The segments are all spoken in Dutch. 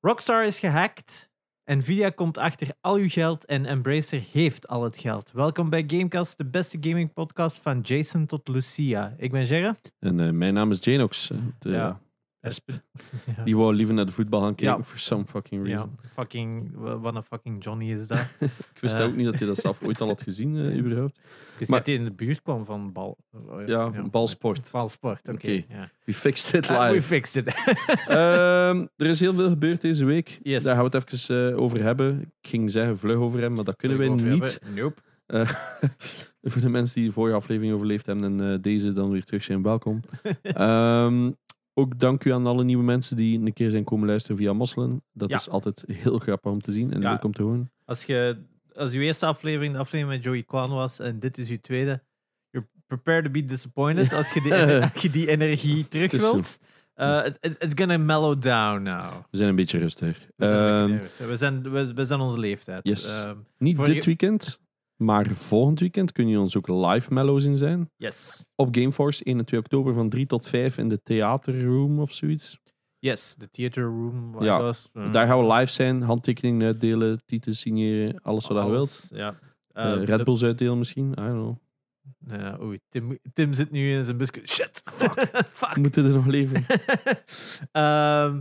Rockstar is gehackt. Nvidia komt achter al uw geld en Embracer heeft al het geld. Welkom bij Gamecast, de beste gaming podcast van Jason tot Lucia. Ik ben Gerre. En eh, mijn naam is Janox. eh, de- Ja. Die wou liever naar de voetbal gaan kijken, Ja. for some fucking Ja, reason. fucking, wat een fucking Johnny is dat. Ik wist Eh. ook niet dat hij dat zelf ooit al had gezien, eh, überhaupt. Ik wist Maar- dat hij in de buurt kwam van bal. oh, Ja, balsport. Balsport, oké. We fixed it Ah, we live. fixed it. Ehm, er is heel veel gebeurd deze week. Yes. Daar gaan we het even eh, over hebben. Ik ging zeggen vlug over hebben, maar dat kunnen wij Over niet. hebben. Nope. Eh, voor de mensen die de vorige aflevering overleefd hebben en eh, deze dan weer terug zijn, welkom. Ehm, ook dank u aan alle nieuwe mensen die een keer zijn komen luisteren via Mosselen. Dat Ja. is altijd heel grappig om te zien en Ja. leuk om te horen. Als je als uw eerste aflevering de aflevering met Joey Kwan was en dit is uw tweede, you're prepared to be disappointed als je die, als je die energie terug wilt. Uh, it- it- it's gonna mellow down now. We zijn een beetje rustig. We zijn, Ehm, we zijn, we, we zijn onze leeftijd. Yes. Ehm, Niet dit je- weekend, maar volgend weekend kun je ons ook live mellow zien zijn. yes. Op Gameforce 1 en 2 oktober van 3 tot 5 in de theaterroom of zoiets. Yes, de theater room. Ja, was. Eh, Daar gaan we live zijn, handtekeningen uitdelen, titels signeren, alles wat je wilt. Ja. Eh, Red de- Bulls uitdelen misschien, I don't know. Ja, oei, Tim, Tim zit nu in zijn busje. Shit, fuck, fuck. Moeten er nog leven? Ehm,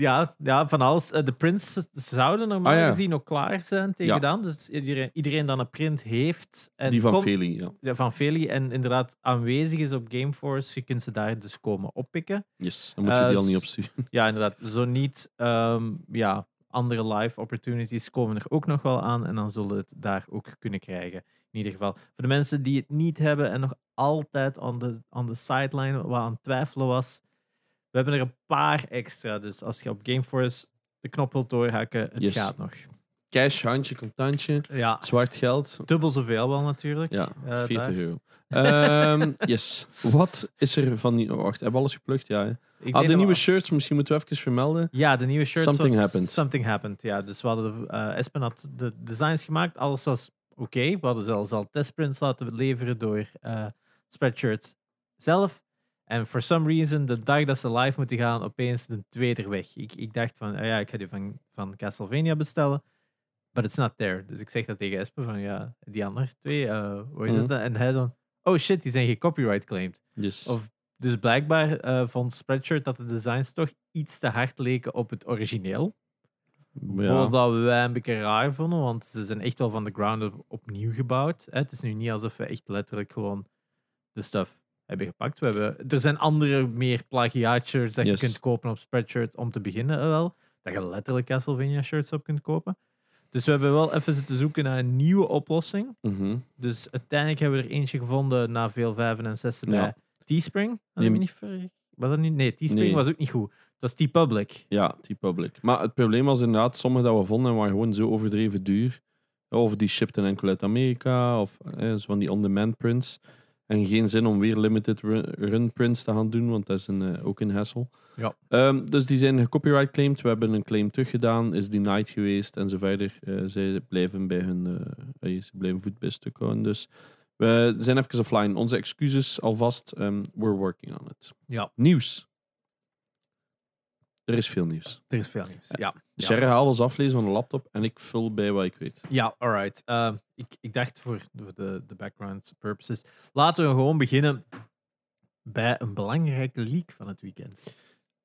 ja, ja, van alles. Eh, de prints zouden normaal Ah, ja. gezien ook klaar zijn tegen Ja. dan. Dus iedereen, iedereen dan een print heeft. En Die van Feli, ja. ja, van Feli en inderdaad aanwezig is op Gameforce. Je kunt ze daar dus komen oppikken. Yes, dan moeten we Eh, die al niet opsturen. Ja, inderdaad. Zo niet, ehm, ja, andere live opportunities komen er ook nog wel aan. En dan zullen we het daar ook kunnen krijgen. In ieder geval. Voor de mensen die het niet hebben en nog altijd on the, on the sideline wat aan het twijfelen was. We hebben er een paar extra. Dus als je op Gameforce de knop wilt doorhakken, het Yes. gaat nog. Cash, handje, contantje, Ja, zwart geld. dubbel zoveel wel natuurlijk. Ja, Eh, 40 daar. euro. Ehm, yes. Wat is er van die... Oh, wacht, hebben we alles geplukt? Ja. hè. Ik Ah, de nieuwe we- shirts, misschien moeten we even vermelden. Ja, de nieuwe shirt Something happened. Something happened, ja. Dus we hadden, eh Espen had de designs gemaakt. Alles was oké. We hadden zelfs al testprints laten leveren door eh Spreadshirt zelf. En for some reason, de dag dat ze live moeten gaan, opeens de tweede weg. Ik, ik dacht van, ah ja, ik ga die van, van Castlevania bestellen. But it's not there. Dus ik zeg dat tegen Espen van, ja, die andere twee, eh hoe is Mhm. dat? En hij zo, oh shit, die zijn gecopyright claimed. Yes. Of, dus blijkbaar eh vond Spreadshirt dat de designs toch iets te hard leken op het origineel. ja. Wat wij een beetje raar vonden, want ze zijn echt wel van de ground up opnieuw gebouwd. Hè. Het is nu niet alsof we echt letterlijk gewoon de stuff hebben gepakt. We hebben, er zijn andere meer plagiaat-shirts dat Yes. je kunt kopen op Spreadshirt om te beginnen eh, wel. Dat je letterlijk Castlevania-shirts op kunt kopen. Dus we hebben wel even zitten zoeken naar een nieuwe oplossing. Mhm. Dus uiteindelijk hebben we er eentje gevonden na veel vijven en zessen Ja. bij Teespring. Nee, niet Was dat niet? Nee, Teespring Nee. was ook niet goed. Het was T-Public. Ja, T-Public. Maar het probleem was inderdaad, sommige dat we vonden waren gewoon zo overdreven duur. Of die shipten enkel uit Amerika, of eh, zo van die on-demand prints. En geen zin om weer limited run, run prints te gaan doen, want dat is een, eh, ook een hassle. Ja. Ehm, dus die zijn gecopyright claimed. We hebben een claim teruggedaan, is denied geweest en zo verder. Eh, zij blijven bij hun eh, ze blijven voet bij stuk houden. Dus we zijn even offline. Onze excuses alvast. ehm, we're working on it. Ja. Nieuws. Er is veel nieuws. Er is veel nieuws. Ja. Ja. Sherry haalt ons aflezen van de laptop en ik vul bij wat ik weet. Ja, alright. Ehm, ik, ik dacht voor de, de, background purposes. Laten we gewoon beginnen bij een belangrijke leak van het weekend.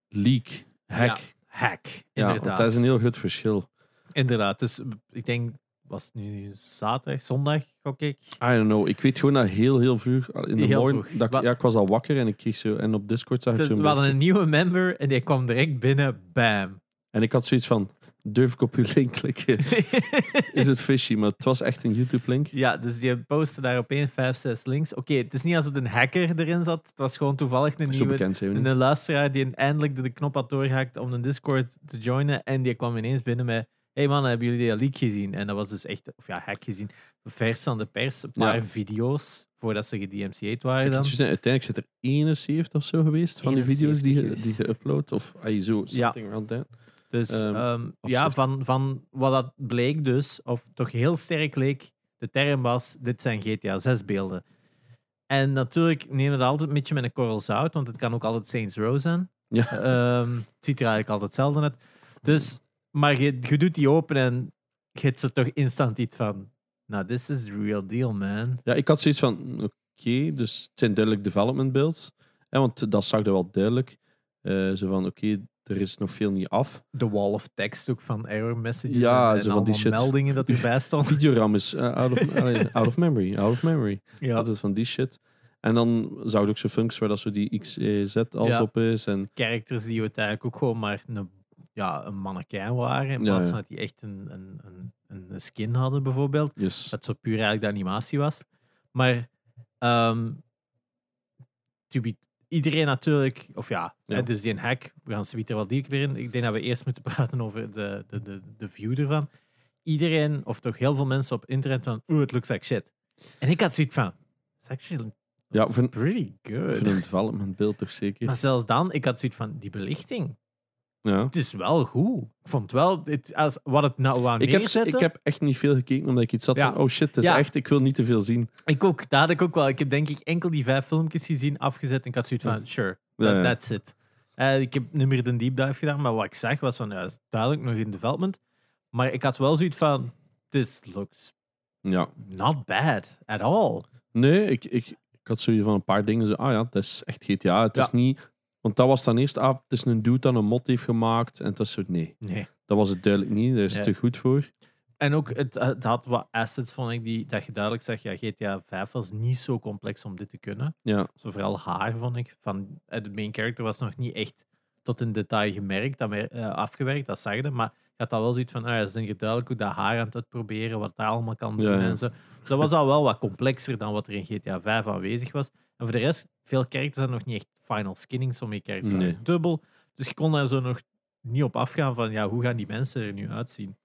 Leak, hack. Ja, hack, Ja, inderdaad. want dat is een heel groot verschil. Inderdaad. Dus ik denk, was het nu zaterdag, zondag, gok ik? I don't know. Ik weet gewoon dat heel, heel vroeg in de Heel morgen. vroeg. Dat ik, ja, ik was al wakker en ik kreeg zo. En op Discord zag ik zo'n we hadden een nieuwe member en die kwam direct binnen. Bam. En ik had zoiets van: durf ik op uw link klikken? is het fishy? Maar het was echt een YouTube-link. Ja, dus die postte daar opeens 5, 6 links. Oké, het is niet alsof een hacker erin zat. Het was gewoon toevallig een Zo nieuwe bekend een luisteraar die eindelijk de, knop had doorgehakt om de Discord te joinen. En die kwam ineens binnen met... Hey man, hebben jullie die leak gezien? En dat was dus echt... Of ja, hack gezien. Vers van de pers. Een paar Ja. video's voordat ze gedMC'd waren dan. zoiets- uiteindelijk zit er 71 of zo geweest van die video's die, 71 ge- die geüpload. Of zo, Ja. something around that. Dus Ehm, ehm, ja, van, van wat dat bleek dus, of toch heel sterk leek, de term was, dit zijn GTA 6 beelden. En natuurlijk neem het altijd een beetje met een korrel zout, want het kan ook altijd Saints Row zijn. Ja. Ehm, het ziet er eigenlijk altijd hetzelfde uit. Dus, maar je, je doet die open en je hebt ze toch instant iets van. Nou, this is the real deal, man. Ja, ik had zoiets van, oké, dus het zijn duidelijk development builds. Ja, want dat zag er wel duidelijk. Eh, zo van, oké, er is nog veel niet af. De wall of text ook van error messages Ja, en, en die meldingen dat erbij stonden. Videoram is eh, out, of, out of memory, out of memory. Ja, is van die shit. En dan je ook zo'n functies waar dat zo die XZ als Ja. op is. En characters die uiteindelijk ook gewoon maar een, ja, een mannequin waren. In plaats van dat die echt een, een, een, een skin hadden, bijvoorbeeld. yes. Dat zo puur eigenlijk de animatie was. Maar be- iedereen natuurlijk, of ja, Ja. hè, dus die hack, we gaan zometeen wel dieper in. Ik denk dat we eerst moeten praten over de, de, de, de view ervan. Iedereen, of toch heel veel mensen op internet van, oeh, it looks like shit. En ik had zoiets van, it's actually Ja, voor- pretty good. Voor een development beeld toch zeker. Maar zelfs dan, ik had zoiets van, die belichting, Ja. het is wel goed. Ik vond wel, het, als, wat het nou wou Ik heb, ik heb echt niet veel gekeken, omdat ik iets had Ja. van, oh shit, het is Ja. echt, ik wil niet te veel zien. Ik ook, dat had ik ook wel. Ik heb denk ik enkel die vijf filmpjes gezien, afgezet. En ik had zoiets van, sure, that- that's it. Eh, ik heb niet meer de deep dive gedaan, maar wat ik zag was van, ja, is duidelijk nog in development. Maar ik had wel zoiets van, this looks Ja. not bad at all. Nee, ik, ik, ik had zoiets van een paar dingen. Zo, ah ja, dat is echt GTA. Het Ja. is niet... Want dat was dan eerst, ah, het is een dude dat een mod heeft gemaakt. En was zo, nee, Nee. dat was het duidelijk niet. Daar is Nee. te goed voor. En ook, het, het had wat assets, vond ik, die, dat je duidelijk zag, ja, GTA 5 was niet zo complex om dit te kunnen. Ja, Zo vooral haar, vond ik. Van, eh, de main character was nog niet echt tot in detail gemerkt, dat eh, afgewerkt, dat zag je. Maar je had al wel zoiets van, ah, ja, denk ik duidelijk hoe dat haar aan het uitproberen, wat dat allemaal kan doen Ja, ja. en zo. Dus dat was al wel wat complexer dan wat er in GTA 5 aanwezig was. En voor de rest, veel characters hadden nog niet echt final skinning. Sommige characters Nee. dubbel. Dus je kon daar zo nog niet op afgaan van, ja, hoe gaan die mensen er nu uitzien?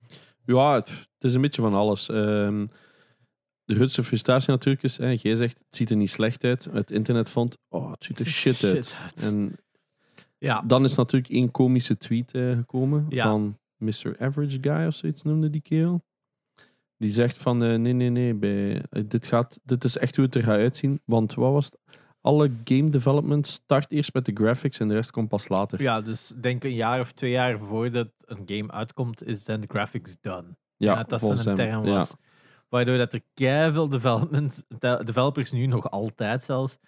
ja het, is een beetje van alles. Ehm, de grootste frustratie natuurlijk is, hè, jij zegt, het ziet er niet slecht uit. Het internet vond, oh, het ziet er shit, uit. uit. En ja, dan is natuurlijk één komische tweet eh, gekomen Ja. van Mr. Average Guy of zoiets noemde die kerel. Die zegt van eh, nee, nee, nee, bij, eh, dit, gaat, dit is echt hoe het er gaat uitzien. Want wat was het? Alle game development start eerst met de graphics en de rest komt pas later. ja, dus denk een jaar of twee jaar voordat een game uitkomt, is dan de graphics done. Ja, Ja, dat zijn een term Ja. was. Waardoor dat er keiveel development, de- developers nu nog altijd zelfs,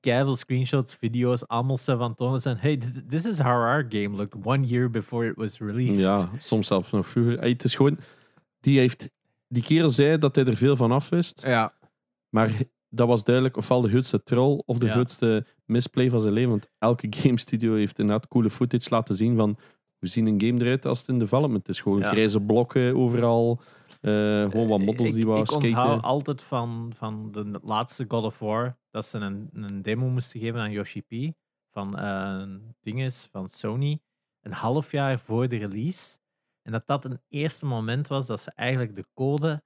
keiveel screenshots, video's, allemaal van tonen zijn. Hey, th- this is how our game looked one year before it was released. Ja, soms zelfs nog vroeger. Hey, het is gewoon, die, heeft, die kerel zei dat hij er veel van af wist. ja. Maar dat was duidelijk ofwel de grootste troll of de Ja. grootste misplay van zijn leven. Want elke game studio heeft inderdaad coole footage laten zien van hoe zien een game eruit als het in development is. Gewoon Ja. grijze blokken overal. eh, gewoon wat models ik, die wou Ik onthoud altijd van, van de laatste God of War dat ze een, een demo moesten geven aan Yoshi P. Van eh dinges van Sony. Een half jaar voor de release. En dat dat een eerste moment was dat ze eigenlijk de code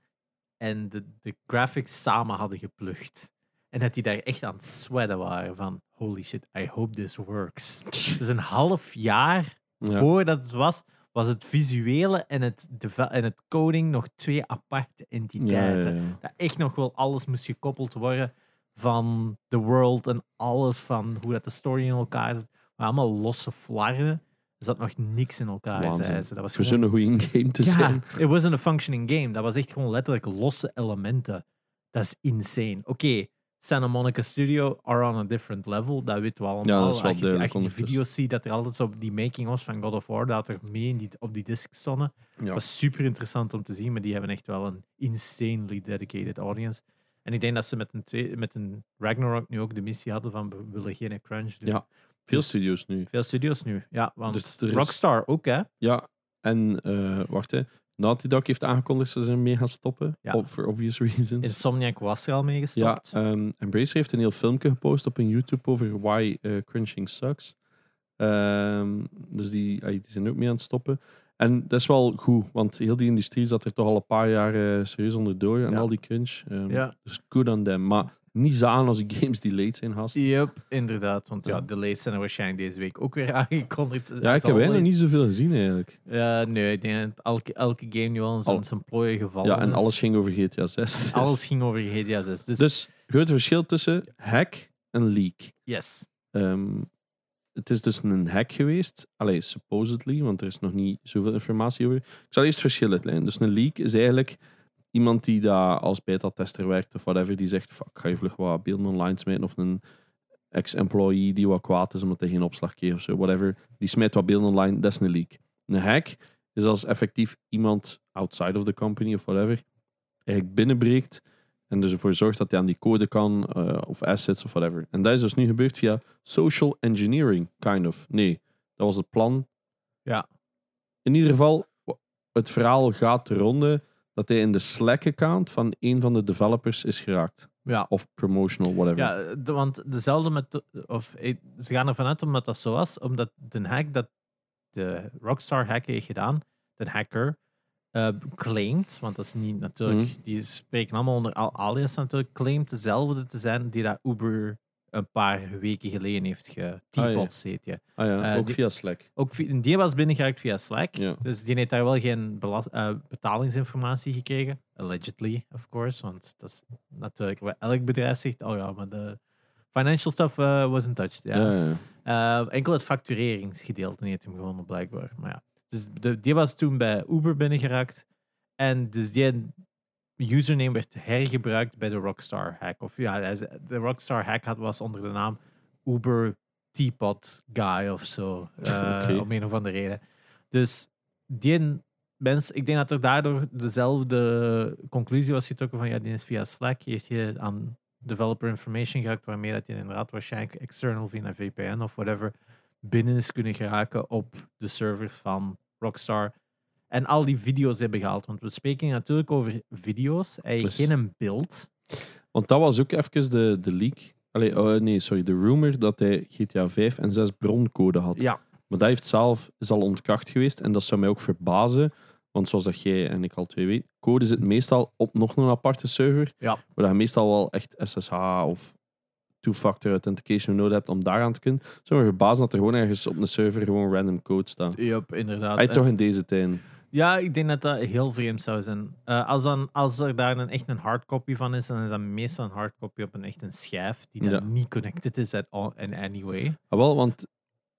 en de, de graphics samen hadden geplukt. En dat die daar echt aan het sweaten waren van holy shit, I hope this works. Dus een half jaar Ja. voordat het was, was het visuele en het, en het coding nog twee aparte entiteiten. ja, ja. Dat echt nog wel alles moest gekoppeld worden van de world en alles van hoe dat de story in elkaar zit. Maar allemaal losse flarden. Er zat nog niks in elkaar, Waanzin. zei ze. Dat was gewoon zo'n goede game te ja, zijn. it wasn't a functioning game. Dat was echt gewoon letterlijk losse elementen. Dat is insane. Oké, Santa Monica Studio are on a different level. Dat weten we allemaal. Ja, dat is wel als je, als je die video's ziet, dat er altijd zo op die making was van God of War, dat er mee in die, op die disc stonden. Ja. Dat was super interessant om te zien, maar die hebben echt wel een insanely dedicated audience. En ik denk dat ze met een, met een Ragnarok nu ook de missie hadden van we willen geen crunch doen. Ja, Veel studio's nu. Veel studios nu, ja. Want Dus is- Rockstar ook, hè. Ja, en eh, wacht hè. Naughty Dog heeft aangekondigd dat ze ermee gaan stoppen. Ja. For obvious reasons. Insomniac was er al mee Ja, gestopt. ehm Embracer heeft een heel filmpje gepost op hun YouTube over why eh, crunching sucks. Ehm, dus die, die zijn ook mee aan het stoppen. En dat is wel goed, want heel die industrie zat er toch al een paar jaar serieus onderdoor en Ja. al die crunch. Ehm, Ja. Dus good on them. Maar niet zo aan als die games die late zijn, gast. Yep, inderdaad. Want ja, Ja. de delays zijn er waarschijnlijk deze week ook weer aangekondigd. Ja, ik heb always. niet zoveel gezien eigenlijk. Ja, nee, ik denk dat elke, elke game nu al in zijn, plooien gevallen Ja, en alles ging over GTA 6. Alles ging over GTA 6. Dus, Dus groot verschil tussen hack en leak. yes. Ehm, het is dus een hack geweest. Allee, supposedly, want er is nog niet zoveel informatie over. Ik zal eerst verschillen uitleggen. Dus een leak is eigenlijk iemand die daar als beta-tester werkt of whatever, die zegt, fuck, ga je vlug wat beelden online smijten of een ex-employee die wat kwaad is omdat hij geen opslag kreeg of zo, whatever. Die smijt wat beelden online, dat is een leak. Een hack is als effectief iemand outside of the company of whatever eigenlijk binnenbreekt en dus ervoor zorgt dat hij aan die code kan eh, of assets of whatever. En dat is dus nu gebeurd via social engineering, kind of. Nee, dat was het plan. Ja. In ieder geval, het verhaal gaat de ronde dat hij in de Slack-account van een van de developers is geraakt. Ja. Of promotional, whatever. Ja, de- want dezelfde met. Of, eh, ze gaan ervan uit omdat dat zo was, omdat de hack dat de Rockstar hack heeft gedaan, de hacker, eh, claimt, want dat is niet natuurlijk, Mhm. die spreken allemaal onder al alias natuurlijk, claimt dezelfde te zijn die dat Uber een paar weken geleden heeft ge T-Bots heet je. Ah ja, Eh, ook die- via Slack. Ook die was binnengeraakt via Slack. Ja. Dus die heeft daar wel geen eh, betalingsinformatie gekregen. Allegedly, of course. Want dat is natuurlijk wat elk bedrijf zegt. Oh ja, maar de financial stuff eh, wasn't touched. Ja. Ja, ja, ja. Enkel het factureringsgedeelte heeft hem gewonnen, blijkbaar. Maar ja. Dus de, die was toen bij Uber binnengeraakt. En dus die username werd hergebruikt bij de Rockstar hack. Of ja, de Rockstar hack had, was onder de naam Uber Teapot Guy of zo. eh. Om een of andere reden. Dus die mens, ik denk dat er daardoor dezelfde conclusie was getrokken van ja, die is via Slack, heeft je aan developer information geraakt, waarmee dat je inderdaad waarschijnlijk external via een VPN of whatever binnen is kunnen geraken op de servers van Rockstar. En al die video's hebben gehaald. Want we spreken natuurlijk over video's. Hij heeft Dus- geen beeld. Want dat was ook even de, de leak. Allee, oh, nee, sorry, de rumor dat hij GTA 5 en 6 broncode had. Ja, Maar dat heeft zelf is al ontkracht geweest. En dat zou mij ook verbazen. Want zoals dat jij en ik al twee weten, code zit meestal op nog een aparte server. Ja. Waar je meestal wel echt SSH of two-factor authentication nodig hebt om daaraan te kunnen. Zou me verbazen dat er gewoon ergens op een server gewoon random code staat. yep, inderdaad. Hij toch in deze tijden. Ja, ik denk dat dat heel vreemd zou zijn. Eh, als, dan, als er daar een, echt een hardcopy van is, dan is dat meestal een hardcopy op een echt een schijf die dan Ja. niet connected is at all, in any way. Ah, wel, want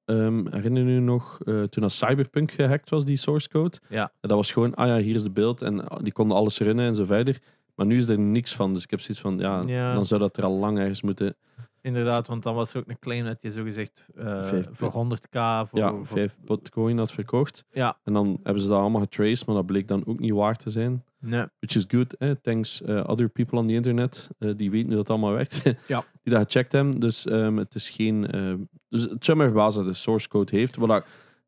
ehm, herinner je nog eh, toen als Cyberpunk gehackt was, die source code? Ja. Dat was gewoon, ah ja, hier is de beeld en ah, die konden alles runnen en zo verder. Maar nu is er niks van. Dus ik heb zoiets van, ja, Ja. dan zou dat er al lang ergens moeten. Inderdaad, want dan was er ook een claim dat je zogezegd eh voor 100k voor, ja, voor- vijf bitcoin had verkocht. Ja. En dan hebben ze dat allemaal getraced, maar dat bleek dan ook niet waar te zijn. Nee. Which is good, eh? thanks eh, other people on the internet. eh, die weten hoe dat allemaal werkt. Ja. Die dat gecheckt hebben. Dus ehm, het is geen... ehm, dus het zou me verbazen dat de source code heeft. Wat ik,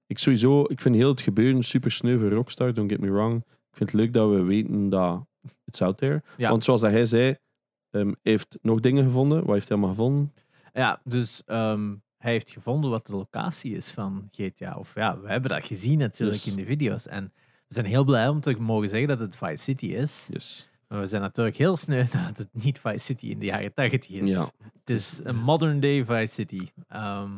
ik sowieso... Ik vind heel het gebeuren super sneu voor Rockstar, don't get me wrong. Ik vind het leuk dat we weten dat it's out there. Ja. Want zoals dat hij zei, ehm, heeft nog dingen gevonden. Wat heeft hij allemaal gevonden? Ja, dus ehm, hij heeft gevonden wat de locatie is van GTA. Of ja, we hebben dat gezien natuurlijk Yes. in de video's. En we zijn heel blij om te mogen zeggen dat het Vice City is. Yes. Maar we zijn natuurlijk heel sneu dat het niet Vice City in de jaren 80 is. Ja. Het is een modern day Vice City. Ehm,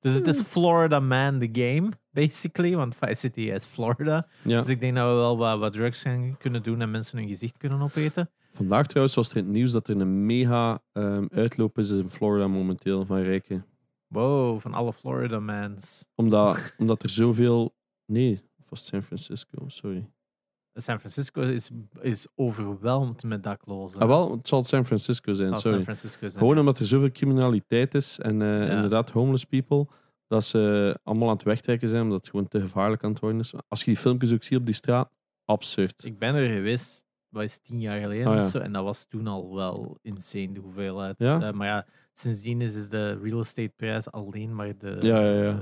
dus het is Florida Man the game, basically. Want Vice City is Florida. Ja. Dus ik denk dat we wel wat, wat drugs gaan kunnen doen en mensen hun gezicht kunnen opeten. Vandaag trouwens was er in het nieuws dat er een mega ehm, uitloop is in Florida momenteel van rijken. Wow, van alle Florida mans. Omdat, omdat er zoveel... Nee, was San Francisco? Sorry. San Francisco is, is overweldigd met daklozen. Ah, wel, het zal San Francisco zijn, zal sorry. San Francisco zijn. Gewoon omdat er zoveel criminaliteit is en eh, Ja. inderdaad homeless people, dat ze allemaal aan het wegtrekken zijn, omdat het gewoon te gevaarlijk aan het worden is. Als je die filmpjes ook ziet op die straat, absurd. Ik ben er geweest, wat is tien jaar geleden Oh, ja. of zo. En dat was toen al wel insane, de hoeveelheid. Ja? Eh, maar ja, sindsdien is, is de real estate prijs alleen maar de, Ja,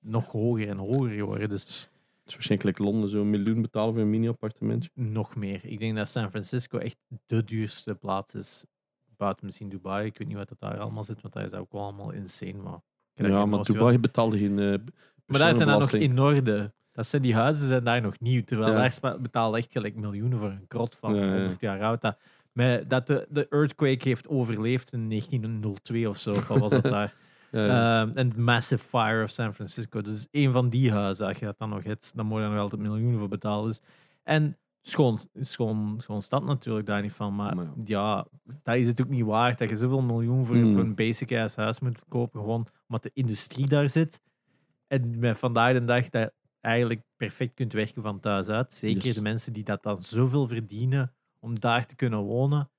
nog hoger en hoger geworden. Dus Het is waarschijnlijk Londen zo'n miljoen betalen voor een mini-appartementje. nog meer. Ik denk dat San Francisco echt de duurste plaats is. Buiten misschien Dubai. Ik weet niet wat dat daar allemaal zit, want dat is ook wel allemaal insane. Maar, daar Ja, maar Dubai betaalde geen eh Maar daar zijn dan nog in orde. Dat zijn die huizen zijn daar nog nieuw. Terwijl Ja. daar betalen echt gelijk miljoenen voor een krot van Ja, ja. 100 jaar oud. Dat, met, dat de, de earthquake heeft overleefd in 1902 of zo. Wat was dat daar? Ehm, En Massive Fire of San Francisco. Dus een van die huizen, als je dat dan nog hebt, dan moet je er nog altijd miljoenen voor betalen. Dus, en gewoon, is gewoon stad natuurlijk daar niet van. Maar Maar ja. ja, dat is het ook niet waard dat je zoveel miljoen voor, Mm. voor een basic ass huis moet kopen. Gewoon omdat de industrie daar zit. En met vandaag de dag dat eigenlijk perfect kunt werken van thuis uit. Zeker Yes. de mensen die dat dan zoveel verdienen om daar te kunnen wonen.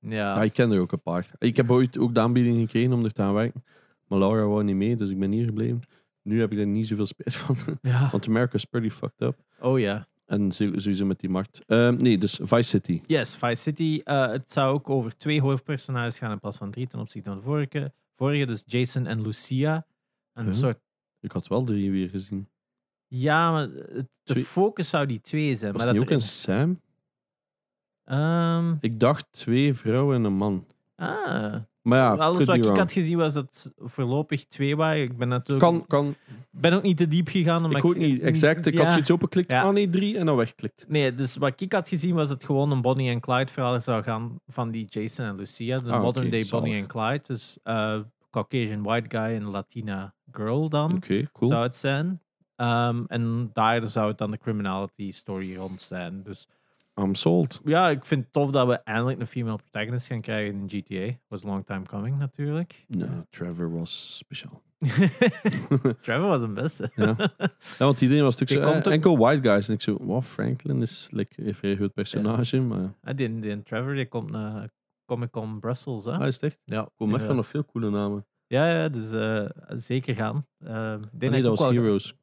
Ja, Ja, ik ken er ook een paar. Ik heb ooit ook de aanbieding gekregen om er te gaan werken. Maar Laura wou niet mee, dus ik ben hier gebleven. Nu heb ik er niet zoveel spijt van. ja. Want America is pretty fucked up. Oh ja. En zo- sowieso met die markt. Ehm, nee, dus Vice City. Yes, Vice City. eh, het zou ook over twee hoofdpersonages gaan in plaats van drie ten opzichte van de vorige. vorige dus Jason en Lucia. Een Huh? soort. Ik had wel drie weer gezien. Ja, maar het- de Twee- focus zou die twee zijn. Was maar dat ook een Sam? Ehm, Ik dacht twee vrouwen en een man. ah, Maar ja, alles wat ik wrong. had gezien was het voorlopig twee waren. Ik ben natuurlijk Kan, kan. ben ook niet te diep gegaan. omdat Ik ook niet exact. Ik had Ja. zoiets opengeklikt. Ja. Ah nee, drie en dan weggeklikt. Nee, dus wat ik had gezien was het gewoon een Bonnie en Clyde verhaal zou gaan van die Jason en Lucia. De Ah, modern day zalig. Bonnie en Clyde. Dus eh, Caucasian white guy en Latina girl dan. Oké, cool. zou het zijn. Ehm, en daar zou het dan de criminality story rond zijn. Dus I'm sold. ja, ik vind het tof dat we eindelijk een female protagonist gaan krijgen in GTA. Was a long time coming natuurlijk. Nee, Trevor was speciaal. Trevor was een beste. Ja. ja, want iedereen was natuurlijk zo, eh, ook- enkel white guys. En ik zo, wow, Franklin is like, een vrij goed personage. Maar Ah, die, die Trevor die komt naar Comic Con Brussels. Hè? hij is het echt ja, ik inderdaad. had nog veel coole namen. ja, ja, dus eh, zeker gaan. Denk Ah, nee, dat was Heroes.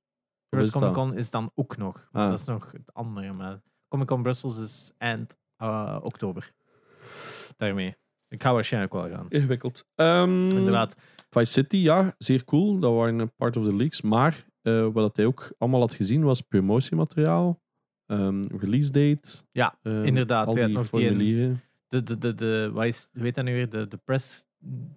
Comic Con is dan ook nog. Maar Ah. dat is nog het andere. Maar Comic Con Brussels is eind eh, oktober. Daarmee. Ik ga waarschijnlijk wel gaan. Ingewikkeld. Ehm, Inderdaad. Vice City, ja, zeer cool. Dat waren een part of the leaks. Maar eh, wat hij ook allemaal had gezien was promotiemateriaal, ehm, release date. Ja, ehm, inderdaad. Al die nog die- formulieren. De, de, de, de, wat is, heet dat nu weer? De, de press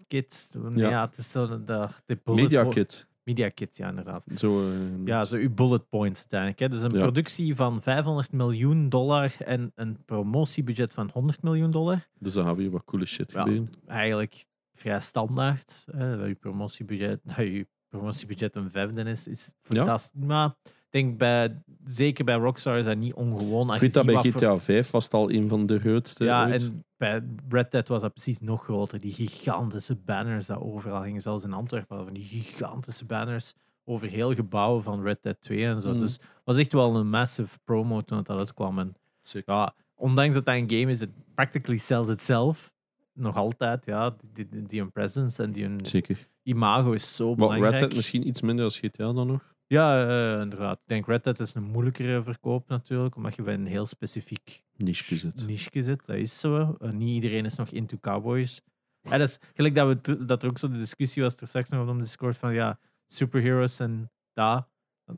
kit. Ja. ja. het is zo de, de, bullet Media kit. Media kit, ja, inderdaad. Zo, eh, Ja, zo uw bullet points uiteindelijk. Hè. Dus een Ja. productie van 500 miljoen dollar en een promotiebudget van 100 miljoen dollar. Dus dan gaan we hier wat coole shit Ja. gebeuren. Eigenlijk vrij standaard. Hè. Dat je promotiebudget, dat je promotiebudget een vijfde is, is fantastisch. Maar denk bij, zeker bij Rockstar is dat niet ongewoon. Ik weet dat bij GTA 5 was het al een van de grootste. Ja, ooit. en bij Red Dead was dat precies nog groter. Die gigantische banners dat overal hingen. Zelfs in Antwerpen van die gigantische banners over heel gebouwen van Red Dead 2 en zo. Mm. Dus het was echt wel een massive promo toen het uitkwam. En Zeker. ja, ondanks dat dat een game is, het practically sells itself. Nog altijd, ja. Die, die, presence en die Zeker. imago is zo belangrijk. Red Dead misschien iets minder als GTA dan nog. Ja, eh, inderdaad. Ik denk Red Dead is een moeilijkere verkoop natuurlijk, omdat je bij een heel specifiek Niche zit. niche zit. Dat is zo. Eh, niet iedereen is nog into cowboys. Ja, dat is gelijk dat, we, dat er ook zo de discussie was er straks nog op de Discord van ja, superheroes en daar.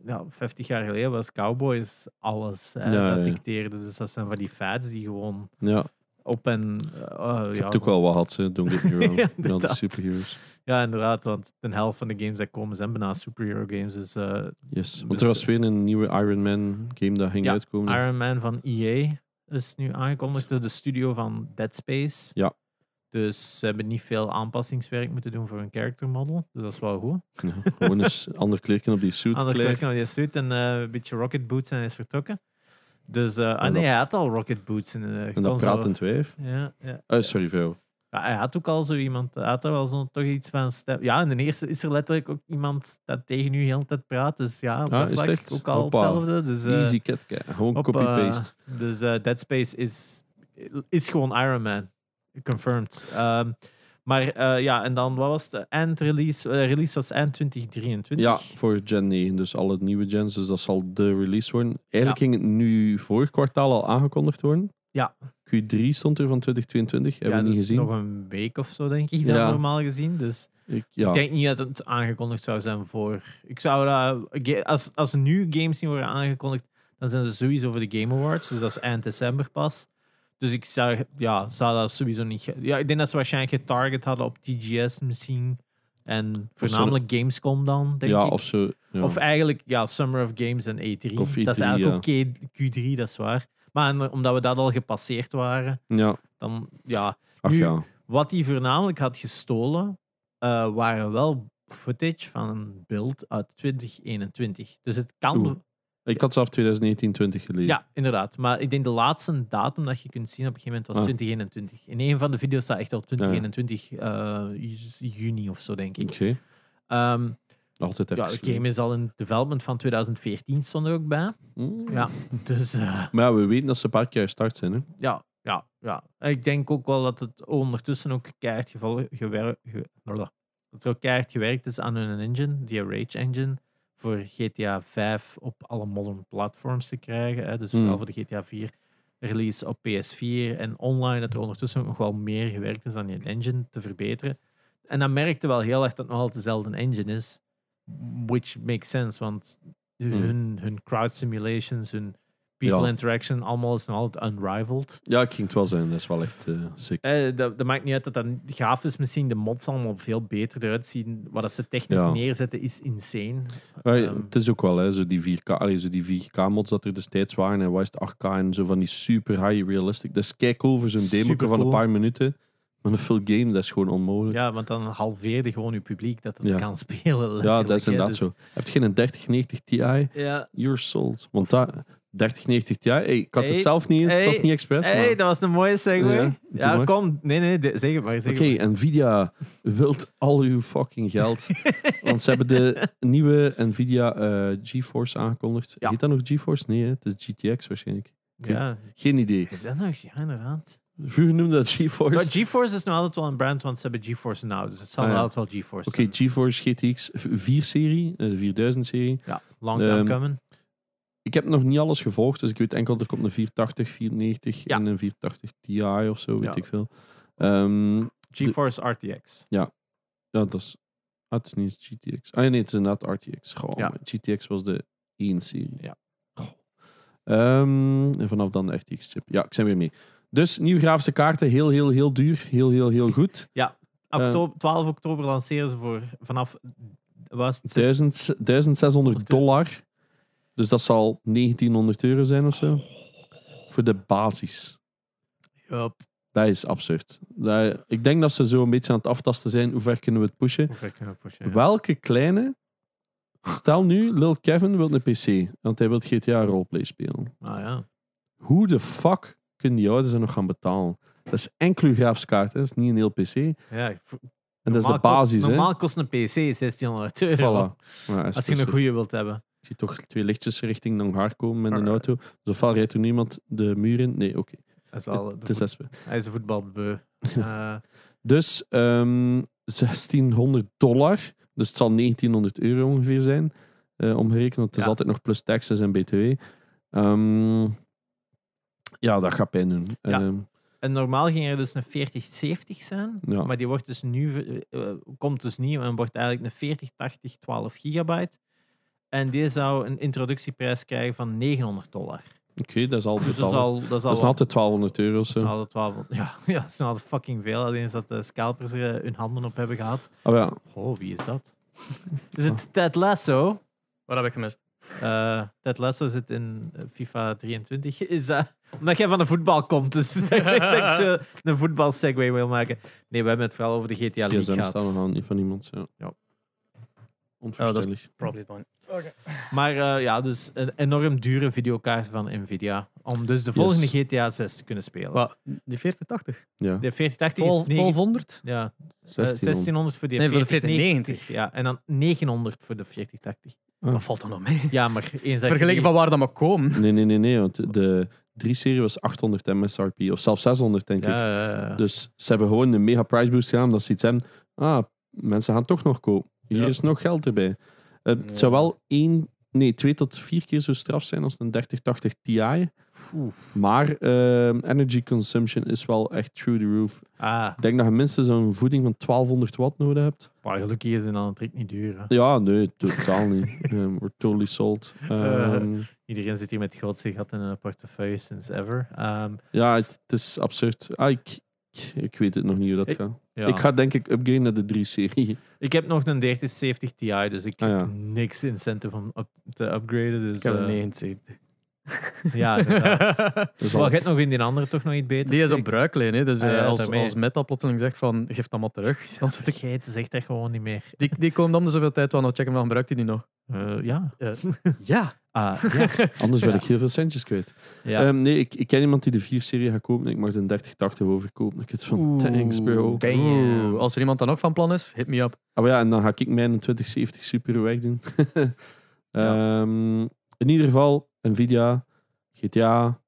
Ja, 50 jaar geleden was cowboys alles. Hè, Ja, dat ja. dicteerde. Dus dat zijn van die fads die gewoon Ja, op en. eh, oh, ik ja, heb ook wel wat gehad, hè. don't get me wrong. Ja, Dan de inderdaad. superheroes. Ja, inderdaad. Want de helft van de games die komen zijn bijna superhero games. Dus eh, Yes. Want Dus er was weer een nieuwe Iron Man game dat ging Ja, uitkomen. Iron Man van EA is nu aangekondigd. door De studio van Dead Space. Ja. Dus ze hebben niet veel aanpassingswerk moeten doen voor hun character model. Dus dat is wel goed. Ja, gewoon eens ander kleren op die suit. Anders kleren. je die suit en eh, een beetje rocket boots en is vertrokken. Dus, eh, ah En nee, hij had al rocket boots. En, eh, je En dat pratend. Ja, ja. Oh, sorry, vrouw. Ja, hij had ook al zo iemand, hij had er wel zo toch iets van stem. Ja, in de eerste is er letterlijk ook iemand dat tegen u heel de tijd praat. Dus ja, op Ah, dat is het vlak echt? ook al Hoppa. hetzelfde. Dus, eh, Easy cat. Gewoon op, copy-paste. eh, dus eh, Dead Space is, is gewoon Iron Man. Confirmed. Ehm, maar eh, ja, en dan, wat was de eindrelease? Eh, release was eind 2023. ja, voor Gen 9. Dus alle nieuwe gens. Dus dat zal de release worden. Eigenlijk ging het nu vorig kwartaal al aangekondigd worden. Ja. Q3 stond er van 2022. Hebben ja, we niet dus gezien. nog een week of zo, denk ik, dan Ja. normaal gezien. Dus Ik, ja. ik denk niet dat het aangekondigd zou zijn voor... Ik zou dat... Als, als nu games niet worden aangekondigd, dan zijn ze sowieso voor de Game Awards. Dus dat is eind december pas. Dus ik zou, ja, zou dat sowieso niet... Ja, ik denk dat ze waarschijnlijk getarget hadden op TGS misschien. En voornamelijk Gamescom dan, denk ja, ik. of zo. Ja. Of eigenlijk, ja, Summer of Games en E3. Of dat is E3, eigenlijk ja. ook K- Q3, dat is waar. Maar en, omdat we dat al gepasseerd waren, ja. dan, ja... Ach Nu- ja. Wat hij voornamelijk had gestolen, eh, waren wel footage van een beeld uit 2021. Dus het kan, Oeh. Ik had zelf 2019, 20 gelezen. Ja, inderdaad. Maar ik denk de laatste datum dat je kunt zien op een gegeven moment was Ah. 2021. In een van de video's staat echt op 2021 eh, juni of zo, denk ik. Oké. Ehm, Altijd even. ja, de game is al in development van 2014, stond er ook bij. Mm. Ja, dus eh, Maar ja, we weten dat ze een paar keer start zijn. Hè? ja, ja, ja. Ik denk ook wel dat het ondertussen ook keihard, geval, gewer, ge- blablabla. dat er ook keihard gewerkt is aan hun engine, die Rage engine, voor GTA 5 op alle modern platforms te krijgen. Hè. Dus Hmm. vooral voor de GTA 4 release op PS4 en online, dat er ondertussen ook nog wel meer gewerkt is aan die engine te verbeteren. En dan merkte wel heel erg dat het nog altijd dezelfde engine is, which makes sense, want hun, hun crowd simulations, hun people. Ja. interaction, allemaal is nog altijd unrivaled. Ja, ik ging het wel zijn. Dat is wel echt eh sick. Eh, dat, dat maakt niet uit dat dat gaaf is. Misschien de mods allemaal veel beter eruit zien. Wat dat ze technisch Ja. neerzetten is insane. Ja, Ehm, het is ook wel, hè, zo die 4K, allee, zo die 4K-mods dat er destijds waren. En wat is het 8K en zo van die super high realistic. Dat is cool voor zo'n demo van een paar minuten. Maar een full game, dat is gewoon onmogelijk. Ja, ja, want dan halveerde gewoon je publiek dat het Ja. kan spelen. dat is inderdaad Dus- zo. Heb je geen 3090 Ti? Ja. You're sold. Want dat, 3090 Ti, hey, ik had Hey, het zelf niet eens, het was niet expres. Hey, maar- dat was een mooie segue. Ja, Ja, kom. Nee, nee, zeg het maar. Zeg Oké. Nvidia wilt al uw fucking geld. Want ze hebben de nieuwe Nvidia eh, GeForce aangekondigd. Ja. Heet dat nog GeForce? Nee, hè? het is GTX waarschijnlijk. Ja, Geen idee. is dat nog? Ja, inderdaad. Vroeger noemde dat GeForce. Maar GeForce is nog altijd wel een brand, want ze hebben GeForce Now. Dus het zal Ah, ja. altijd wel GeForce Oké. GeForce GTX 4-serie, de 4000-serie. Ja, long time Ehm, coming. Ik heb nog niet alles gevolgd, dus ik weet enkel er komt een 480, 490 Ja. en een 480 Ti of zo, weet Ja. ik veel. Ehm, GeForce RTX. ja, dat is, ah, het is niet GTX. Ah nee, het is inderdaad RTX. Ja. maar GTX was de 1-serie. Ja. Ehm, en vanaf dan de RTX-chip. Ja, ik ben weer mee. Dus nieuwe grafische kaarten, heel, heel, heel duur. Heel, heel, heel goed. Oktober, 12 oktober lanceren ze voor vanaf was het 1000, 1600 dollar. Dus dat zal 1900 euro zijn of zo. Voor de basis. Yup. Dat is absurd. Dat, ik denk dat ze zo een beetje aan het aftasten zijn. Hoe ver kunnen we het pushen? Hoe ver kunnen we pushen? ja. Welke kleine... Stel nu, Lil Kevin wil een PC. Want hij wil GTA roleplay spelen. Ah ja. Hoe de fuck kunnen die ouders er nog gaan betalen? Dat is enkel uw grafische kaart. hè. Dat is niet een heel PC. En ja ik- dat is de kost- basis. hè. Normaal kost een PC 1600 euro. Voilà. Als je een goede wilt hebben. Ik zie toch twee lichtjes richting Nangar komen met een Alright. auto. Dus ofwel rijdt er niemand de muur in. Nee, oké. Hij is, al Het is voet- espen. hij is een voetbalbeu. Eh, Dus ehm 1600 dollar. Dus het zal 1900 euro ongeveer zijn. eh omgerekend. Want het is Ja. altijd nog plus taxes en btw. Ehm, ja, dat gaat pijn doen. Ja. Ehm, en normaal ging er dus een 4070 zijn. Ja. Maar die wordt dus nu, eh, eh, komt dus nieuw en wordt eigenlijk een 4080 12 gigabyte. En die zou een introductieprijs krijgen van 900 dollar. Oké, dat is al Dus dat is al, dat is al Dat is wel- altijd 1200 euro dat is altijd 12. Ja, ja, dat is altijd fucking veel. Alleen is dat de scalpers er hun handen op hebben gehad. Oh ja, Oh, wie is dat? Is het Ted Lasso? Wat heb ik gemist? Eh, Ted Lasso zit in eh, FIFA 23. Is dat omdat jij van de voetbal komt, dus dat ik zo een voetbal segway wil maken. Nee, we hebben het vooral over de GTA League GSM gehad. staan nog aan, niet van iemand. Ja. Ja. Onverstandig. Probably fine. Maar eh, ja, dus een enorm dure videokaart van Nvidia. Om dus de volgende Yes. GTA 6 te kunnen spelen. Wat? Die 4080? Ja. De 4080 is 9, 1200? ja, eh, 1600. 1600 voor die Nee, voor de 4090. Ja, en dan 900 voor de 4080. Ah. Wat valt er nog mee? Ja, maar eens dat Vergeleken van waar dat maar komen. Nee, nee, nee, nee. Want de 3-serie was 800 MSRP. Of zelfs 600, denk ik. Ja, ja, ja. Dus ze hebben gewoon een mega price boost gedaan. Dat ze iets hebben. Ah, mensen gaan toch nog kopen. Hier Ja. is nog geld erbij. Eh, Het zou wel één, nee, twee tot vier keer zo straf zijn als een 3080 Ti. Maar ehm, energy consumption is wel echt through the roof. Ah, Ik denk dat je minstens een voeding van 1200 watt nodig hebt. maar gelukkig is het dan een trick niet duur. hè. Ja, nee, totaal niet. Um, we're totally sold. Ehm, Iedereen zit hier met het grootste gat in een portefeuille since ever. Ehm, ja, het, het is absurd. Ah, ik, ik, ik weet het nog niet hoe dat Ik- gaat. ja. Ik ga denk ik upgraden naar de 3-serie. Ik heb nog een 3070 Ti, dus ik Ah, heb ja. niks incentive om up- te upgraden. Dus, Ik heb een eh, 79. Ja, inderdaad. Dus Wel, al, je hebt nog in die andere toch nog iets beter. Die is op bruikleen, hè? dus Ah, eh, ja, als, daarmee. als Metal plotseling zegt van geef dat maar terug, dan zit ik... Vergeet, zegt dat gewoon niet meer. Die, die komen dan de zoveel tijd wel nog checken van gebruikt hij die nog? Eh, ja. ja. Ah, ja. Anders ben ik heel veel centjes kwijt. ja. Ehm, nee, ik, ik ken iemand die de 4-serie gaat kopen. Ik mag de 3080 overkopen. Ik het van Oeh, thanks, bro. damn. Oeh, als er iemand dan nog van plan is, hit me up. Ah, maar ja, en dan ga ik mijn 2070 Super wegdoen. Ehm, in ieder geval, Nvidia, GTA,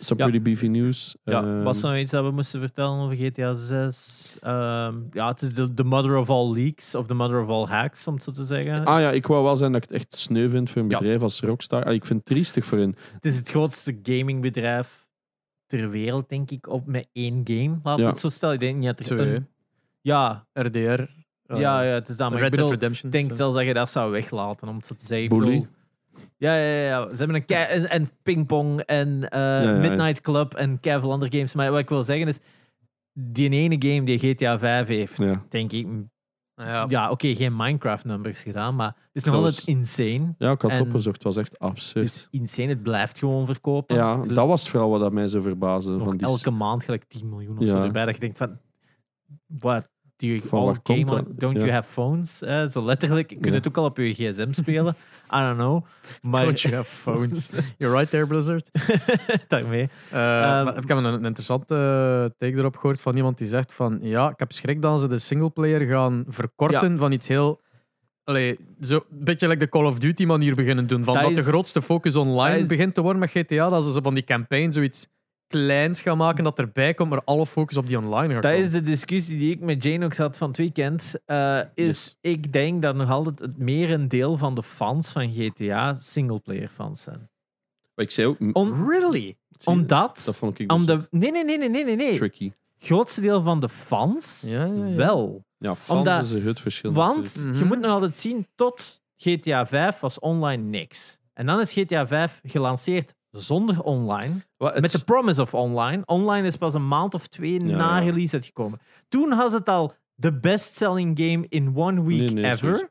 some Ja. pretty beefy news. Ja, Ehm, was er nog iets dat we moesten vertellen over GTA 6? Ehm, ja, het is de, de mother of all leaks, of de mother of all hacks, om het zo te zeggen. Ah ja, ik wou wel zeggen dat ik het echt sneu vind voor een Ja. bedrijf als Rockstar. Ah, ik vind het triestig voor hen. Het is het grootste gamingbedrijf ter wereld, denk ik, op met één game. Laat Ja. het zo stellen. Ik denk niet dat er een- hè. Ja, RDR. eh, ja, ja, het is dat. Maar Red ik bedoel, Dead Redemption. ik denk zo. zelfs dat je dat zou weglaten, om het zo te zeggen. Ja, ja, ja. Ze hebben een kei- en, en pingpong en eh, ja. Midnight Club en keiveel andere games. Maar wat ik wil zeggen is, die ene game die GTA 5 heeft, Ja. denk ik, Ja. ja, oké, geen Minecraft-numbers gedaan, maar het is nog altijd insane. Ja, ik had het En- opgezocht. Het was echt Het absurd. is insane, het blijft gewoon verkopen. Ja, dat was het vooral wat dat mij zo verbaasde. Nog Van die elke maand gelijk 10 miljoen of Ja. zo erbij. Dat je denkt van, what? Do you Van all game on- don't Ja. you have phones? Eh, zo letterlijk, je kunt Ja. het ook al op je gsm spelen. I don't know. Maar Don't you have phones? You're right there, Blizzard. daarmee. Eh, Ehm, maar ik heb een, een interessante eh, take erop gehoord van iemand die zegt van ja, ik heb schrik dat ze de singleplayer gaan verkorten van iets heel... Allee, zo een beetje like de Call of Duty manier beginnen doen. Van Dat dat, is- de grootste focus online is- begint te worden met GTA. Dat ze van die campaign zoiets kleins gaan maken dat erbij komt, maar alle focus op die online gaat Dat komen. is de discussie die ik met Jane ook zat van het weekend. Eh, is, Yes. ik denk dat nog altijd het merendeel van de fans van GTA singleplayer fans zijn. Maar ik zei ook... m- Om, really? Omdat... Dat vond ik Om de, nee, nee, nee, nee, nee, nee. tricky. grootste deel van de fans Ja, ja, ja. wel. Ja, fans Omdat- is een groot verschil. Want natuurlijk. je Mhm. moet nog altijd zien, tot GTA 5 was online niks. En dan is GTA 5 gelanceerd zonder online. Met de promise of online. Online is pas een maand of twee Ja, na release uitgekomen. Toen had het al de best-selling game in one week Nee, nee, ever.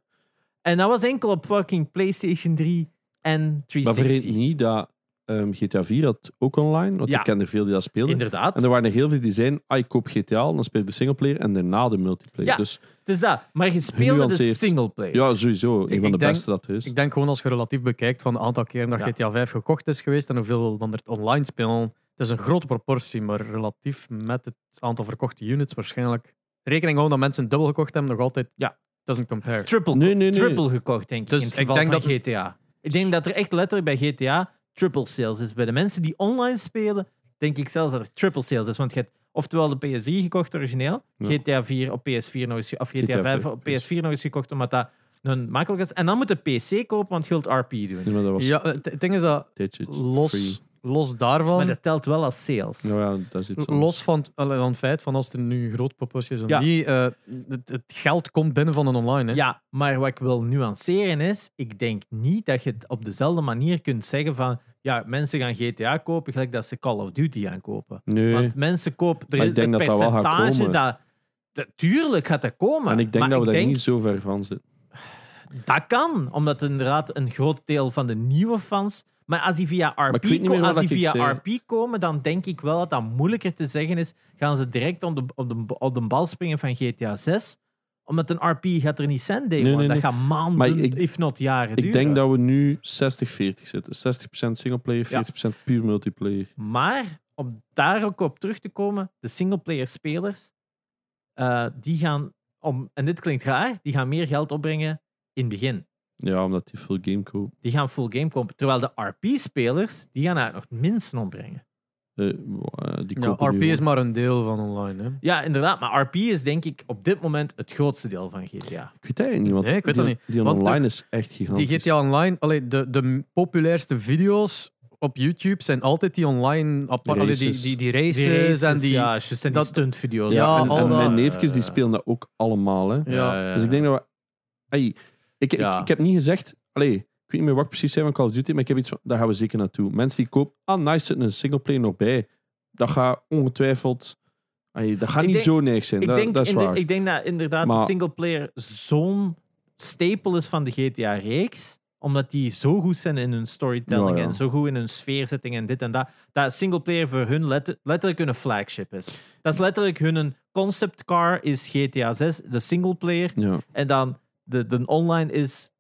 En dat was enkel op fucking PlayStation 3 en Maar 360. vergeet niet dat ehm, GTA 4 had ook online. Want Ja. ik ken er veel die dat speelden. Inderdaad. En er waren er heel veel die zeiden, ah, ik koop GTA, dan speel ik de singleplayer en daarna de multiplayer. Ja. Dus Het is dat. Maar je speelde de singleplayer. ja, sowieso. Een Ik- van de ik denk- beste dat er is. Ik denk gewoon als je relatief bekijkt van het aantal keren dat Ja. GTA 5 gekocht is geweest en hoeveel dan er het online spelen. Het is een grote proportie, maar relatief met het aantal verkochte units waarschijnlijk. Rekening houden dat mensen dubbel gekocht hebben, nog altijd. Ja. Doesn't compare. triple, Nee, nee, nee. triple gekocht, denk ik. Dus in het ik geval denk van dat- GTA. Ik denk dat er echt letterlijk bij GTA triple sales is. Bij de mensen die online spelen, denk ik zelfs dat er triple sales is. Want je hebt oftewel de PS3 gekocht origineel, Ja. GTA 4 op PS4 nog eens, of GTA, GTA 5 5 op PS4 nog eens gekocht, omdat dat een makkelijk is. En dan moet de PC kopen, want je wilt RP doen. Was Ja, het het ding is dat free. los, los daarvan, Maar dat telt wel als sales. Ja, ja, dat is iets los van het, van het feit van als er nu een groot proportie is Ja. niet, eh, het, het geld komt binnen van een online. Hè. Ja, maar wat ik wil nuanceren is, ik denk niet dat je het op dezelfde manier kunt zeggen van, ja, mensen gaan GTA kopen, gelijk dat ze Call of Duty gaan kopen. Nee, Want mensen kopen, er is dat dat gaat percentage dat, dat- tuurlijk gaat dat komen. en ik denk maar dat we daar denk, niet zo ver van zitten. dat kan, omdat inderdaad een groot deel van de nieuwe fans, maar als die via RP, als die via. RP komen, dan denk ik wel dat dat moeilijker te zeggen is. Gaan ze direct op de, op de, op de bal springen van GTA 6? Omdat een RP gaat er niet zijn, day Nee, one. nee, Dat nee. gaat maanden, Maar ik- if not jaren Ik duren. denk dat we nu 60-40 zitten. 60% singleplayer, 40% puur multiplayer. Maar om daar ook op terug te komen, de singleplayer spelers, eh, die gaan, om, en dit klinkt raar, die gaan meer geld opbrengen in het begin. Ja, omdat die full game kopen. Die gaan full game kopen. Terwijl de RP-spelers, die gaan eigenlijk nog minsten opbrengen. Eh, eh, die Ja, RP is maar een deel van online. Hè. Ja, inderdaad. Maar RP is denk ik op dit moment het grootste deel van GTA. Ik weet het eigenlijk niet, want Nee, ik weet die, dat niet. die Want online de- is echt gigantisch. Die GTA Online, allee, de, de populairste video's op YouTube zijn altijd die online apart, Die allee, die, races. die, die races, Die races, en die. ja, juist, en die dat- stuntvideo's. Ja, Ja, en, en mijn neefjes die spelen dat ook allemaal. Hè. Ja. Dus ik denk dat we... Ey, ik, ik heb niet gezegd... Allee, ik weet niet meer wat ik precies zei van Call of Duty, maar ik heb iets van... Daar gaan we zeker naartoe. Mensen die kopen... Ah, nice, zit een singleplayer nog bij. Dat gaat ongetwijfeld... Ey, dat gaat Ik niet denk- zo neig zijn. Ik dat, denk, dat is de- waar. ik denk dat inderdaad de Maar- singleplayer zo'n stapel is van de GTA-reeks. Omdat die zo goed zijn in hun storytelling Ja, ja. en zo goed in hun sfeerzetting en dit en dat. Dat singleplayer voor hun letter- letterlijk hun flagship is. Dat is letterlijk hun concept car is GTA 6, de singleplayer. Ja. En dan de, de online is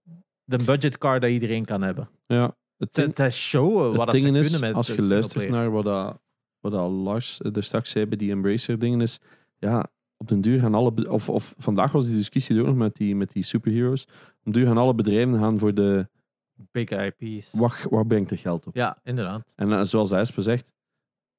de budget car dat iedereen kan hebben. Ja, het ding, te showen wat het dat ze is, kunnen met als je luistert naar wat, dat, wat dat Lars er straks zei bij die Embracer dingen is, ja, op den duur gaan alle, of, of vandaag was die discussie ook nog met die, met die superheroes, op den duur gaan alle bedrijven gaan voor de, Big IP's. wat, wat brengt er geld op? Ja, inderdaad. En eh, zoals Espe zegt,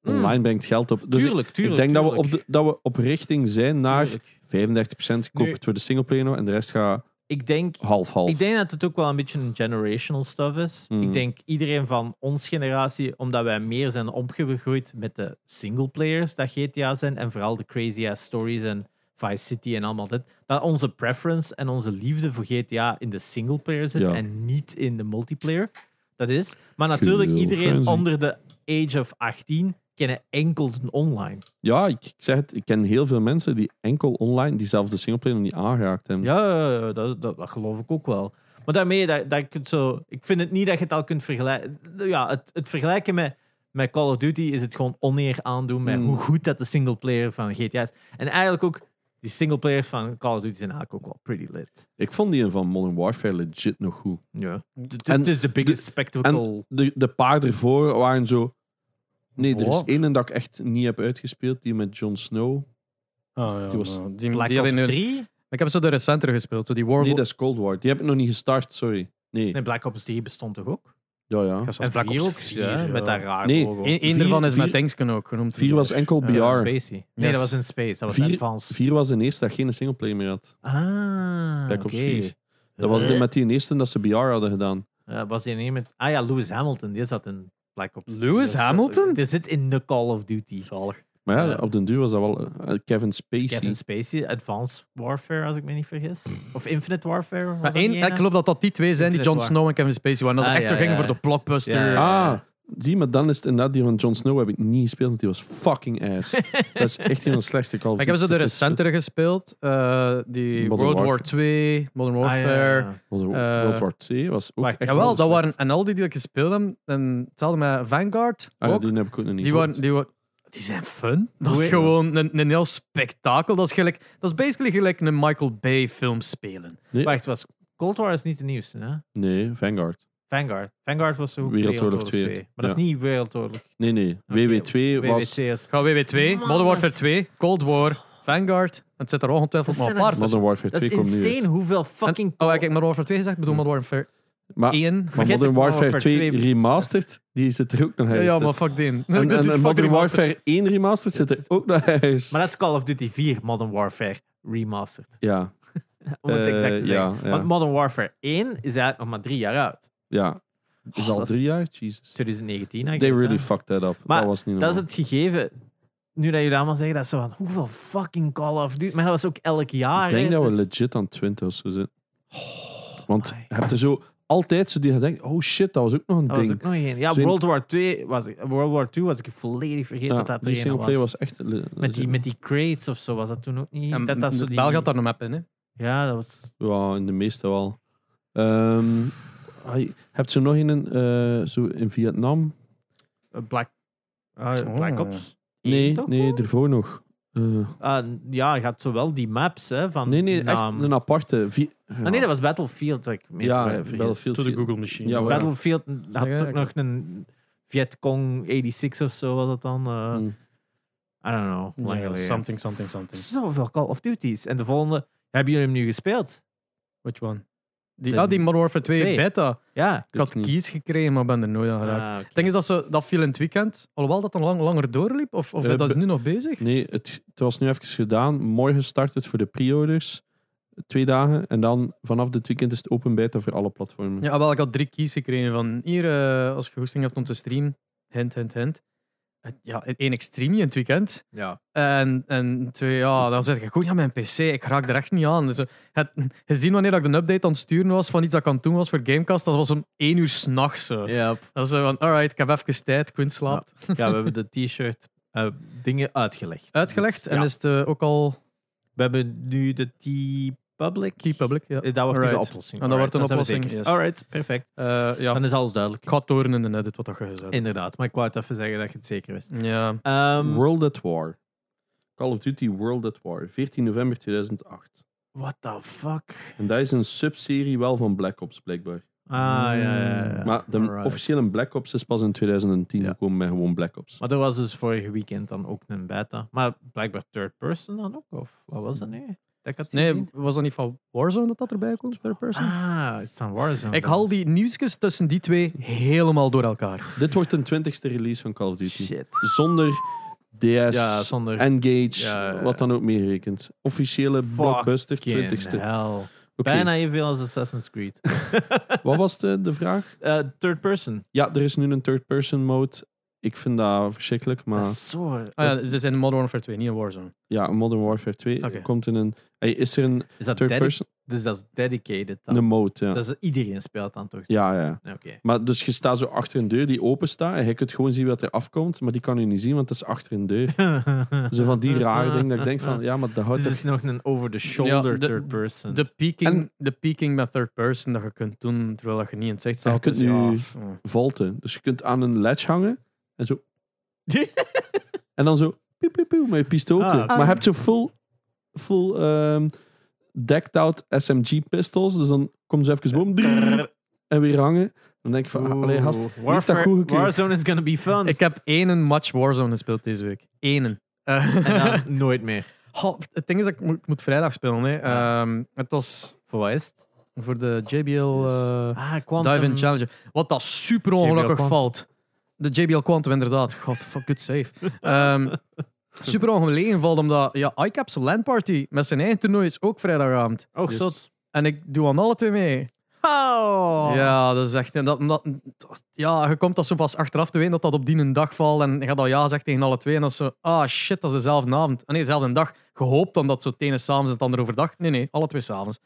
Mm. online brengt geld op. Dus tuurlijk, ik tuurlijk. denk dat we, op de, dat we op richting zijn naar Tuurlijk. 35% koop Nu- het voor de singleplayer nog en de rest gaat Ik denk, half-half. ik denk dat het ook wel een beetje een generational stuff is. Mm. Ik denk iedereen van ons generatie, omdat wij meer zijn opgegroeid met de singleplayers dat GTA zijn en vooral de crazy ass stories en Vice City en allemaal dit, dat onze preference en onze liefde voor GTA in de singleplayer zit Ja. en niet in de multiplayer. Dat is. Maar natuurlijk, Cool, iedereen onder de age of 18 kennen enkel online. Ja, ik, ik zeg het, ik ken heel veel mensen die enkel online diezelfde singleplayer nog niet aangeraakt hebben. Ja, dat, dat, dat geloof ik ook wel. Maar daarmee, dat, dat ik, het zo, ik vind het niet dat je het al kunt vergelijken. Ja, het, het vergelijken met, met Call of Duty is het gewoon oneer aandoen met Mm. hoe goed dat de singleplayer van GTA is. En eigenlijk ook, die singleplayers van Call of Duty zijn eigenlijk ook wel pretty lit. Ik vond die van Modern Warfare legit nog goed. Ja. Het En is de biggest spectacle. De, de paar ervoor waren zo... Nee, er is Wat? één dat ik echt niet heb uitgespeeld, die met Jon Snow. Ah, ja, Die was maar die, Black die Ops alleen nu- 3? Ik heb zo de recentere gespeeld, zo die World Nee, dat is Cold War. Die heb ik nog niet gestart, sorry. Nee, Nee, Black Ops 3 bestond toch ook? ja, ja. En Black 4 Ops ook, 4, ja, met dat raar Nee, logo. Eén één Vier- daarvan is met vier- Tanksken ook genoemd. Vier was enkel Ja, BR. Spacey. Nee, Yes. dat was in Space. Dat was Vier- Advanced. Vier was de eerste dat geen singleplayer meer had. Ah, Black Ops oké. 4. Dat was de, met die eerste dat ze BR hadden gedaan. Eh, was die een met... Ah ja, Lewis Hamilton. Die zat in Black Ops. 3. Lewis is- Hamilton? Die zit in de Call of Duty. Zalig. Maar ja, op den duur was dat wel eh, Kevin Spacey. Kevin Spacey, Advanced Warfare, als ik me niet vergis. Of Infinite Warfare. was Maar één, ik geloof dat dat die twee zijn, die Jon. Snow en Kevin Spacey waren. Dat ze Ah, echt zo ja, gingen ja. voor de blockbuster. Ja, ja. Ah, zie, maar dan is het inderdaad die van Jon Snow heb ik niet gespeeld, want die was fucking ass. dat is echt een van de slechtste Call of ik heb zo de recentere gespeeld. eh, die Modern World War. 2, Modern Ah, ja, Warfare. ja. World, Eh, World War 2 was ook wacht, echt Jawel, dat waren en al die die ik gespeeld heb. En hetzelfde met Vanguard. Ah, ja, ook. die heb ik ook nog niet die, gespeeld. waren, die, waren, die zijn fun. Dat is gewoon een, een heel spektakel. Dat is, gelijk, dat is basically gelijk een Michael Bay film spelen. Nee, Wacht, was Cold War is niet de nieuwste, hè? nee, Vanguard. Vanguard. Vanguard was zo Wereldoorlog 2. Maar dat is niet Wereldoorlog. Nee, nee. Oké, WW2 was... WW2 is... Ga WW2, Man, Modern Warfare dat is- 2, Cold War, Vanguard. En het zit er ongetwijfeld Dat zo- tussen. Modern Warfare Dat 2 is komt nu uit. insane hoeveel fucking... Oh, ik heb Modern Warfare 2 gezegd, ik bedoel Modern Warfare Maar, 1. maar Modern Warfare Modern 2 Warfare 2 Remastered, die zit er ook nog Ja, uit. ja, Dus- maar fuck die. En, Dat en, is en fucking Modern. Warfare 1 Remastered zit er ook nog uit. Maar dat is Call of Duty 4 Modern Warfare Remastered. Ja, Om het Eh, exact te ja, zeggen. ja. Want Modern Warfare 1 is eigenlijk nog maar drie jaar oud. Ja. Is Oh, al dat drie jaar? Jesus. 2019, I They really hè. fucked that up. Maar dat was niet Dat is het gegeven. Nu dat jullie allemaal zeggen, dat is zo van, hoeveel fucking Call of Duty... Maar dat was ook elk jaar. Ik denk hè. dat we Dus- legit aan 20 of zo zitten. Want my. je hebt er zo altijd zo die je denkt, oh shit, dat was ook nog een Dat was ding. ook nog een. Ja, Zo World War 2 was ik, World War 2 was ik volledig vergeten dat ja, dat die er een was. was echt... Met die, met die crates of zo was dat toen ook niet. En dat, dat zo die, België had daar een map in, hè. Ja, dat was. Ja, in de meeste wel. Ehm ai, heb je nog een eh, zo in Vietnam? eh, Black, ah, Oh. Black Ops. Nee, toch nee, ervoor nog. Eh, Ah, ja, je had zowel die maps hè, van. nee, nee, echt een aparte. Vi- Ah, nee, dat was Battlefield. Dat ik me Ja. Battlefield. To the Google machine. Ja. Battlefield had ook nog een Vietcong 86 of zo was dat dan. eh, Mm. I don't know. Lang Ja, geleden. something, something, something. Zoveel Call of Duties. En de volgende. Hebben jullie hem nu gespeeld? Which one? Die, De- ah, die Modern Warfare 2 Twee. beta. Ja. Ik had niet. keys gekregen, maar ben er nooit aan geraakt. Ah. Het ding is dat ze dat viel in het weekend. Alhoewel dat dan lang, langer doorliep. Of, of Eh, dat is nu nog bezig. Nee, het, het was nu even gedaan. Morgen start het voor de pre-orders. Twee dagen. En dan vanaf dit weekend is het open beta voor alle platformen. Ja, wel, ik had drie keys gekregen van hier, eh, als je goesting hebt om te streamen. Hint, hint, hint. Het- Ja, één, niet in het weekend. Ja. En, en twee, ja, dan zeg ik, goed, ja, mijn PC, ik raak er echt niet aan. Dus, het, gezien wanneer ik de update aan het sturen was van iets dat ik aan het doen was voor Gamecast, dat was om één uur s'nachts. Dat is zo van, alright, ik heb even tijd, Quinn slaapt. ja, we hebben de t-shirt eh, dingen uitgelegd. Uitgelegd Dus, en ja. is het eh, ook al We hebben nu de T-Public. key public. Ja. Eh, Dat wordt nu de Alright. oplossing. En dat Alright, wordt een dan zijn we oplossing, zeker. yes. Alright, perfect. Eh, ja, Dan is alles duidelijk. ik ga het horen in de edit wat dat je gezegd hebt. Inderdaad, maar ik wou het even zeggen dat je het zeker wist. Ja. Ehm, World at War. Call of Duty World at War. 14 november 2008. what the fuck? En dat is een subserie wel van Black Ops, blijkbaar. Ah, ja, ja, ja. Maar de Alright. officiële Black Ops is pas in 2010 Ja. gekomen met gewoon Black Ops. Maar er was dus vorige weekend dan ook een beta. Maar blijkbaar third person dan ook? Of wat was dat nu? Dat ik had Nee, gezien? was dat niet van Warzone dat dat erbij komt? Third person? Ah, het is van Warzone. Ik haal die nieuwsjes tussen die twee helemaal door elkaar. Dit wordt een 20ste release van Call of Duty. Shit. Zonder DS, Ja, zonder Engage, Ja, wat dan ook meerekent. Officiële blockbuster 20ste. hell. Bijna evenveel als Assassin's Creed. Wat was de, de vraag? Eh, third person. Ja, er is nu een third-person mode. Ik vind dat verschrikkelijk, maar Dat is zo... Ah, ja, ze zijn in Modern Warfare 2, niet in Warzone. ja, Modern Warfare 2 Oké. komt in een... Hey, is er een Is dat dedi- third-person? Dus dat is dedicated dan? Een mode, ja. Dat is iedereen speelt dan toch? Ja, ja. Oké. Maar dus je staat zo achter een deur die open staat en je kunt gewoon zien wat er afkomt, maar die kan je niet zien, want het is achter een deur. Zo van die rare dingen dat ik denk van, ja, maar dat houdt Dus toch... het is nog een over-the-shoulder Ja, third person. De peaking, En- de peaking met third person dat je kunt doen terwijl dat je niet in het zicht Ja, je staat. kunt nu- ja, ja. Volten. Dus je kunt aan een ledge hangen en zo... en dan zo... Piep, piep, piep, met je pistool. Ah, Maar je hebt zo full... Full... ehm, decked out SMG pistols. Dus dan komen ze even boom... en weer hangen. Dan denk ik van... ah, Allee, gast, Oeh, wie heeft dat Warfare- goed gekeurd? Warzone is gonna be fun. Ik heb één match Warzone gespeeld deze week. Eén. Eh, En dan nooit meer. Goh, het ding is dat ik moet, ik moet vrijdag spelen. Hè. Ja. Ehm, het was Voor wat is het? voor de JBL eh Ah, Quantum. Dive in Challenger. Wat dat super ongelukkig valt. De JBL Quantum, inderdaad. God, fuck, good save. Ehm, super ongelegen valt, omdat ja, ICAP's LAN-party met zijn eigen toernooi is ook vrijdagavond. Oh, Yes. zot. En ik doe aan alle twee mee. Oh. Ja, dat is echt... en Dat, dat, ja, je komt dat zo pas achteraf te weten dat dat op die een dag valt. En je gaat al ja zeggen tegen alle twee. En dat is zo... Ah, shit, dat is dezelfde avond. Ah, nee, dezelfde dag. Gehoopt dan dat zo het ene s'avonds en het andere overdag. Nee, nee, alle twee s'avonds.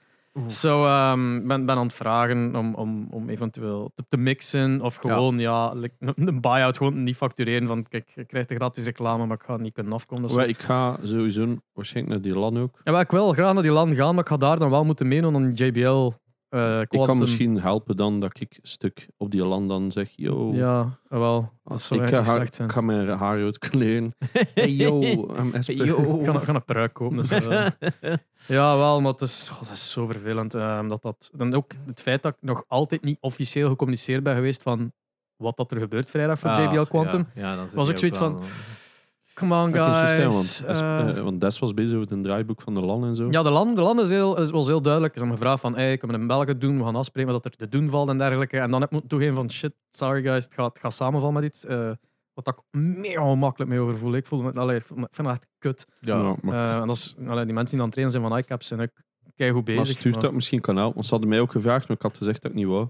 Zo, ehm, ben, ben aan het vragen om, om, om eventueel te, te mixen. Of gewoon, ja, like, een buy-out gewoon niet factureren. Van, kijk, je krijgt de gratis reclame, maar ik ga het niet kunnen afkomen. Dus Wel, ik ga sowieso waarschijnlijk naar die LAN ook. ja, maar ik wil graag naar die land gaan, maar ik ga daar dan wel moeten meedoen aan die JBL. Eh Ik kan misschien helpen dan dat ik een stuk op die LAN dan zeg, yo, Ja, wel. Dat zou ik, ga, slecht zijn. ik ga mijn haar uitkleden. Hey yo, I'm. Yo. Ik ga een pruik kopen. Dus, eh. ja, wel, maar het is, god, dat is zo vervelend. ehm, dat dat, dan ook het feit dat ik nog altijd niet officieel gecommuniceerd ben geweest van wat dat er gebeurt vrijdag voor Ah, JBL Quantum. Ja, ja, dan zit Was ook zoiets wel- Come on, Dat guys. want, Eh, eh, want Des was bezig met een draaiboek van de LAN en zo. ja, de land, de land is, heel, is, was heel duidelijk. Ze hebben gevraagd van, hey, kunnen we een België doen? We gaan afspreken wat er te doen valt en dergelijke. En dan heb ik toegeven van, shit, sorry guys, het gaat, het gaat samenvallen met iets. Eh, wat ik mega ongemakkelijk mee over voel. Ik, voel me, allee, ik vind het echt kut. Ja, Ja. maar, Eh, en dat is, allee, die mensen die aan het trainen zijn van iCaps zijn ook keigoed maar bezig. stuurt maar- dat misschien kan helpen. Want ze hadden mij ook gevraagd, maar ik had gezegd dat ik niet wou.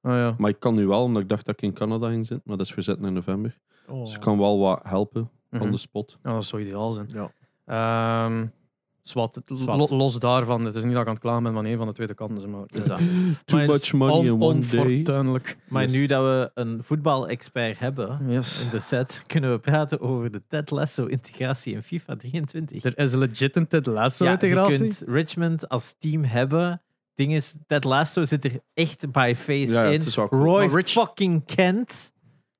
Ah, ja. Maar ik kan nu wel, omdat ik dacht dat ik in Canada ging zitten. Maar dat is verzet in november. Oh. Dus ik kan wel wat helpen Mhm. on the spot. Ja, dat zou ideaal zijn. Ja. Ehm, los daarvan, het is niet dat ik aan het klagen ben van een van de tweede kanten. Maar, Dus dat. Too Maar is much money on, in one day. onfortuinlijk. Maar Yes. nu dat we een voetbalexpert hebben Yes. in de set, kunnen we praten over de Ted Lasso-integratie in FIFA 23. Er is legit een Ted ja, je Lasso-integratie. kunt Richmond als team hebben. Ding is, Ted Lasso zit er echt by face Ja, ja, in. is cool. Roy Rich- fucking Kent.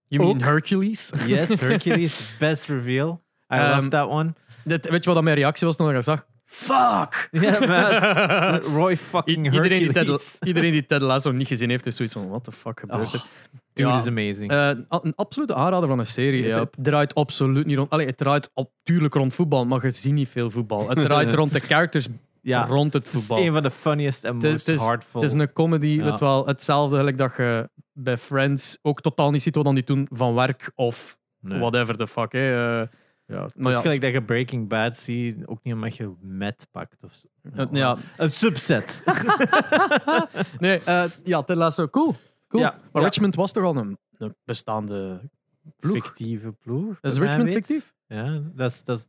You mean. Hercules? Yes, Hercules, best reveal. I Ehm, love that one. Dit, weet je wat mijn reactie was toen ik dat zag? Fuck! Ja, Roy fucking I- iedereen, die Hercules. Ted, iedereen die Ted Lasso niet gezien heeft, heeft zoiets van: what the fuck gebeurt er? Oh, dude Ja. is amazing. Eh, een absolute aanrader van een serie. Het- Yep. Het, draait absoluut niet rond. Allee, het draait op, tuurlijk rond voetbal, maar je ziet niet veel voetbal. Het draait rond de characters ja, rond het het is voetbal. een van de funniest en most het is-. Het is een comedy, Ja. weet wel, hetzelfde gelijk dat je bij Friends ook totaal niet ziet wat dan die doen van werk of Nee. whatever the fuck. Hè. Eh, Ja, het Maar is ja, gelijk dat je Breaking Bad ziet, ook niet omdat je met pakt. Of zo. ja, Een subset. nee, eh, ja, Ted Lasso, cool. cool. Ja, maar. Richmond was toch al een, een bestaande ploeg? Fictieve ploeg. Is Richmond fictief? Ja, dat is, dat is,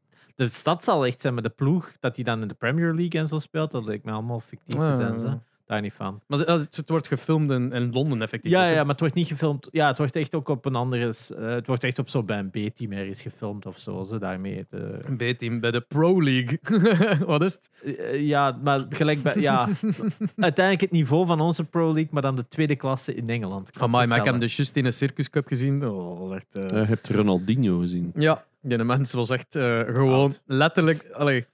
de stad zal echt zijn met de ploeg dat hij dan in de Premier League en zo speelt. Dat lijkt me allemaal fictief te zijn. Ah. Ze. Daar niet van. Maar het, het wordt gefilmd in, in Londen, effectief. Ja, ja, maar het wordt niet gefilmd. Ja, het wordt echt ook op een andere. eh, het wordt echt op zo bij een B-team ergens gefilmd of zo. zo daarmee. De, Een B-team bij de Pro League. wat is het? Eh, ja, maar gelijk bij. Ja, uiteindelijk het niveau van onze Pro League, maar dan de tweede klasse in Engeland. Amai, ze maar ik heb stellen. de Just in een Circus Cup gezien. Oh, dat was echt... eh, Je hebt Ronaldinho gezien. Ja, die mens was echt eh, gewoon Oud. letterlijk... Allee,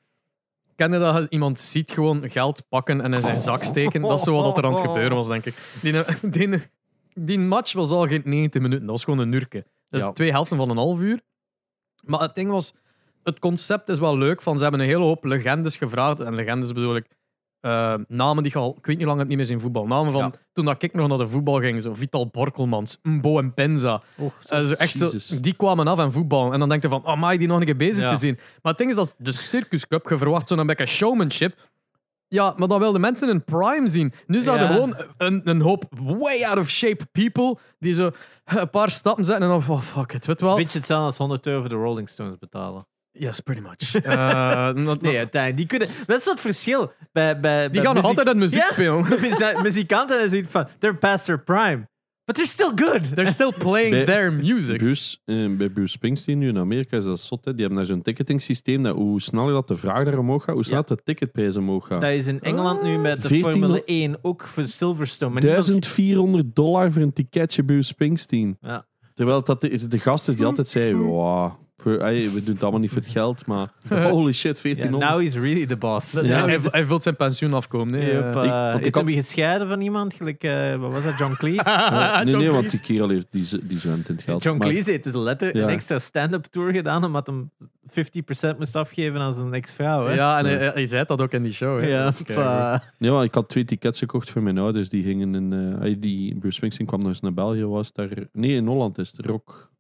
ken je dat iemand ziet gewoon geld pakken en in zijn zak steken? Dat is zo wat er aan het gebeuren was, denk ik. Die, die, die match was al geen 90 minuten. Dat was gewoon een nurke. Dat is Ja. twee helften van een half uur. Maar het ding was, het concept is wel leuk. Van, ze hebben een hele hoop legendes gevraagd. En legendes bedoel ik eh, namen die je al, ik weet niet lang het niet meer zien voetbal. Namen van Ja. toen dat ik nog naar de voetbal ging. Zo Vital Borkelmans, Mbo en Penza. Eh, zo echt zo, die kwamen af en voetbal. En dan denk je van, oh, mag die nog een keer bezig Ja. te zien? Maar het ding is, dat de Circus Cup, je verwacht zo'n beetje showmanship. Ja, maar dan wilden mensen in prime zien. Nu zouden Ja. gewoon een, een hoop way out of shape people die zo een paar stappen zetten en dan, oh, fuck it, weet je wel. Een beetje hetzelfde als 100 euro voor de Rolling Stones betalen. Yes, pretty much. Eh, dat- Nee, uiteindelijk. Die kunnen, dat is het verschil. Bij, bij, die bij gaan nog muziek- altijd aan muziek Ja. spelen. Muzikanten en zoiets van, they're past their prime. But they're still good. They're still playing Bij- their music. Bruce, eh, bij Bruce Springsteen nu in Amerika is dat zot. Hè. Die hebben daar zo'n ticketing systeem dat hoe sneller dat de vraag daar omhoog gaat, hoe sneller de ticketprijs omhoog gaat. Dat is in Engeland nu met de 14 Formule 1 ook voor Silverstone. Maar niemand- 1400 dollar voor een ticketje Bruce Springsteen. Ja. Terwijl dat de, de gast is die altijd zei, wow, voor, we doen het allemaal niet voor het geld, maar holy shit, Ja, 1400. now he's really the boss. Ja, hij, hij vult zijn pensioen afkomen. Nee, Yep, Eh, Ik- ik hem gescheiden van iemand? Gelijk, eh, wat was dat, John Cleese? Nee, John nee, want die kerel heeft die, die zwent in het geld. John Maar- Cleese heeft dus letterlijk Ja. een extra stand-up tour gedaan omdat hem 50% moest afgeven aan zijn ex-vrouw. Ja, en Ja. hij, hij zei dat ook in die show. Hè. Ja. Nee, maar ik had twee tickets gekocht voor mijn ouders. Die gingen in. eh, die Bruce Springsteen kwam nog eens naar België. Was daar. Nee, in Holland is het rock.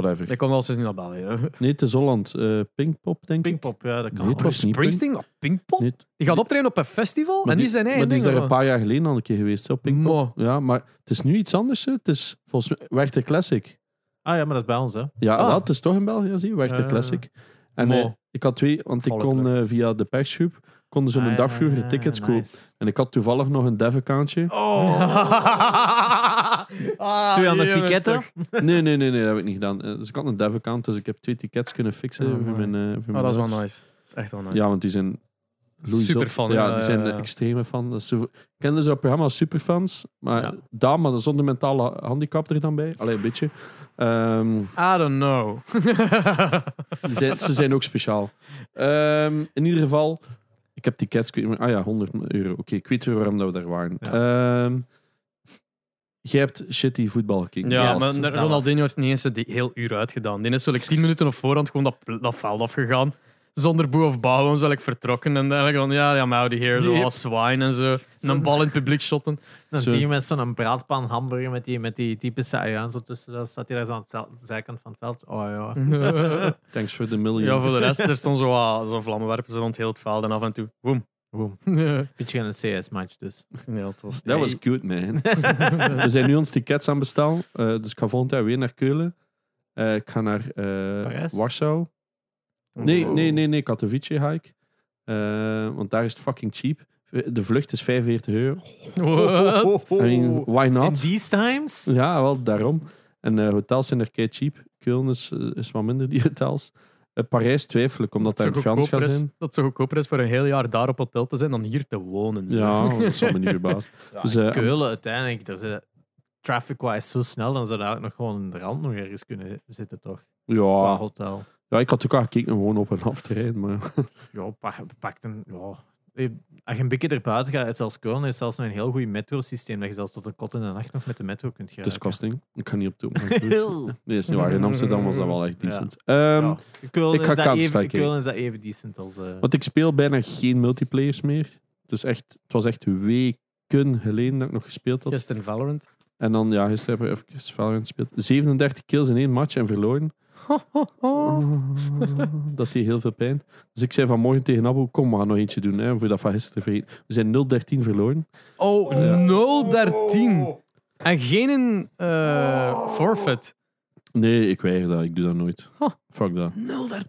Whatever. Ik kom wel eens niet naar België. hè. Nee, het is Holland. eh Pinkpop, denk ik. Pinkpop, ja, dat kan. Nee, het ook. was niet Springsteen op Pinkpop? Nee, Die gaat optreden op een festival maar en die zijn maar eigen die is daar een paar jaar geleden al een keer geweest. hè, Op? Pinkpop. Mo. Ja, maar het is nu iets anders. hè. Het is volgens mij Werchter Classic. Ah ja, maar dat is bij ons, hè. Ja, Ah. wel, het is toch in België, zie je? Werchter Ja. Classic. En Mo. eh, ik had twee, want ik kon eh, via de persgroep konden ze een Ah, dag vroeger tickets kopen. nice. En ik had toevallig nog een dev-accountje. Ah, 200 jongens, ticketten. toch. Nee, nee, nee, nee, dat heb ik niet gedaan. Eh, Dus ik had een dev-account, dus ik heb twee tickets kunnen fixen Oh, voor mooi. mijn, eh, voor Oh, mijn dat is wel nice. Dat is echt wel nice. Ja, want die zijn loeizot. Superfan, Ja, ja, die zijn ja, de ja. extreme fan. Dat is zo... Kenden ze dat programma als superfans? Maar Ja. daar, maar zonder mentale handicap er dan bij. Alleen een beetje. Ehm, I don't know. die zijn, ze zijn ook speciaal. Ehm, in ieder geval, ik heb tickets. ik weet Ah ja, 100 euro. Oké, ik weet weer waarom dat we daar waren. Ehm, jij hebt shitty voetbal gekeken. Ja, Ja, maar Ronaldinho heeft niet eens die heel uur uitgedaan. Die is zo like, 10 minuten op voorhand gewoon dat, dat veld afgegaan. Zonder boe of bouw, gewoon like, vertrokken. En eigenlijk van, ja, ja, out of here. Zo als zwijn en zo. En een bal in het publiek shotten. Dan die met zo'n braadpan hamburger met die, met die typische uian zo tussen. Dan staat hij daar zo aan de zijkant van het veld. Oh ja. Thanks for the million. ja, voor de rest, er stond zo, wat- zo vlammenwerpers rond heel het veld. En af en toe, boom. Boom. Beetje een CS-match dus. dat was was good, man. We zijn nu ons tickets aan bestellen. Eh, dus ik ga volgend jaar weer naar Keulen. Eh, ik ga naar eh? Warschau. Nee, nee, nee, nee, Katowice ga ik. Eh, want daar is het fucking cheap. De vlucht is 45 euro. What? I mean, why In not? these times? Ja, wel, daarom. En eh, hotels zijn er kei cheap. Keulen is, eh, is wat minder, die hotels. Parijs twijfel ik, omdat Dat daar Frans gaat is- zijn. Dat het zo goedkoper is voor een heel jaar daar op hotel te zijn dan hier te wonen. Ja, dat zal me niet verbaasd. Dus, Keulen uiteindelijk, daar zit traffic-wise zo snel, dan zou daar ook nog gewoon in de rand nog ergens kunnen zitten, toch? Qua ja, hotel. Ja, ik had ook al gekeken om gewoon op en af te rijden. Maar Ja, pak, pak een... Ja. Als je een beetje erbuiten gaat, zelfs Keulen is zelfs nog een heel goed metrosysteem, dat je zelfs tot een kot in de nacht nog met de metro kunt gaan. disgusting. Ik kan niet op de. Nee, is niet waar. In Amsterdam was dat wel echt Ja. decent. Ehm, Ja. Keulen, Ik ga is dat even, Keulen is dat even decent als... eh, Want ik speel bijna geen multiplayers meer. Het, is echt, het was echt weken geleden dat ik nog gespeeld had. Gisteren Valorant. En dan, ja, gisteren heb ik even Valorant gespeeld. 37 kills in één match en verloren. dat deed heel veel pijn. Dus ik zei vanmorgen tegen Abu, kom, we gaan nog eentje doen. Hè, voor dat van gisteren vergeten. We zijn 0-13 verloren. Oh, Ja. 0-13. En geen eh, forfeit. Nee, ik weiger dat. Ik doe dat nooit. Huh. Fuck dat. 0-13.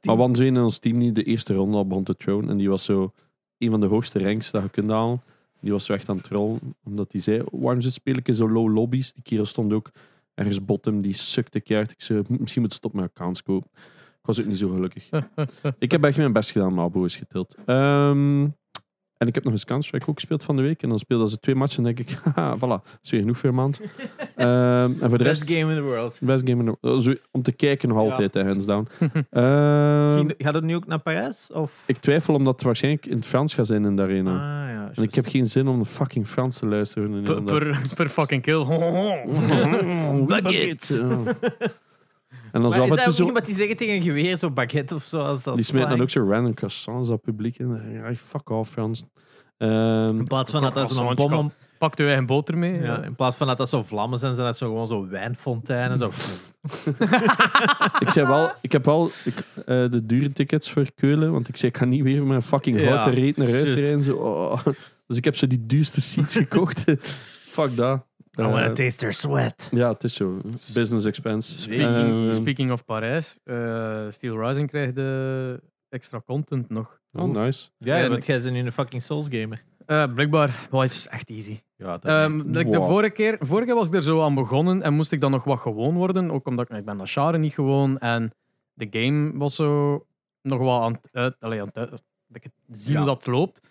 Maar want in ons team niet de eerste ronde al begon te throwen. En die was zo een van de hoogste ranks dat je kunt halen. Die was zo echt aan het trollen. Omdat hij zei, waarom zit speel ik in zo low lobbies? Die kerel stond ook ergens bottom. Die sukte keihard. Ik zei, "Hm, misschien moet je stop met accounts kopen. Ik was ook niet zo gelukkig. ik heb echt mijn best gedaan, maar Abo is getild. Ehm, En ik heb nog eens Counter-Strike ook gespeeld van de week. En dan speelden ze twee matchen en denk ik, haha, voilà, dat is weer genoeg voor een maand. Ehm, en voor de Best rest... game in the world. Best game in the- uh, zo- Om te kijken nog Ja. altijd, hè, hands down. Ehm, Ging- Gaat het nu ook naar Parijs? Of? ik twijfel omdat het waarschijnlijk in het Frans gaat zijn in de arena. Ah, ja, en ik heb geen zin om de fucking Frans te luisteren. in de Per, per, per fucking kill. Baguette. En dan Maar zo is af en dat toe zo... niet wat die zeggen tegen een geweer, zo baguette of zo? Als, als Die smijten dan ook zo random croissants op publiek in. Ja, fuck off, Frans. Ehm, In plaats van dat dat zo'n bom om, Pak je eigen boter mee. ja, in plaats van dat dat zo vlammen zijn, zijn dat zo gewoon zo wijnfonteinen. Zo. ik zei wel, ik heb wel ik, eh, de dure tickets voor Keulen, want ik zei, ik ga niet weer met een fucking Ja, houten reet naar huis rijden. Zo, oh. Dus ik heb zo die duurste seats gekocht. Fuck dat. I wanna Eh, taste their sweat. ja, het is zo. Business expense. Speaking, Ehm, speaking of Parijs, eh, Steel Rising krijgt de extra content nog. oh, nice. Ja, Ja, want jij bent nu een fucking Souls gamer. Eh, blijkbaar, wow, het is echt easy. Ja, dat Ehm, like de vorige, keer, vorige keer was ik er zo aan begonnen en moest ik dan nog wat gewoon worden. Ook omdat ik, ik ben dat genre niet gewoon en de game was zo nog wat aan het uit, allee, aan het uit- dat ik Ja. hoe dat loopt.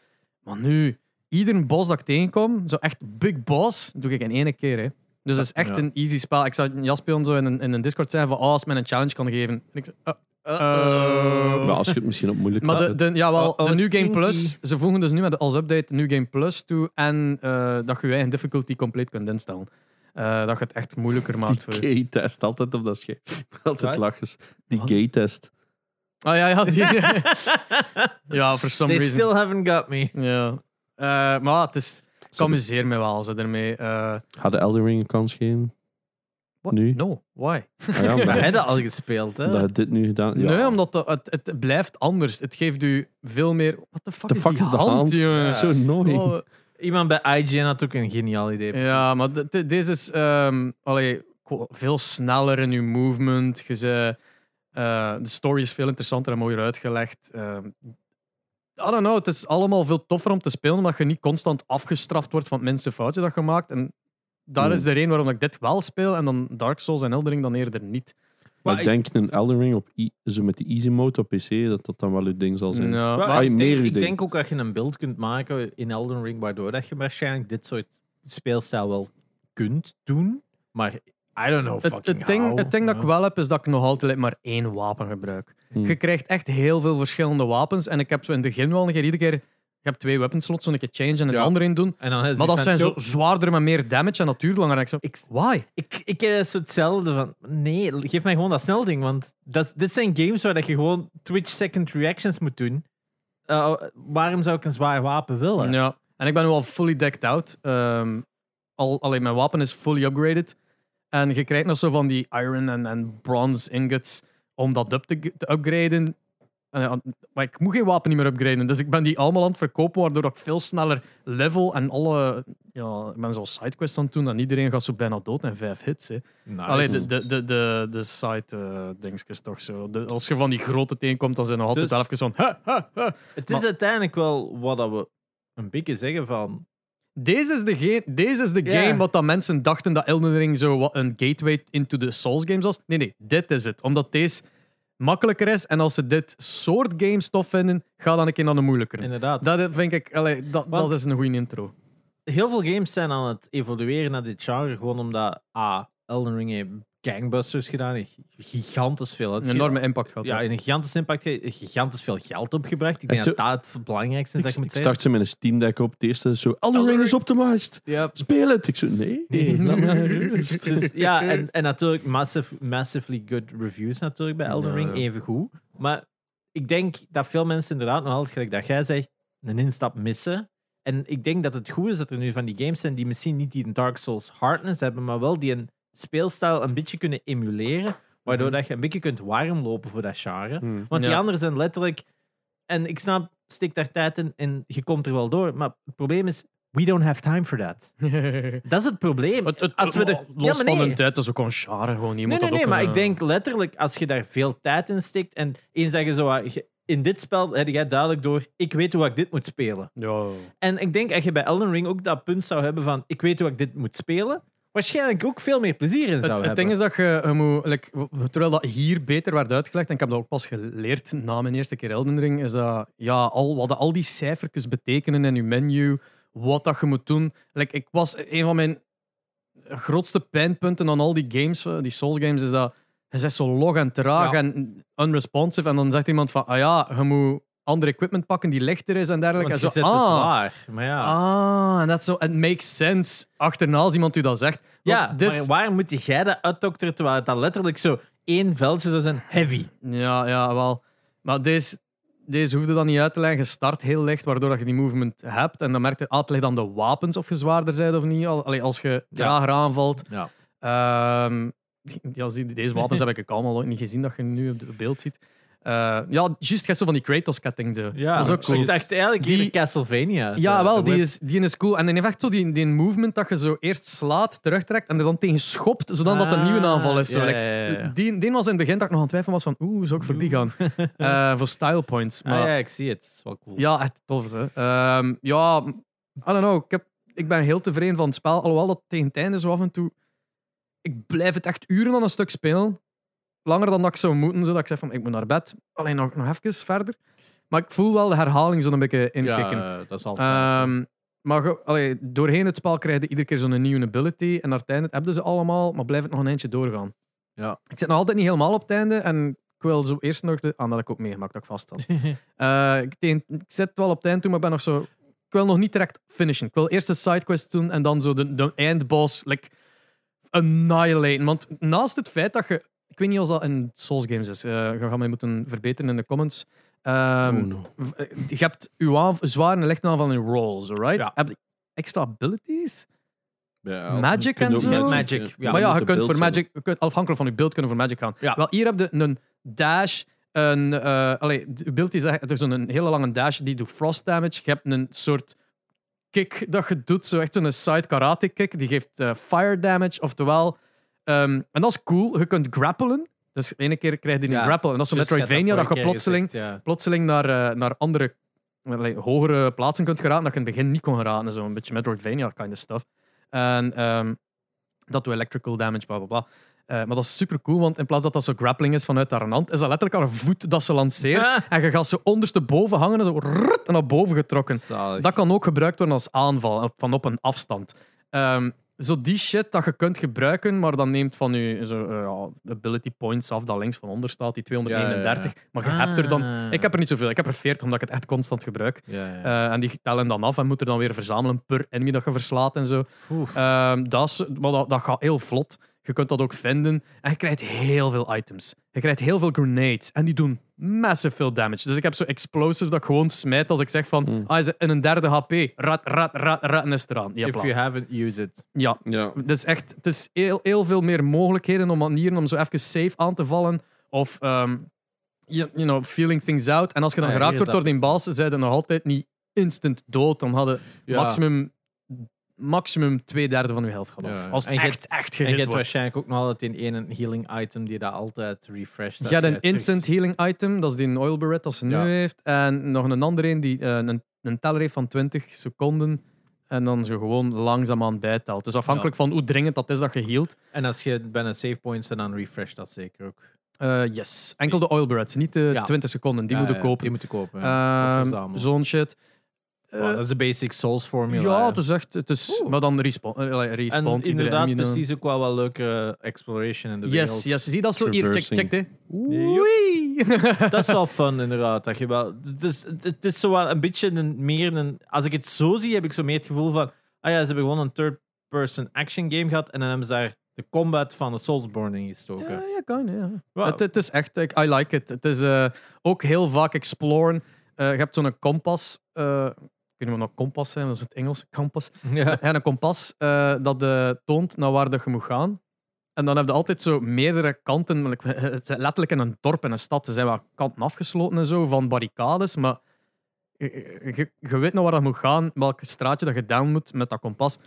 Maar nu, iedere boss dat ik tegenkom, zo echt big boss, doe ik in één keer. Hè. Dus het is echt Ja. een easy spel. Ik zag Jaspion zo in een, in een Discord zeggen van, oh, als men een challenge kan geven. En ik zei, uh, uh, Maar als je het misschien op moeilijk maar de, ja, wel, Oh, oh, de New Game stinky. Plus, ze voegen dus nu met de, als update New Game Plus toe en eh, dat je je eigen difficulty compleet kunt instellen. Eh, dat je het echt moeilijker maakt voor Die je. gay-test, altijd op dat scherm. Altijd lachen. Die gay-test. Ah ja, ja. Die, ja, for some They reason. still haven't got me. Ja. Eh, maar het is, ik amuseer me wel ze ermee. eh Ga de Elden Ring een kans geven? what? Nu? No, why? Ah, ja, Maar hij dat al gespeeld, hè? omdat je dit nu gedaan ja. Nee, omdat dat- het, het blijft anders. Het geeft u veel meer... What the fuck, The is, fuck die is de hand? jongen? Zo annoying. Oh, Iemand bij IGN had ook een geniaal idee. precies. Ja, maar de- de- deze is ehm, allee, ko- veel sneller in je movement. Je ze, eh, de story is veel interessanter en mooier uitgelegd. Ehm, I don't know, het is allemaal veel toffer om te spelen, omdat je niet constant afgestraft wordt van het minste foutje dat je maakt. En daar Hmm. is de reden waarom ik dit wel speel en dan Dark Souls en Elden Ring dan eerder niet. Maar ik denk een Elden Ring op i- zo met die easy mode op PC, dat dat dan wel uw ding zal zijn. Maar ik, meer denk, ik ook dat je een beeld kunt maken in Elden Ring, waardoor dat je waarschijnlijk dit soort speelstijl wel kunt doen. Maar I don't know het, fucking het, ding, how. het ding dat ik wel heb, is dat ik nog altijd maar één wapen gebruik. Hmm. Je krijgt echt heel veel verschillende wapens. En ik heb zo in het begin wel een keer, iedere keer... Je hebt twee weaponslots, een keer change en een Ja. andere in doen. En dan is Maar dat zijn zo "Yo, zwaarder met meer damage en dat duurt langer. En ik zo, Ik, why? ik, ik heb zo hetzelfde van. Nee, geef mij gewoon dat snelding. Want dat, is- dit zijn games waar dat je gewoon Twitch second reactions moet doen. Uh, waarom zou ik een zwaar wapen willen? Ja. En ik ben nu al fully decked out. Ehm, al, alleen mijn wapen is fully upgraded. En je krijgt nog zo van die iron en, en bronze ingots om dat up te, te upgraden. En, ja, maar ik moet geen wapen niet meer upgraden. Dus ik ben die allemaal aan het verkopen, waardoor ik veel sneller level en alle... Ja, ik ben zo sidequests aan het doen en iedereen gaat zo bijna dood in vijf hits. Hè. Nice. Allee, de, de, de, de, de side-dingetjes toch zo. De- als je van die grote tegenkomt, dan zijn er altijd Dus- wel even zo'n... "Ha, ha, ha." het is maar- uiteindelijk wel wat dat we een beetje zeggen van. Deze is de, deze is de game wat dat mensen dachten dat Elden Ring zo wat een gateway into de Souls games was. Nee, nee, dit is het. Omdat deze makkelijker is. En als ze dit soort games tof vinden, ga dan een keer naar de moeilijkere. Inderdaad. Dat vind ik, allee, dat, Want- dat is een goede intro. Heel veel games zijn aan het evolueren naar dit genre. Gewoon omdat A. Elden Ring gangbusters gedaan. Gigantisch veel. Een enorme impact gehad. Ja, een gigantisch impact. Gigantisch veel geld opgebracht. Ik denk dat dat het belangrijkste is dat Ik, je moet ik zeggen. start ze met een Steam Deck op. Het eerste zo, Elden Elden Ring is Ring. optimized. Ja, Speel het. Ik zo, nee. me rust. Dus, ja, en, en natuurlijk massive, massively good reviews natuurlijk bij Elden Ja, Ring, ja. even goed. Maar ik denk dat veel mensen inderdaad nog altijd, gelijk dat jij zegt, een instap missen. En ik denk dat het goed is dat er nu van die games zijn die misschien niet die Dark Souls hardness hebben, maar wel die een speelstijl een beetje kunnen emuleren, waardoor Mhm. dat je een beetje kunt warm lopen voor dat genre. Hmm. Want die Ja. anderen zijn letterlijk... En ik snap, steek daar tijd in en je komt er wel door. Maar het probleem is, we don't have time for that. Dat is het probleem. Het, het, Als we er- los Ja, van een tijd is ook een genre gewoon. Je Nee, moet nee, dat nee, ook maar ik denk letterlijk, als je daar veel tijd in steekt en eens dat je zo... ah, je- In dit spel heb jij duidelijk door, ik weet hoe ik dit moet spelen. Ja. En ik denk dat je bij Elden Ring ook dat punt zou hebben van, ik weet hoe ik dit moet spelen, waarschijnlijk ook veel meer plezier in zou Het, het hebben. ding is dat je, je moet, like, terwijl dat hier beter werd uitgelegd, en ik heb dat ook pas geleerd na mijn eerste keer Elden Ring, is dat ja, al, wat al die cijfertjes betekenen in je menu, wat dat je moet doen. Like, ik was een van mijn grootste pijnpunten aan al die games, eh, die Souls games, is dat je bent zo log en traag Ja. en unresponsive. En dan zegt iemand van, ah ja, je moet ander equipment pakken die lichter is en dergelijke. Want en zo, ah, zwaar. Maar ja, ah, en dat zo, it makes sense achterna als iemand u dat zegt. ja this- maar waar moet jij dat uitdokteren terwijl het dan letterlijk zo één veldje zou zijn? Heavy. Ja, ja, wel. Maar deze, deze hoefde dan niet uit te leggen. Je start heel licht, waardoor dat je die movement hebt. En dan merk je, ah, het ligt aan de wapens of je zwaarder bent of niet. Al- Allee, als je trager aanvalt. Ja. Ehm, ja, zie, deze wapens heb ik allemaal nooit niet gezien, dat je nu op het beeld ziet. Eh, ja, juist, zo van die Kratos-ketting. zo. Ja, dat is ook cool. Ik dacht eigenlijk Die- Castlevania. Ja, De- wel, de die is, die is cool. En die heeft echt zo die, die movement dat je zo eerst slaat, terugtrekt en er dan tegen schopt, zodat dat een nieuwe aanval is. Zo. Ah, Like, ja, ja, ja. Die, die was in het begin dat ik nog aan het twijfelen was van oeh, zou ik voor die gaan? Eh, voor style points. Ah, Maar ja, ik zie het. Het is wel cool. ja, echt tof. Hè. Ehm, ja, I don't know. Ik, heb, ik ben heel tevreden van het spel. Alhoewel dat tegen het einde zo af en toe... Ik blijf het echt uren aan een stuk spelen. Langer dan dat ik zou moeten, zodat ik zeg van ik moet naar bed. Alleen nog, nog even verder. Maar ik voel wel de herhaling zo'n beetje inkikken. Ja, dat is altijd. Ehm, maar allee, doorheen het spel krijg je iedere keer zo'n nieuwe ability. En uiteindelijk hebben ze allemaal, maar blijft het nog een eindje doorgaan. Ja. Ik zit nog altijd niet helemaal op het einde. En ik wil zo eerst nog de... Ah, dat ik ook meegemaakt dat ik vast had. Eh, ik, zit wel op het eind toe, maar ik ben nog zo... Ik wil nog niet direct finishen. Ik wil eerst de sidequest doen en dan zo de, de eindboss like, annihilaten. Want naast het feit dat je... Ik weet niet of dat in Souls games is. eh je gaat mij moeten verbeteren in de comments. Ehm, Oh, no. eh, je hebt uw aan, zware en lichte aanval in rolls, right? Ja. Heb je extra abilities? Ja, Magic en zo? Magic, ja. maar ja, je kunt voor Magic, je kunt afhankelijk van je beeld kunnen voor Magic gaan. Ja. Wel, hier heb je een dash, een, eh allee, de beeld is er is zo'n hele lange dash die doet frost damage. Je hebt een soort kick dat je doet, zo echt zo'n side karate kick, die geeft eh, fire damage. Oftewel, ehm, en dat is cool, je kunt grappelen. Dus ene keer krijg je een Ja, grapple. En dat is zo Just Metroidvania, dat je plotseling, gezegd, ja. plotseling naar, eh, naar andere, hogere plaatsen kunt geraken, dat je in het begin niet kon geraken. Zo een beetje Metroidvania kind of stuff. En ehm, dat doet electrical damage, bla bla bla. Eh, maar dat is super cool, want in plaats dat dat zo grappling is vanuit haar hand, is dat letterlijk haar voet dat ze lanceert. Ah. En je gaat zo ondersteboven hangen en zo rrrt, en naar boven getrokken. Zalig. Dat kan ook gebruikt worden als aanval, van op een afstand. Ehm, zo die shit dat je kunt gebruiken, maar dan neemt van je zo, eh, ability points af, dat links van onder staat, die 231. Maar je hebt er dan... Ah. Ik heb er niet zoveel, ik heb er 40 omdat ik het echt constant gebruik. Eh, en die tellen dan af en moet er dan weer verzamelen per enemy dat je verslaat en zo. Ehm, dat, is, maar dat, dat gaat heel vlot. Je kunt dat ook vinden. En je krijgt heel veel items. Je krijgt heel veel grenades. En die doen massive veel damage. Dus ik heb zo explosives dat ik gewoon smijt als ik zeg van... Mm. Ah, is het in een derde HP. Rat, rat, rat, rat en is eraan. Ja, If you haven't, use it. ja. Ja, Het is echt... Het is heel, heel veel meer mogelijkheden om manieren om zo even safe aan te vallen. Of... ehm, you, you know, feeling things out. En als je dan Ah ja, geraakt wordt door die baas, zijn je nog altijd niet instant dood. Dan hadden Ja. maximum, maximum twee derde van je helft gehad. Ja. af. Als het En je echt, echt En je hebt waarschijnlijk ook nog altijd die ene healing item die dat altijd refreshed. Je hebt een terug- instant healing item, dat is die oil beret dat ze nu Ja. heeft. En nog een andere een die eh, een, een teller heeft van 20 seconden. En dan zo gewoon langzaamaan bijtelt. Dus afhankelijk van hoe dringend dat is dat je hield. En als je bijna save points en dan refresh dat zeker ook. Eh, yes. Enkel de oil berets, niet de Ja. 20 seconden. Die moeten kopen. Die moeten kopen. Verzamelen. Zo'n shit. Wow, Eh, dat is de basic Souls formula. ja, hè. het is echt... Het is, Oeh. maar dan respawn. eh, En respawnt iedere inderdaad, dan. precies ook wel wel leuke exploration in de wereld. Yes, yes. Zie dat zo? Hier, check, check. Joep. Oei. Dat is wel fun, inderdaad. Dat je wel, dus, het is zo wel een beetje een, meer een... Als ik het zo zie, heb ik zo meer het gevoel van... Ah ja, ze hebben gewoon een third-person action game gehad en dan hebben ze daar de combat van de Soulsborne in gestoken. Ja, ja, kan. Ja. Wow. Het, het is echt, ik, I like it. Het is eh, ook heel vaak exploren. Eh, je hebt zo'n kompas. eh niet wat een kompas zijn, dat is het Engels, kompas. Ja. Ja, een kompas eh, dat eh, toont naar waar dat je moet gaan. En dan heb je altijd zo meerdere kanten. Het is letterlijk in een dorp en een stad. Ze zijn wel kanten afgesloten en zo van barricades. Maar je, je, je weet nog waar dat moet gaan, welk straatje dat je down moet met dat kompas.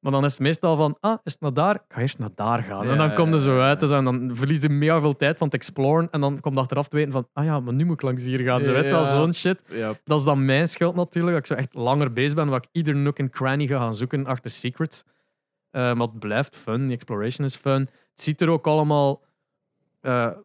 Maar dan is het meestal van, ah, is het naar daar? Ik ga eerst naar daar gaan. Ja, en dan kom je ja, zo uit. ja. Dus en dan verlies je mega veel tijd van het exploren. En dan kom je achteraf te weten van, ah ja, maar nu moet ik langs hier gaan. Zo, weet je wel, zo'n shit. Dat is dan mijn schuld natuurlijk. Dat ik zo echt langer bezig ben, waar ik ieder nook en cranny ga gaan zoeken achter secrets. Eh, maar het blijft fun. Die exploration is fun. Het ziet er ook allemaal...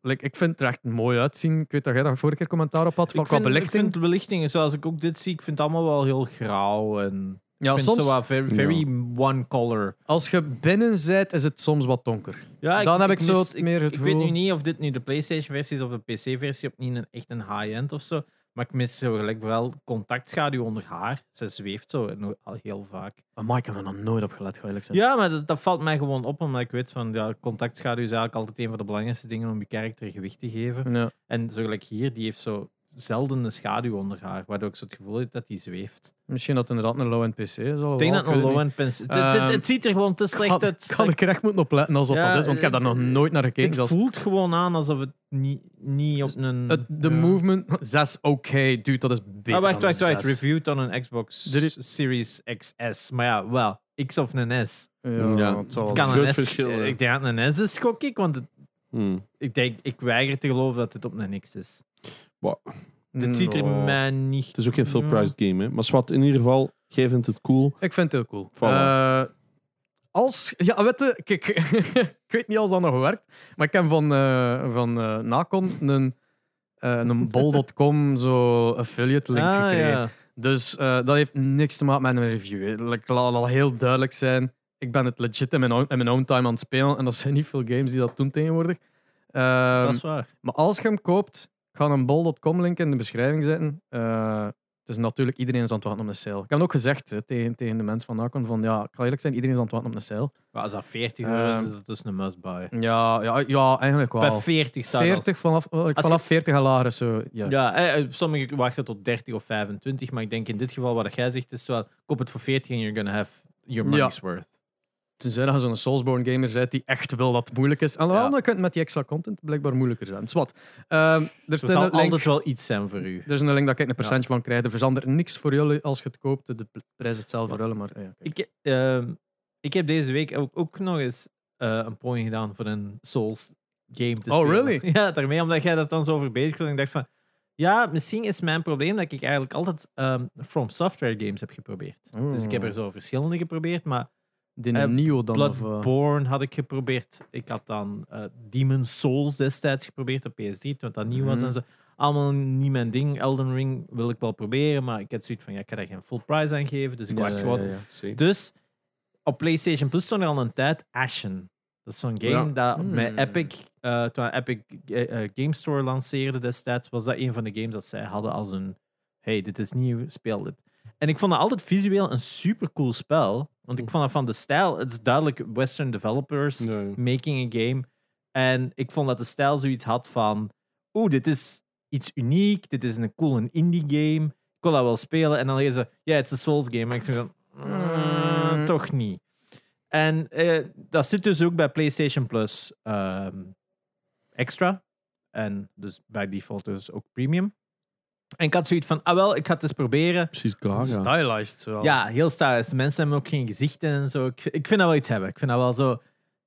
like, ik vind het er echt mooi uitzien. Ik weet dat jij daar vorige keer commentaar op had. Van, Ik qua vind, ik belichting. vind de belichtingen, zoals ik ook dit zie, ik vind het allemaal wel heel grauw. En ja, ik vind soms, zo wat very, very one color. als je binnen bent, is het soms wat donker. Ja, Dan heb ik zo mis- het meer het Ik weet nu gevoel- niet of dit nu de PlayStation-versie is of de PC-versie, of niet een, echt een high-end of zo. Maar ik mis zo gelijk wel contactschaduw onder haar. Ze zweeft zo al heel vaak. Maar ik heb er nog nooit op gelet, ga ik eerlijk zijn. Ja, maar dat, dat valt mij gewoon op, omdat ik weet van ja, contactschaduw is eigenlijk altijd een van de belangrijkste dingen om je karakter gewicht te geven. Ja. En zo gelijk hier, die heeft zo zelden een schaduw onder haar, waardoor ik zo het gevoel heb dat die zweeft. Misschien dat het inderdaad een low-end PC is. Ik denk dat het een low-end is. Het- ziet er gewoon te slecht uit. kan ik er echt moeten op letten als dat, dat is, want ik heb daar nog nooit naar gekeken. Het voelt gewoon aan alsof het niet, niet op een... Het, de movement, 6 oké, dude, dat is beter Ah, wacht, dan wacht, een wacht. 6. Reviewed on een Xbox Series XS. Maar ja, wel, X of een S. Ja, Ja. het kan groot een S. Ik denk dat het een S is, gok ik. Want het- Hmm. ik, denk, ik weiger te geloven dat het op een X is. Dit ziet er No. mij niet... Het is ook geen Ja. full-priced game, hè. Maar Swat, in ieder geval, jij vindt het cool. Ik vind het heel cool. Voilà. Eh, als, ja, weet je, kijk, ik weet niet of dat nog werkt, maar ik heb van, eh van eh, Nacon een, eh, een bol.com zo affiliate link Ah, gekregen. ja. Dus eh, dat heeft niks te maken met een review. Ik laat al heel duidelijk zijn. Ik ben het legit in mijn, own, in mijn own time aan het spelen. En dat zijn niet veel games die dat doen tegenwoordig. Ehm, Dat is waar. maar als je hem koopt, ga een bol.com link in de beschrijving zetten. Eh, het is natuurlijk iedereen is aan het wachten op een sale. Ik heb ook gezegd hè, tegen, tegen de mensen van Nacon van ja, ik ga eerlijk zijn, iedereen is aan het wachten op een sale. Maar als dat 40 euro is, Ehm, is dat dus een must-buy. Ja, ja, ja eigenlijk wel. Bij 40 staat al. 40 vanaf, eh, vanaf 40 en lager zo. Ja. Ja, eh, sommigen wachten tot 30 of 25, maar ik denk in dit geval wat jij zegt is wel, koop het voor 40 en you're gonna have your Ja. money's worth. Tenzij dat je zo'n Soulsborne gamer bent die echt wil dat het moeilijk is. En Ja. dan kunt het met die extra content blijkbaar moeilijker zijn. Zwat. Ehm er, Er zal link, altijd wel iets zijn voor u. er is een link dat ik een percentage van krijg. Er verandert niks voor jullie als je het koopt. De prijs is hetzelfde voor jullie. Maar, ja. Ik, ehm, ik heb deze week ook, ook nog eens eh, een poging gedaan voor een Souls game te Oh, spelen. really? Ja, daarmee omdat jij dat dan zo over bezig was. En ik dacht van, ja, misschien is mijn probleem dat ik eigenlijk altijd ehm, From Software games heb geprobeerd. Dus ik heb er zo verschillende geprobeerd, maar Eh, Nio dan? Of, eh, Bloodborne had ik geprobeerd. Ik had dan eh Demon Souls destijds geprobeerd op PS3, toen dat nieuw was Mhm. en zo. Allemaal niet mijn ding. Elden Ring wil ik wel proberen, maar ik had zoiets van, ja, ik ga daar geen full price aan geven. Dus ik ja, wacht ja, gewoon. ja, ja. Zeker. Dus op PlayStation Plus stond er al een tijd Ashen. Dat is zo'n game dat Hmm. met Epic, eh, toen Epic Game Store lanceerde destijds, was dat een van de games dat zij hadden als een hey, dit is nieuw, speel dit. En ik vond dat altijd visueel een super cool spel. Want ik vond dat van de stijl, het is duidelijk Western developers making a game. En ik vond dat de stijl zoiets had van, oeh, dit is iets uniek, dit is een cool een indie game. Ik wil dat wel spelen. En dan lezen ze, ja, het is een Souls game. En ik zeg dan, "Mm, Mm. toch niet. En eh, dat zit dus ook bij PlayStation Plus ehm, extra. En dus bij default dus ook premium. En ik had zoiets van, ah wel, ik ga het eens proberen. Precies, Gaga. Stylized. Zo. Ja, heel stylish. De mensen hebben ook geen gezichten en zo. Ik, ik vind dat wel iets hebben. Ik vind dat wel zo...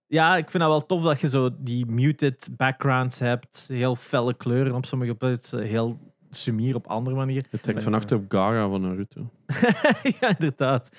Ja, ik vind dat wel tof dat je zo die muted backgrounds hebt. Heel felle kleuren op sommige plaatsen. Heel sumier op andere manier. Het trekt van achter op Gaga van Naruto. ja, inderdaad.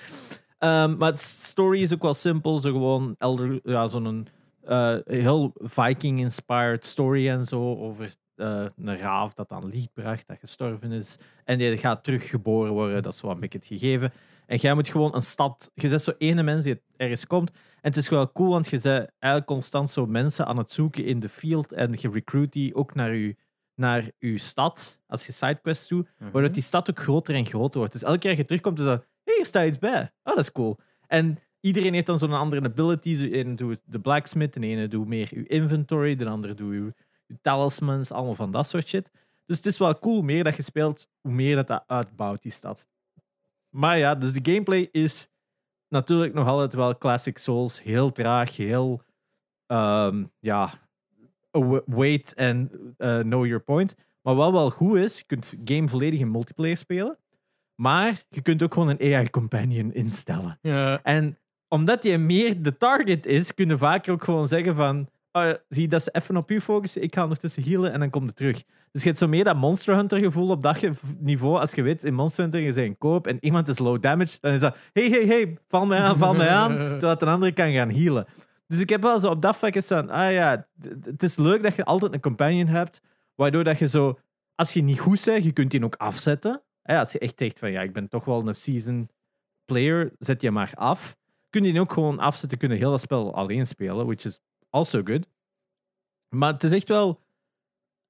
Ehm, maar het story is ook wel simpel. Zo gewoon elder, ja, zo'n eh, heel Viking-inspired story en zo. Over eh, een raaf dat aan lied bracht, dat gestorven is. En die gaat teruggeboren worden. Dat is zo een beetje het gegeven. En jij moet gewoon een stad. Je bent zo ene mens die ergens komt. En het is wel cool, want je bent eigenlijk constant zo mensen aan het zoeken in de field. En je recruit die ook naar je, naar uw stad. Als je sidequests doet. Mhm. Waardoor die stad ook groter en groter wordt. Dus elke keer je terugkomt, is dat, hé, hier staat iets bij. Oh, dat is cool. En iedereen heeft dan zo'n andere ability. De ene doet de blacksmith, de ene doet meer uw inventory, de andere doet uw, talismans, allemaal van dat soort shit. Dus het is wel cool, hoe meer dat je speelt, hoe meer dat, dat uitbouwt, die stad. Maar ja, dus de gameplay is natuurlijk nog altijd wel Classic Souls. Heel traag, heel... ehm, ja, wait and eh, know your point. Maar wat wel goed is, je kunt game volledig in multiplayer spelen. Maar je kunt ook gewoon een AI-companion instellen. Ja. En omdat je meer de target is, kun je vaker ook gewoon zeggen van... oh, zie dat ze even op u focussen, ik ga ondertussen healen en dan komt het terug. Dus je hebt zo meer dat Monster Hunter gevoel op dat niveau. Als je weet, in Monster Hunter je zijn koop en iemand is low damage, dan is dat hey, hey, hey, val mij aan, val mij aan, terwijl een andere kan gaan healen. Dus ik heb wel zo op dat vlak van, ah ja, het is leuk dat je altijd een companion hebt, waardoor dat je zo, als je niet goed bent, je kunt die ook afzetten. Als je echt zegt van, ja, ik ben toch wel een season player, zet je maar af. Kun je die ook gewoon afzetten, kunnen heel dat spel alleen spelen, which is also good. Maar het is echt wel,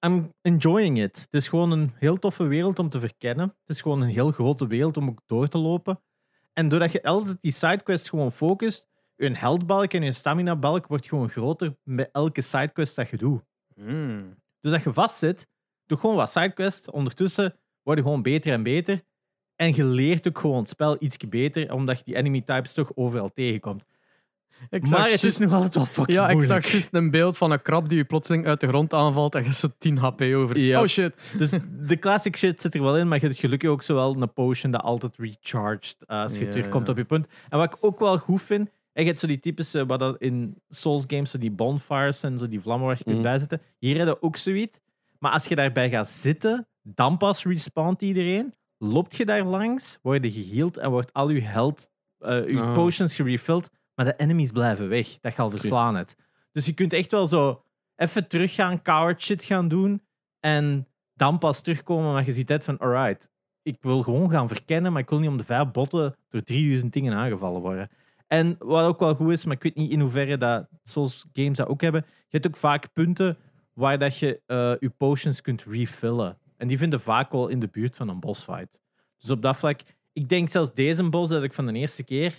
I'm enjoying it. Het is gewoon een heel toffe wereld om te verkennen. Het is gewoon een heel grote wereld om ook door te lopen. En doordat je altijd die sidequest gewoon focust, je heldbalk en je stamina balk wordt gewoon groter met elke sidequest dat je doet. Hmm. Dus dat je vastzit, doe gewoon wat sidequests. Ondertussen word je gewoon beter en beter. En je leert ook gewoon het spel iets beter, omdat je die enemy types toch overal tegenkomt. Maar het is nog altijd wel fucking Ja, ik zag juist een beeld van een krab die je plotseling uit de grond aanvalt en je hebt zo 10 HP over. Ja. Oh shit. Dus de classic shit zit er wel in, maar je hebt gelukkig ook zowel een potion dat altijd recharged eh, als je Ja, terugkomt ja. op je punt. En wat ik ook wel goed vind, en je hebt zo die typische, wat dat in Souls games, zo die bonfires en zo die vlammen waar je kunt Mhm. bijzitten. Hier heb je ook zoiets. Maar als je daarbij gaat zitten, dan pas respawnt iedereen. Loopt je daar langs, word je geheeld en wordt al je health, eh, je Ah. potions gerefilled, maar de enemies blijven weg, dat je al verslaan hebt. Dus je kunt echt wel zo even teruggaan, coward shit gaan doen en dan pas terugkomen, maar je ziet het van, alright, ik wil gewoon gaan verkennen, maar ik wil niet om de vijf botten door 3000 dingen aangevallen worden. En wat ook wel goed is, maar ik weet niet in hoeverre dat Souls games dat ook hebben, je hebt ook vaak punten waar dat je eh, je potions kunt refillen. En die vinden vaak wel in de buurt van een bossfight. Dus op dat vlak, ik denk zelfs deze boss dat ik van de eerste keer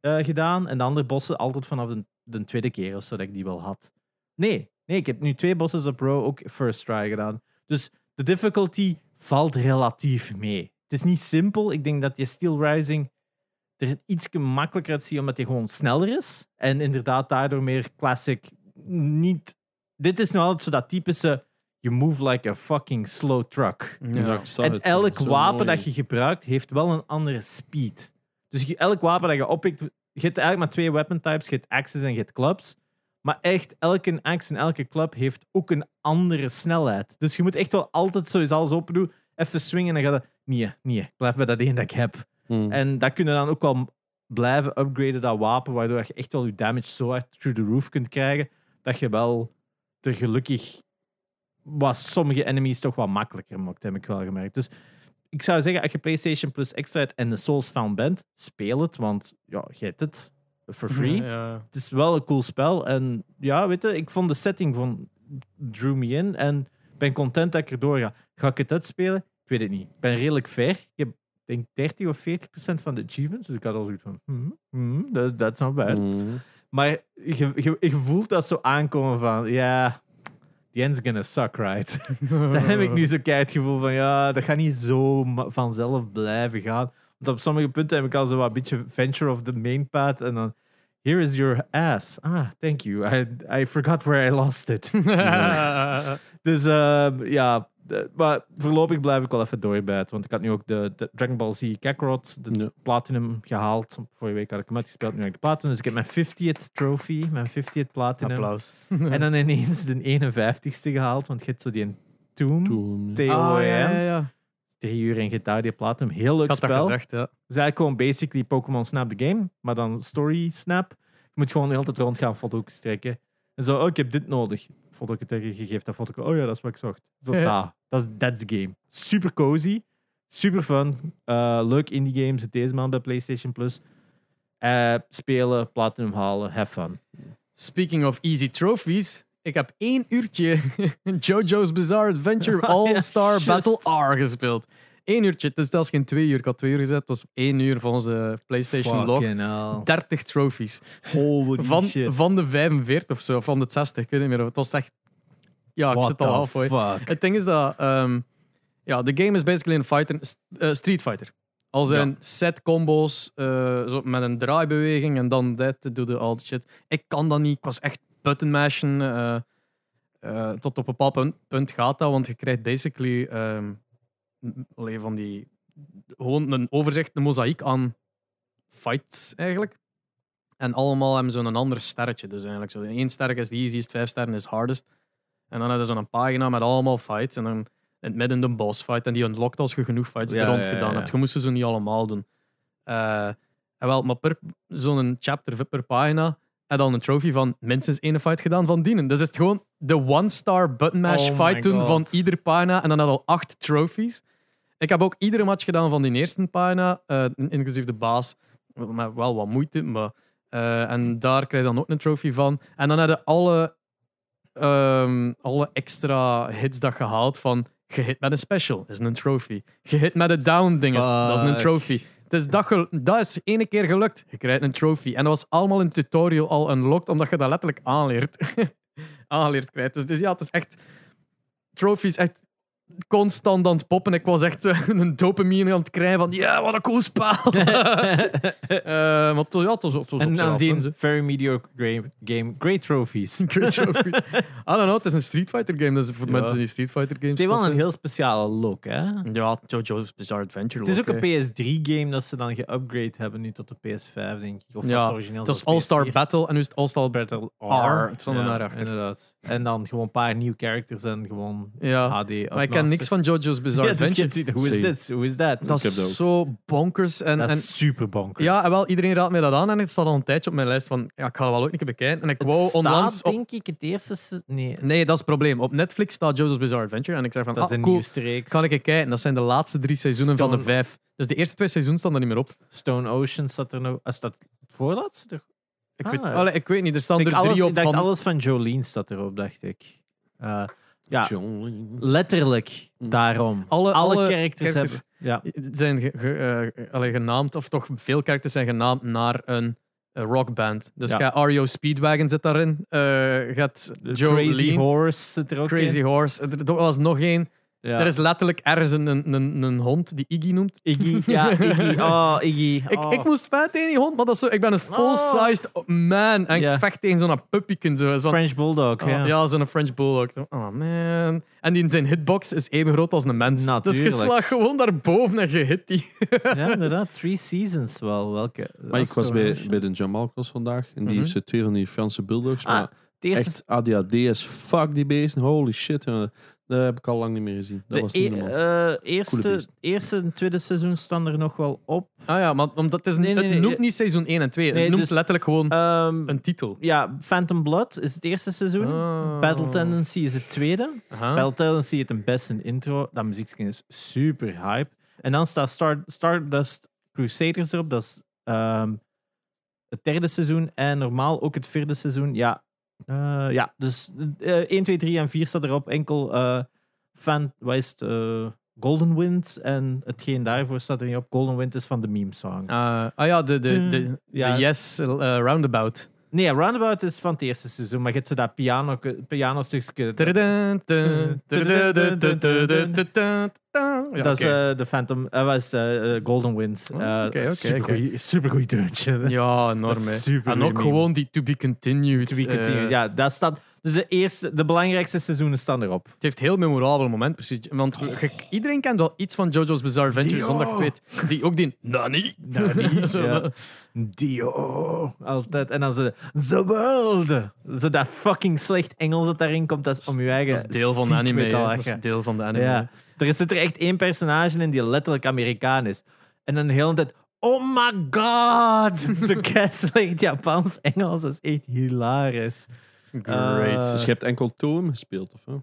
eh, gedaan en de andere bossen altijd vanaf de, de tweede keer of zo dat ik die wel had. Nee, nee, ik heb nu twee bosses op row ook first try gedaan. Dus de difficulty valt relatief mee. Het is niet simpel. Ik denk dat je Steel Rising er iets makkelijker uit ziet, omdat hij gewoon sneller is. En inderdaad daardoor meer classic niet... Dit is nou altijd zo dat typische you move like a fucking slow truck. Ja, En elk wapen mooi. dat je gebruikt, heeft wel een andere speed. Dus je- elk wapen dat je oppikt... Je hebt eigenlijk maar twee weapon types. Je hebt axes en je hebt clubs. Maar echt, elke axe en elke club heeft ook een andere snelheid. Dus je moet echt wel altijd, zoals alles open doen, even swingen en dan gaat het... Nee, nee, ik blijf bij dat één dat ik heb. Hmm. En dat kun je dan ook wel blijven upgraden, dat wapen, waardoor je echt wel je damage zo hard through the roof kunt krijgen, dat je wel er gelukkig wat sommige enemies toch wat makkelijker maakt, heb ik wel gemerkt. Dus ik zou zeggen, als je PlayStation Plus extra hebt en de Souls fan bent, speel het, want ja, je hebt het for free. Ja. Het is wel een cool spel. En ja, weet je, ik vond de setting van drew me in en ben content dat ik erdoor ga. Ga ik het uitspelen? Ik weet het niet. Ik ben redelijk fair. Ik heb denk 30 of 40 procent van de achievements. Dus ik had al zoiets van, hmm, hmm, that, that's not bad. Hmm. Maar je, je, je voelt dat zo aankomen van, ja, the end's gonna suck, right? Dan heb ik nu zo'n het gevoel van, ja, dat gaat niet zo vanzelf blijven gaan. Want op sommige punten heb ik al zo wat beetje venture of the main path en dan, here is your ass. Ah, thank you. I, I forgot where I lost it. Dus ehm, ja, de- maar voorlopig blijf ik wel even doorbijten. Want ik had nu ook de, de Dragon Ball Z Kakarot, de Ja. Platinum, gehaald. Vorige week had ik hem uitgespeeld, nu heb ik de Platinum. Dus ik heb mijn 50th trophy, mijn 50th Platinum. Applaus. En dan ineens de 51ste gehaald, want je hebt zo die Tomb, Toen. TOM. Ah, ja, ja, ja. Drie uur in GTA, die Platinum. Heel leuk Ik had dat spel. gezegd, ja. Het is eigenlijk gewoon basically Pokémon Snap the Game, maar dan Story Snap. Je moet gewoon de hele tijd rond gaan foto's trekken. En zo, oh, ik heb dit nodig. Foto trekken, je geeft dat foto. Oh ja, dat is wat ik zocht. Zo, daar. Dat is that's the game. Super cozy, super fun. Eh, leuk indie games deze maand bij PlayStation Plus. Eh, spelen, platinum halen, have fun. Speaking of easy trophies, ik heb één uurtje JoJo's Bizarre Adventure ja, All-Star. Battle R gespeeld. Eén uurtje, het is zelfs geen twee uur. Ik had twee uur gezet, het was één uur van onze PlayStation log. Fucking hell. 30 trophies. Holy Van, shit. van de 45 of zo, of van de 60, ik weet niet meer. Het was echt... Ja, ik zit al halfway. fuck? Het ding is dat... ehm, ja, de game is basically een fighter, eh, Street Fighter. Al zijn set combos eh, zo met een draaibeweging en dan dit, doe je al die shit. Ik kan dat niet. Ik was echt button mashen. eh, tot op een bepaald punt, punt gaat dat, want je krijgt basically ehm, allee, van die gewoon een overzicht, een mozaïek aan fights eigenlijk. En allemaal hebben zo'n ander sterretje. Dus eigenlijk zo. één sterk is de easiest, vijf sterren is hardest. En dan hebben ze zo'n pagina met allemaal fights. En dan in het midden de boss fight. En die unlockt als je genoeg fights Ja, er rond ja, gedaan ja. hebt. Je moest ze zo niet allemaal doen. Eh, en wel, maar per zo'n chapter per pagina en dan een trophy van minstens één fight gedaan van dienen. Dus is het gewoon de one-star button mash Oh fight doen van iedere pagina en dan had al acht trophies. Ik heb ook iedere match gedaan van die eerste pagina, eh, inclusief de baas, met wel wat moeite, maar eh, en daar krijg je dan ook een trophy van. En dan hadden alle, ehm, alle extra hits dat je haalt van gehit met een special, is een trophy. Gehit met een down ding, is, dat is een trophy. Dus dat, dat is ene keer gelukt. Je krijgt een trophy. En dat was allemaal in het tutorial al unlocked, omdat je dat letterlijk aanleert. aangeleerd krijgt. Dus, dus ja, het is echt... Trophies echt constant aan het poppen. Ik was echt eh, een dopamine aan het krijgen van ja, wat een cool spel. Eh, maar ja, het was, het was en ze. very mediocre game, game great trophies. Great trophy. I don't know, het is een Street Fighter game. Dus voor Ja. mensen die Street Fighter games Het heeft wel een heel speciale look, hè? Ja, JoJo's Bizarre Adventure. Het is ook look, een hè. PS3-game dat ze dan geupgrade hebben nu tot de PS5, denk ik. Of Ja, het origineel Het was All-Star PS4? Battle en nu is het All-Star Battle R. Het stond naar achter. Inderdaad. En dan gewoon een paar nieuwe characters en gewoon Ja, HD. maar ken niks van JoJo's Bizarre Ja, dus Adventure. ziet, hoe is dit? Hoe is dat? Dat Ik dat is zo bonkers. En, Dat en, is super bonkers. ja, en wel, iedereen raadt mij dat aan en het staat al een tijdje op mijn lijst van ja, ik ga dat wel ook een keer bekijken. En ik het wou staat, onlangs... op- denk ik, het eerste... Nee, Nee, dat is het probleem. Op Netflix staat JoJo's Bizarre Adventure en ik zeg van, dat is ah, een cool, nieuwste reeks. kan ik kijken. Dat zijn de laatste drie seizoenen van de vijf. Dus de eerste twee seizoenen staan er niet meer op. Stone Ocean staat er nog... ah, Staat het voorlaatste? Ik, Ah. weet, allee, ik weet niet, er staan Ik er alles, drie ik op dacht van... alles van Jolene staat erop, dacht ik. Eh, ja, letterlijk Mm. daarom. Alle, Alle, alle characters, characters- hebben... Ja, zijn ge- ge- eh, genaamd, of toch veel characters zijn genaamd naar een rockband. Dus Ja. ga REO Speedwagon zit daarin. eh gaat Joe Crazy Horse zit er ook Crazy in. Horse. Er, er was nog één. Ja. Er is letterlijk ergens een, een, een, een hond die Iggy noemt. Iggy. Ja, Iggy. Oh, Iggy. Ik, Oh. ik moest vechten tegen die hond, maar dat is zo, ik ben een full-sized man. En ik vecht tegen zo'n puppyken. Zo, Van, French Bulldog, oh, ja. ja, zo'n French Bulldog. Oh man. En die in zijn hitbox is even groot als een mens. Natuurlijk. Dus je slaat gewoon daarboven en je hit die. Ja, inderdaad. Three Seasons wel. Welke? Maar ik was bij, bij de Jamalcos vandaag en die Mhm. heeft ze twee van die Franse bulldogs. Ah, Maar eerste, echt ADHD is fuck die beesten. Holy shit. Dat heb ik al lang niet meer gezien. Dat de was niet e- normaal. eh, eerste, eerste en tweede seizoen staan er nog wel op. Ah ja, maar omdat het, is, Nee, nee, het noemt niet seizoen 1 en 2. nee, het noemt dus- letterlijk gewoon Ehm, een titel. ja, Phantom Blood is het eerste seizoen. Ah. Battle Tendency is het tweede. Aha. Battle Tendency heeft een beste intro. Dat muziekje is super hype. En dan staat Star, Stardust Crusaders erop. Dat is ehm, het derde seizoen. En normaal ook het vierde seizoen. Ja, eh, ja dus eh 1, 2, 3 en 4 staat erop. Enkel eh fan, wat is het? eh, Golden Wind. En hetgeen daarvoor staat er niet op. Golden Wind is van de meme song. Ah, ah ja, de, de, de, Ja. de Yes Roundabout. Nee, Roundabout is van het eerste seizoen. Maar je hebt zo dat piano, pianostukje. Ja, dat is eh, de Phantom. Dat was eh, eh, Golden Wind. Oh, Eh, Supergoeie deuntje. Ja, enorm. En ook meme. gewoon die To Be Continued. To be eh, continued. ja, dat staat. Dus de, eerste, de belangrijkste seizoenen staan erop. Het heeft heel memorabel moment, precies. Want ge- iedereen kent wel iets van JoJo's Bizarre Adventure, Dio. zonder dat ik het weet. Die ook die Nani. Zo, Ja. Dio. Altijd. En dan zo. The World. Zo dat fucking slecht Engels dat daarin komt. Dat is om je eigen. Dat is deel van de anime. Dat is deel van de anime. Ja. Er zit er echt één personage in die letterlijk Amerikaan is. En dan de hele tijd. Oh my god! Zo slecht Japans Engels. Dat is echt hilarisch. Great. Eh, dus je hebt enkel Toem gespeeld, of?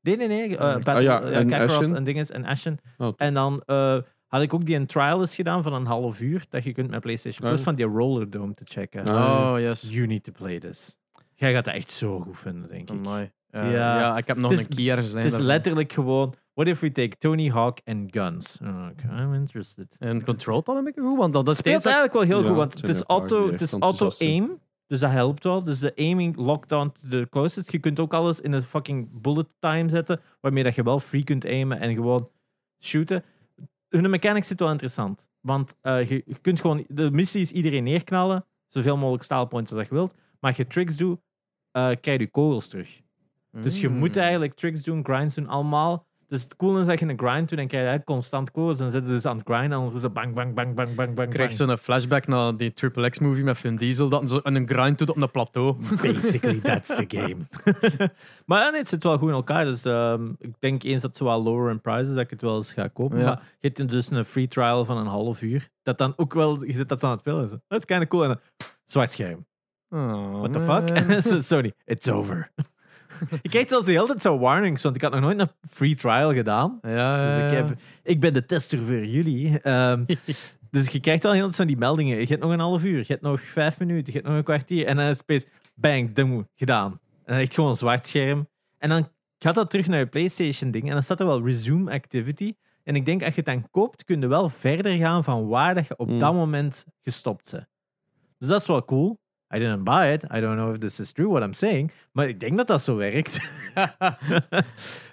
Nee, nee, nee. eh Battle, Ah, ja, en Kakarot Ashen? en dinges en Ashen. Oh. En dan eh, had ik ook die een trial eens gedaan van een half uur. Dat je kunt met PlayStation Ah, Plus ja. van die Roller Dome te checken. Ah. Oh, yes. You need to play this. Jij gaat het echt zo goed vinden, denk ik. Eh, Ja. ja. ik heb nog Het is- een keer ergens Het is letterlijk gewoon... What if we take Tony Hawk and guns? Oh, okay, I'm interested. En controlt dat een beetje goed, want dat speelt eigenlijk wel heel Ja, goed, want het is auto, het is enthousiast zijn. Dus dat helpt wel. Dus de aiming lockdown to the closest. Je kunt ook alles in een fucking bullet time zetten, waarmee dat je wel free kunt aimen en gewoon shooten. Hun mechanics zit wel interessant. Want eh, je, je kunt gewoon... De missie is iedereen neerknallen, zoveel mogelijk staalpoints als je wilt. Maar als je tricks doet, eh, krijg je kogels terug. Dus je Mm. moet eigenlijk tricks doen, grinds doen, allemaal. Dus het cool is dat je een grind doet en krijg je constant codes. Dan zitten ze dus aan het grinden en ondertussen bang, bang, bang, bang, bang, bang. Bang. zo'n flashback naar die Triple X-movie met Vin Diesel, dat zo een grind doet op een plateau. Basically, that's the game. maar ja, nee, het zit wel goed in elkaar. Dus ehm, ik denk eens dat zo wel lower in prices dat ik het wel eens ga kopen. Ja. Maar je hebt dus een free trial van een half uur. Dat dan ook wel, je zit dat aan het spelen. Dat is kind of cool. En dan, zwart scherm. Oh, What the man. fuck? En Sony, it's over. Je krijgt zelfs de hele tijd zo warnings, want ik had nog nooit een free trial gedaan. Ja, Dus ik, heb, ik ben de tester voor jullie. Ehm, dus je krijgt wel heel veel van die meldingen. Je hebt nog een half uur, je hebt nog vijf minuten, je hebt nog een kwartier. En dan is het bang, ding, gedaan. En dan echt gewoon een zwart scherm. En dan gaat dat terug naar je PlayStation ding. En dan staat er wel resume activity. En ik denk, als je het dan koopt, kun je wel verder gaan van waar dat je op Hmm. dat moment gestopt bent. Dus dat is wel cool. I didn't buy it. I don't know if this is true what I'm saying. Maar ik denk dat dat zo werkt.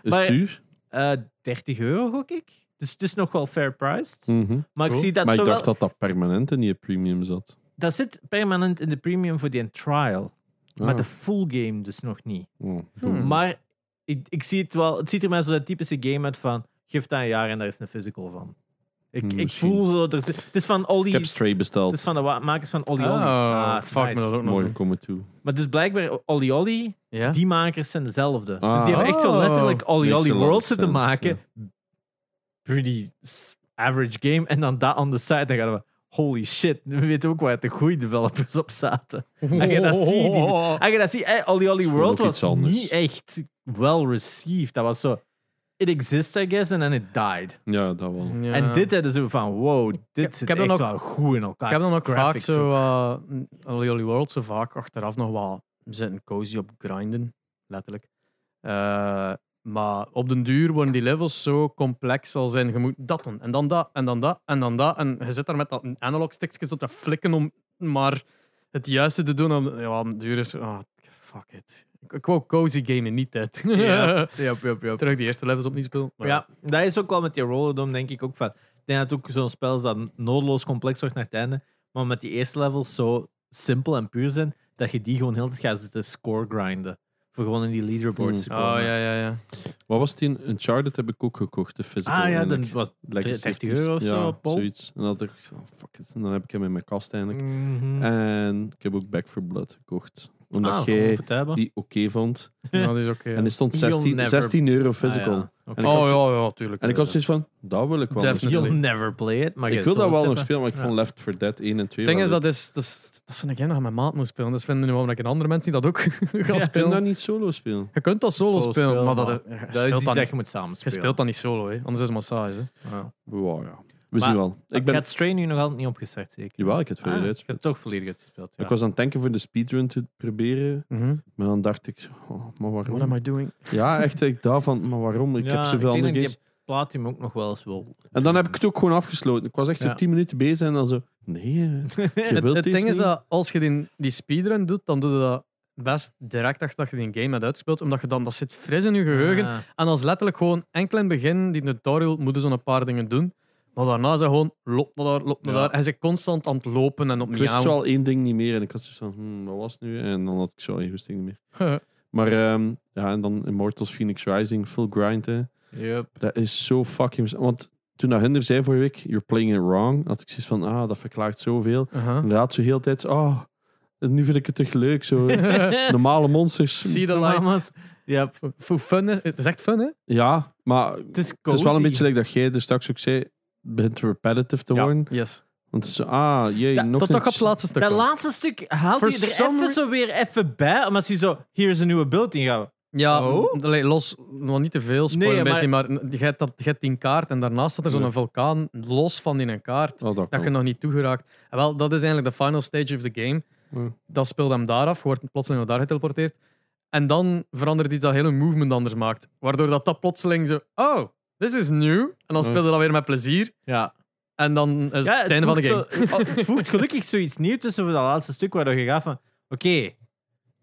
Is Maar- het duur? Eh 30 euro, gok ik. Dus het is nog wel fair priced. Mhm. Maar ik Cool. zie dat maar ik zo dacht wel... dat dat permanent in die premium zat. Dat zit permanent in de premium voor die trial. Maar Ah. de full game dus nog niet. Oh, Hmm. Maar ik, ik zie het wel... Het ziet er mij zo dat typische game uit van... Geef dat een jaar en daar is een physical van. Ik, ik Misschien. voel zo... Er, het is van Ollie... Ik heb Stray Het besteld. is van de wa- makers van Ollie Oh. Ah, fuck nice. me dat ook nog. Mooi komen toe. Maar dus blijkbaar Ollie Ollie, Ja? die makers zijn dezelfde. Dus Ah. die hebben echt zo Oh. letterlijk Makes lot World zitten sense, maken. Pretty s- average game. En dan dat on the side, dan gaan we... Holy shit, we weten ook waar de goede developers op zaten. Als je dat ziet, die- Als je dat ziet, eh, Ollie is World ook was iets anders. niet echt well received. Dat was zo... It exists, I guess, and then it died. Ja, dat wel. Ja. En dit hadden zo van, wow, dit heb- zit ik heb echt ook- wel goed in elkaar. Ik heb dan ook vaak Graphics zo, uh, Olly Olly World, zo vaak achteraf nog wat zitten cozy op grinden, letterlijk. Eh, maar op den duur worden die levels zo complex als zijn, je moet dat doen, en dan dat, en dan dat, en dan dat. En je zit daar met dat analog stickje zo te flikken om maar het juiste te doen. Ja, op den duur is ah, fuck it. Ik, wou cozy gamen, niet dit. Ja, ja, ja, ja. Terug die eerste levels opnieuw spelen. Maar Ja, dat is ook wel met die Rollerdome, denk ik ook van. Ik denk dat ook zo'n spel is dat noodloos complex wordt naar het einde. Maar met die eerste levels zo simpel en puur zijn, dat je die gewoon heel de tijd gaat zitten score grinden. Voor gewoon in die leaderboards te komen. Oh ja, ja, ja. Wat was die? Uncharted heb ik ook gekocht, de physical. Ah ja, dan was Legacy 30 of euro of zo zoiets. En dan had ik oh, fuck it. En dan heb ik hem in mijn kast eigenlijk. Mhm. En ik heb ook Back for Blood gekocht. Omdat Ah, jij comfortabel. die oké vond. ja dat is oké. En die stond You'll 16, never- 16 euro physical. Ah, ja. Oké. En ik had Oh zo- ja, ja, tuurlijk. En ik had zoiets van, dat wil ik wel. Definitely. spelen. You'll never play it. Maar Ik je wil dat wel nog spelen, maar ik Ja. vond Left 4 Dead 1 en 2 Het ding wel is, dat is, dat is, dat is een game dat je met maat moet spelen. Dus vinden nu ik een andere mensen die dat ook gaan spelen. kan dat niet solo spelen. Je kunt dat solo, Solo spelen, spelen, maar dat is, je, Dat is speelt iets dat, dat je moet samen je spelen. speelt dat niet solo, hè. anders is het massage. Hè. Ja. Wow, ja. We Maar- zien wel. Ik Ik ben... heb Stray nu nog altijd niet opgestart, zeker. Jawel, ik heb het Ah, volledig ik uitgespeeld. heb toch volledig uitgespeeld. Ja. Ik was aan het denken voor de speedrun te proberen. Mhm. Maar dan dacht ik, oh, maar waarom? What am I doing? Ja, echt ik daarvan, maar waarom? Ik Ja, heb zoveel ik denk andere ik games. Platinum ook nog wel eens wil. En dan heb ik het ook gewoon afgesloten. Ik was echt Ja. zo 10 minuten bezig en dan zo, nee, eh, je Het, wilt het deze ding is dat als je die, die speedrun doet, dan doe je dat best direct achter dat je die game hebt uitgespeeld. Omdat je dan, dat zit fris in je geheugen. Ah. En als letterlijk gewoon enkel in het begin, die tutorial, moeten zo'n paar dingen doen. Maar daarna is het gewoon, loop naar daar, loop naar Ja. daar. En ze constant aan het lopen en Ik opnieuw. wist wel één ding niet meer en ik had zoiets van, hmm, wat was het nu? En dan had ik zo één ding niet meer. Maar ehm, ja, en dan Immortals Phoenix Rising, full grind, hè. Yep. Dat is zo fucking... Want toen dat Hinder zei vorige week, you're playing it wrong, had ik zoiets van, ah, dat verklaart zoveel. Uh-huh. Inderdaad, zo heel de tijd, oh, nu vind ik het toch leuk, zo. Normale monsters. See the light. Mamas. Yep. Voor fun is, het is echt fun, hè? Ja, maar Het is, het is wel een beetje like dat jij er straks ook zei, begint repetitive te Ja. worden. Yes. Want het is ah, jee, Dat- nog Tot nog een- op het laatste stuk. Dat komt. laatste stuk haalt For hij er some even re- zo weer even bij. Omdat hij zo, hier is een nieuwe beeld in gaat. Ja, Oh? m- allee, los, nog niet te veel spoiler, Nee, maar, maar je, hebt dat, je hebt die kaart en daarnaast staat er zo'n Ja. vulkaan los van die kaart. Oh, dat Dat kan. je nog niet toegeraakt. En wel, dat is eigenlijk de final stage of the game. Ja. Dat speelt hem daar af, je wordt plotseling naar daar geteleporteerd. En dan verandert iets dat hele movement anders maakt. Waardoor dat, dat plotseling zo, oh, this is new. En dan Ja. speel je dat weer met plezier. Ja. En dan is ja, het einde van de game. zo- oh, het voegt gelukkig zoiets nieuws tussen voor dat laatste stuk, waardoor je gaat van, oké,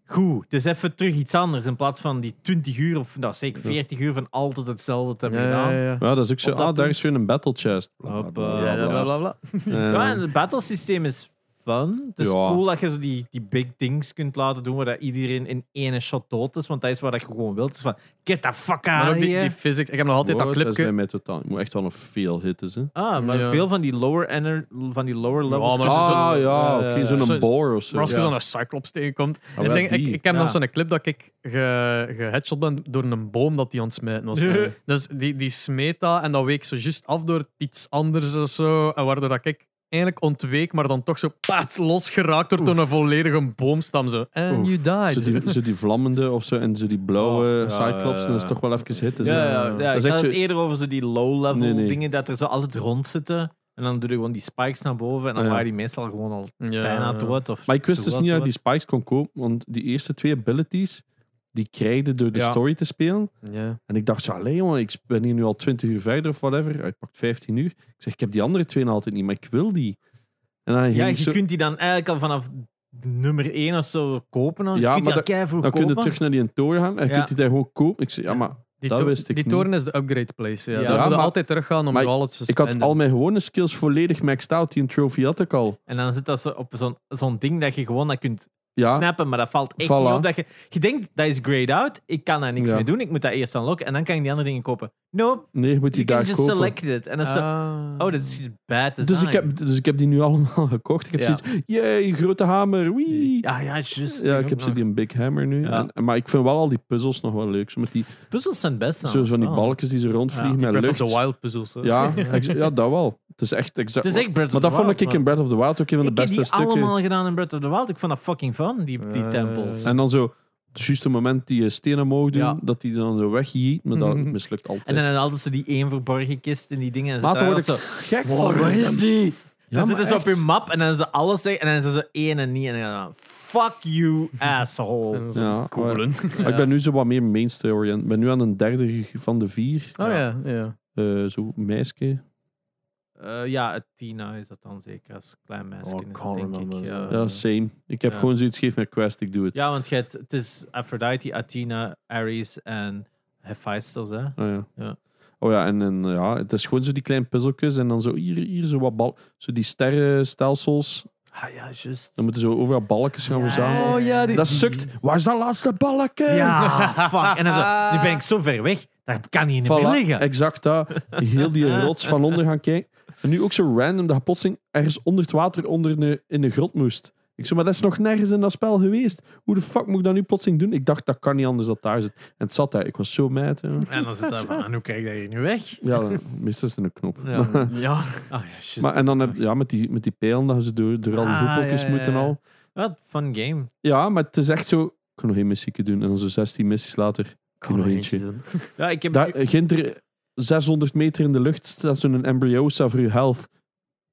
goed, het is even terug iets anders in plaats van die 20 uur of nou, zeker 40 uur van altijd hetzelfde te hebben Ja, gedaan. ja, ja. Ja, dat is ook zo, Op dat ah, daar is weer een battle chest. Bla, bla, Hoppa. bla, Ja, bla, bla, bla. bla, bla. Ja, en het battlesysteem is fun. Het is Ja. cool dat je zo die, die big things kunt laten doen waar dat iedereen in ene shot dood is. Want dat is wat je gewoon wilt. Het is van, get the fuck Maar out ook of die, here. die physics. Ik heb nog altijd Wow, dat dat is bij clipje. mij totaal. Ik moet echt wel nog veel hitten. Hè. Ah, maar Ja. veel van die lower, ener, van die lower levels. maar je als je Ah zo- ja, oké, zo'n zo- boar of zo. Maar als je Ja. dan een Cyclops tegenkomt. Ah, ik, denk, ik, ik heb Ja. nog zo'n clip dat ik ge, geheadshot ben door een boom dat die aan het smijten was. dus die, die smeet dat en dat week zo juist af door iets anders of zo. En waardoor dat ik eigenlijk ontweek, maar dan toch zo paats losgeraakt wordt door een volledige boomstam. Zo. And Oef. you died. Zo die, zo die vlammende of zo en zo die blauwe Oh, ja, Cyclops. ja, Dan is toch wel even hitten. zo. Ja, ja, ja, Dat ik had het eerder over zo die low-level Nee, nee. dingen, dat er zo altijd rond zitten. En dan doe je gewoon die spikes naar boven en dan Ja. waren die meestal gewoon al Ja, bijna ja. dood. Of Maar ik wist dus niet dat die spikes kon kopen, want die eerste twee abilities, die krijgde door de Ja. story te spelen. Ja. En ik dacht zo, allee jongen, ik ben hier nu al 20 uur verder of whatever. Ik pak 15 uur. Ik zeg, ik heb die andere twee nog altijd niet, maar ik wil die. En dan, ging Ja, ik je zo, kunt die dan eigenlijk al vanaf nummer 1 of zo kopen. hoor. Je Ja, kunt die maar al keivroeg dan kun je kopen. terug naar die toren gaan en je Ja. kunt die daar gewoon kopen. Ik zeg, ja, maar Die, Dat wist ik die niet. toren is de upgrade place. Ja. Ja. Daar Ja, moet je maar- altijd teruggaan om maar zo alles te ik had spenden. al mijn gewone skills volledig maxed out. Die een trophy had ik al. En dan zit dat zo op zo'n zo'n ding dat je gewoon dat kunt Ja, snappen, maar dat valt echt Voilà. niet op. Dat je, je denkt, dat is grayed out, ik kan daar niks Ja. mee doen, ik moet dat eerst unlocken en dan kan ik die andere dingen kopen. Nope, nee, je moet die daar just kopen. select it. En dan is zo, Ah. oh, dat is bad design. Dus ik, heb, dus ik heb die nu allemaal gekocht. Ik heb Ja. zoiets, yay, grote hamer, wee. Ja, ja, juist. Ja, ik heb zo nog. die een big hammer nu. Ja. En, maar ik vind wel al die puzzels nog wel leuk. Zo met die, Puzzels zijn best. zo van die balkjes die zo rondvliegen Ja, Die met Breath of lucht. the Wild puzzels. Ja, ja, dat wel. Het is echt exact. Het is echt Breath of maar the dat vond ik in. Breath of the Wild ook een van de Ik heb beste die stukken. allemaal gedaan in Breath of the Wild. Ik vond dat fucking fun, die, die Eh, tempels. En dan zo, het juiste moment die je stenen mogen doen, Ja. dat die dan zo wegjiet, maar dat Mhm. mislukt altijd. En dan had altijd zo die één verborgen kist en die dingen. En daar word ik altijd zo, gek Wow, van. waar is die? Ja, dan zitten ze op je map en dan ze alles zeggen en dan zijn ze één en niet. En dan fuck you, asshole. Ja, koelen. Ik ben nu zo wat meer main story. en Ik ben nu aan een derde van de vier. Oh ja, ja. Eh, zo meisje. Eh, ja, Tina is dat dan zeker als klein meisje. Oh, dat, denk ik. Ja. Ja, same. Ik heb Ja. gewoon zoiets, geef me een quest, ik doe het. ja, want je hebt, het is Aphrodite, Athena, Ares en Hephaestus. Hè? Oh ja. Ja. Oh ja, en, en ja, het is gewoon zo die kleine puzzeltjes en dan zo hier, hier zo wat bal, zo die sterrenstelsels. Ah ja, juist. Dan moeten zo overal balkjes gaan verzamelen. Oh ja, die, Dat sukt. Waar is dat laatste balken? Ja, fuck. En dan zo, nu ben ik zo ver weg, daar kan niet in Voilà, meer liggen. exact dat. Heel die rots van onder gaan kijken. En nu ook zo random dat je plotseling ergens onder het water onder de, in de grot moest. Ik zo, maar dat is nog nergens in dat spel geweest. Hoe de fuck moet ik dat nu plotseling doen? Ik dacht, dat kan niet anders dat daar zit. En het zat daar. Ik was zo mad. En dan zit daar van, en hoe krijg je nu weg? Ja, meestal is het een knop. Ja. ja. Ah, ja, juist. Maar, en dan heb ja, met die, met die pijlen dat ze door, door al die Ah, hoepeltjes ja, ja, moeten ja. al. Wat fun game. Ja, maar het is echt zo... Ik kan nog één missie doen. En dan zo 16 missies later. Kan nog nog eentje. eentje doen. Ja, ik heb Daar, begint er 600 meter in de lucht staat zo'n embryosa voor je health.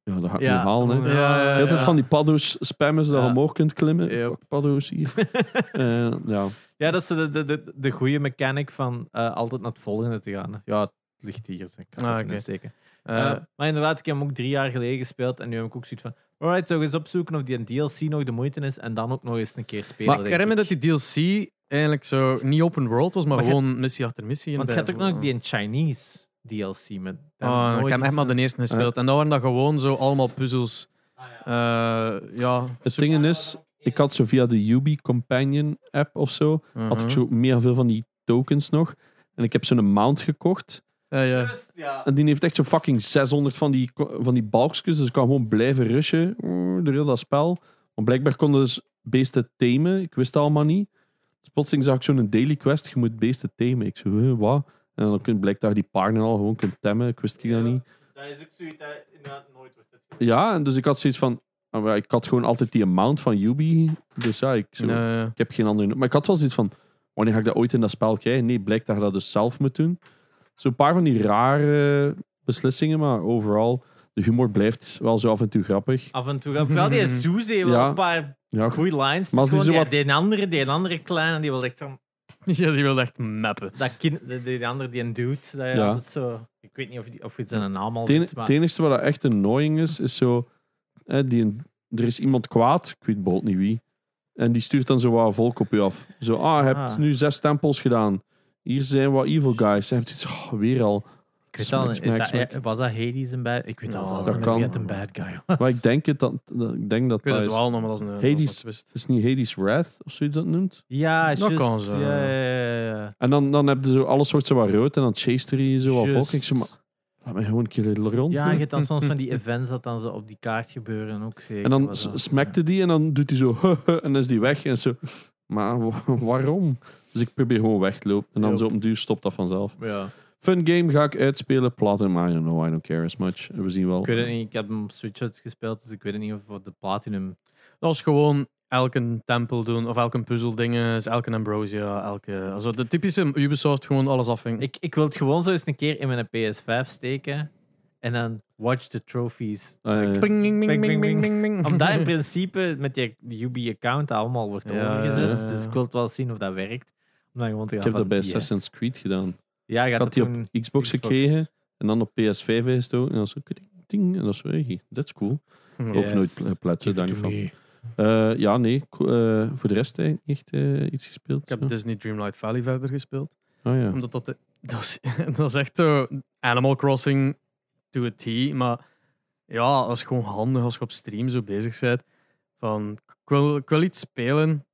Ja, dat ga ik Ja, niet halen. Hè. ja, van die paddo's spammen zodat je omhoog kunt klimmen. Yep. Paddo's hier. Eh, ja. Ja, dat is de, de, de, de goede mechanic van eh, altijd naar het volgende te gaan. Ja, het ligt hier. zeg. Ik kan het Ah, insteken. Eh, maar inderdaad, ik heb hem ook drie jaar geleden gespeeld. En nu heb ik ook zoiets van... Alright, zou ik eens opzoeken of die een DLC nog de moeite is. En dan ook nog eens een keer spelen. maar ik herinner me dat die DLC eigenlijk zo niet open world was, maar, Maar je- gewoon missie achter missie. en Want je hebt ook nog die in Chinese DLC. Met, Ah, ik heb echt maar de eerste gespeeld. En dat waren dat gewoon zo allemaal puzzels. Ja. Eh, ja. Het ding is, ik had zo via de Ubi Companion app of zo, had ik Mhm. zo mega veel van die tokens nog. En ik heb zo'n mount gekocht. Ja, ja. Juist, ja. En die heeft echt zo fucking 600 van die, van die balkjes. Dus ik kan gewoon blijven rushen mm, door heel dat spel. Want blijkbaar konden dus beesten tamen. Ik wist het allemaal niet. Dus plotseling zag ik zo'n daily quest. Je moet beesten tamen. Ik zo, wat? En dan kun- blijkt dat je die paarden al gewoon kunt temmen. Ik wist ik dat niet. Dat is ook zoiets dat inderdaad nooit wordt. Ja, en dus ik had zoiets van... ah, maar Ik had gewoon altijd die amount van Ubi. Dus ja, ik, zo, Ja, ja. ik heb geen andere... Maar ik had wel zoiets van... Wanneer ga ik dat ooit in dat spel krijgen? Nee, blijkt dat je dat dus zelf moet doen. Zo'n paar van die rare beslissingen, maar overal... De humor blijft wel zo af en toe grappig. Af en toe. Vooral die heeft wel Ja. een paar Ja, goede lines. Maar die zo die, andere, die andere kleine, die wil echt dan... Ja, die wil echt mappen. Dat kind, die, die andere, die een dude, dat Ja. altijd zo... Ik weet niet of, die, of je zijn naam al weet, maar... het enige wat dat echt annoying is, is zo... Hè, die, er is iemand kwaad, ik weet bijvoorbeeld niet wie, en die stuurt dan zo wat volk op je af. Zo, ah, je hebt Ah. nu zes tempels gedaan. Hier zijn wat evil guys. En je hebt iets, oh, weer al. Ik weet al, Smack, is smack, dat, smack. was dat Hades een bad? Ik weet zelfs dat niet meer wie kan. het een bad guy was. Maar ik denk, het dat, dat- ik denk dat Ik weet dat het is... wel nog, maar dat is een, Hades. twist. Het is niet Hades Wrath of zoiets dat noemt. Ja, Dat juist. kan zo. Ja, ja, ja, ja. En dan, dan heb je zo alles soort zo wat rood en dan chase je zo wat Juist. volk. Ik zo, maar laat mij gewoon een keer rond. Ja, je hebt dan soms van die events dat dan zo op die kaart gebeuren ook zeker. En dan was s- dat- smakte die en dan doet hij zo en dan is die weg. En zo, maar wa- waarom? Dus ik probeer gewoon weg te lopen. En dan zo op een duur stopt dat vanzelf. Ja. Fun game ga ik uitspelen. Platinum, I don't know, I don't care as much. We zien wel. Ik weet het niet, ik heb hem op Switch uitgespeeld, dus ik weet het niet of voor de Platinum... Dat is gewoon elke tempel doen, of elke puzzeldingen, elke Ambrosia, elke... Also de typische Ubisoft, gewoon alles afvinken. Ik, ik wil het gewoon zo eens een keer in mijn PS5 steken en dan watch the trophies. Ja, ja. Ping, ping, Ping, ping, ping, ping, ping. ping, ping. Omdat in principe met die Ubi-account allemaal wordt Ja, overgezet, ja, ja. dus ik wil het wel zien of dat werkt. Om dan gewoon te Ik heb dat bij yes. Assassin's Creed gedaan. Ja, je Ik had dat die op Xbox, Xbox. gekregen en dan op PS5 gestoken. En dan zo ting. En dan zo, hey, that's cool. Ja. Ook nooit gepletst, dank to van. Eh, ja, nee. eh, voor de rest niet echt eh, iets gespeeld. Ik heb zo. Disney Dreamlight Valley verder gespeeld. Oh ja. Omdat dat, dat, is, dat is echt zo Animal Crossing to a T. Maar ja, dat is gewoon handig als je op stream zo bezig bent. Van, ik, wil, ik wil iets spelen,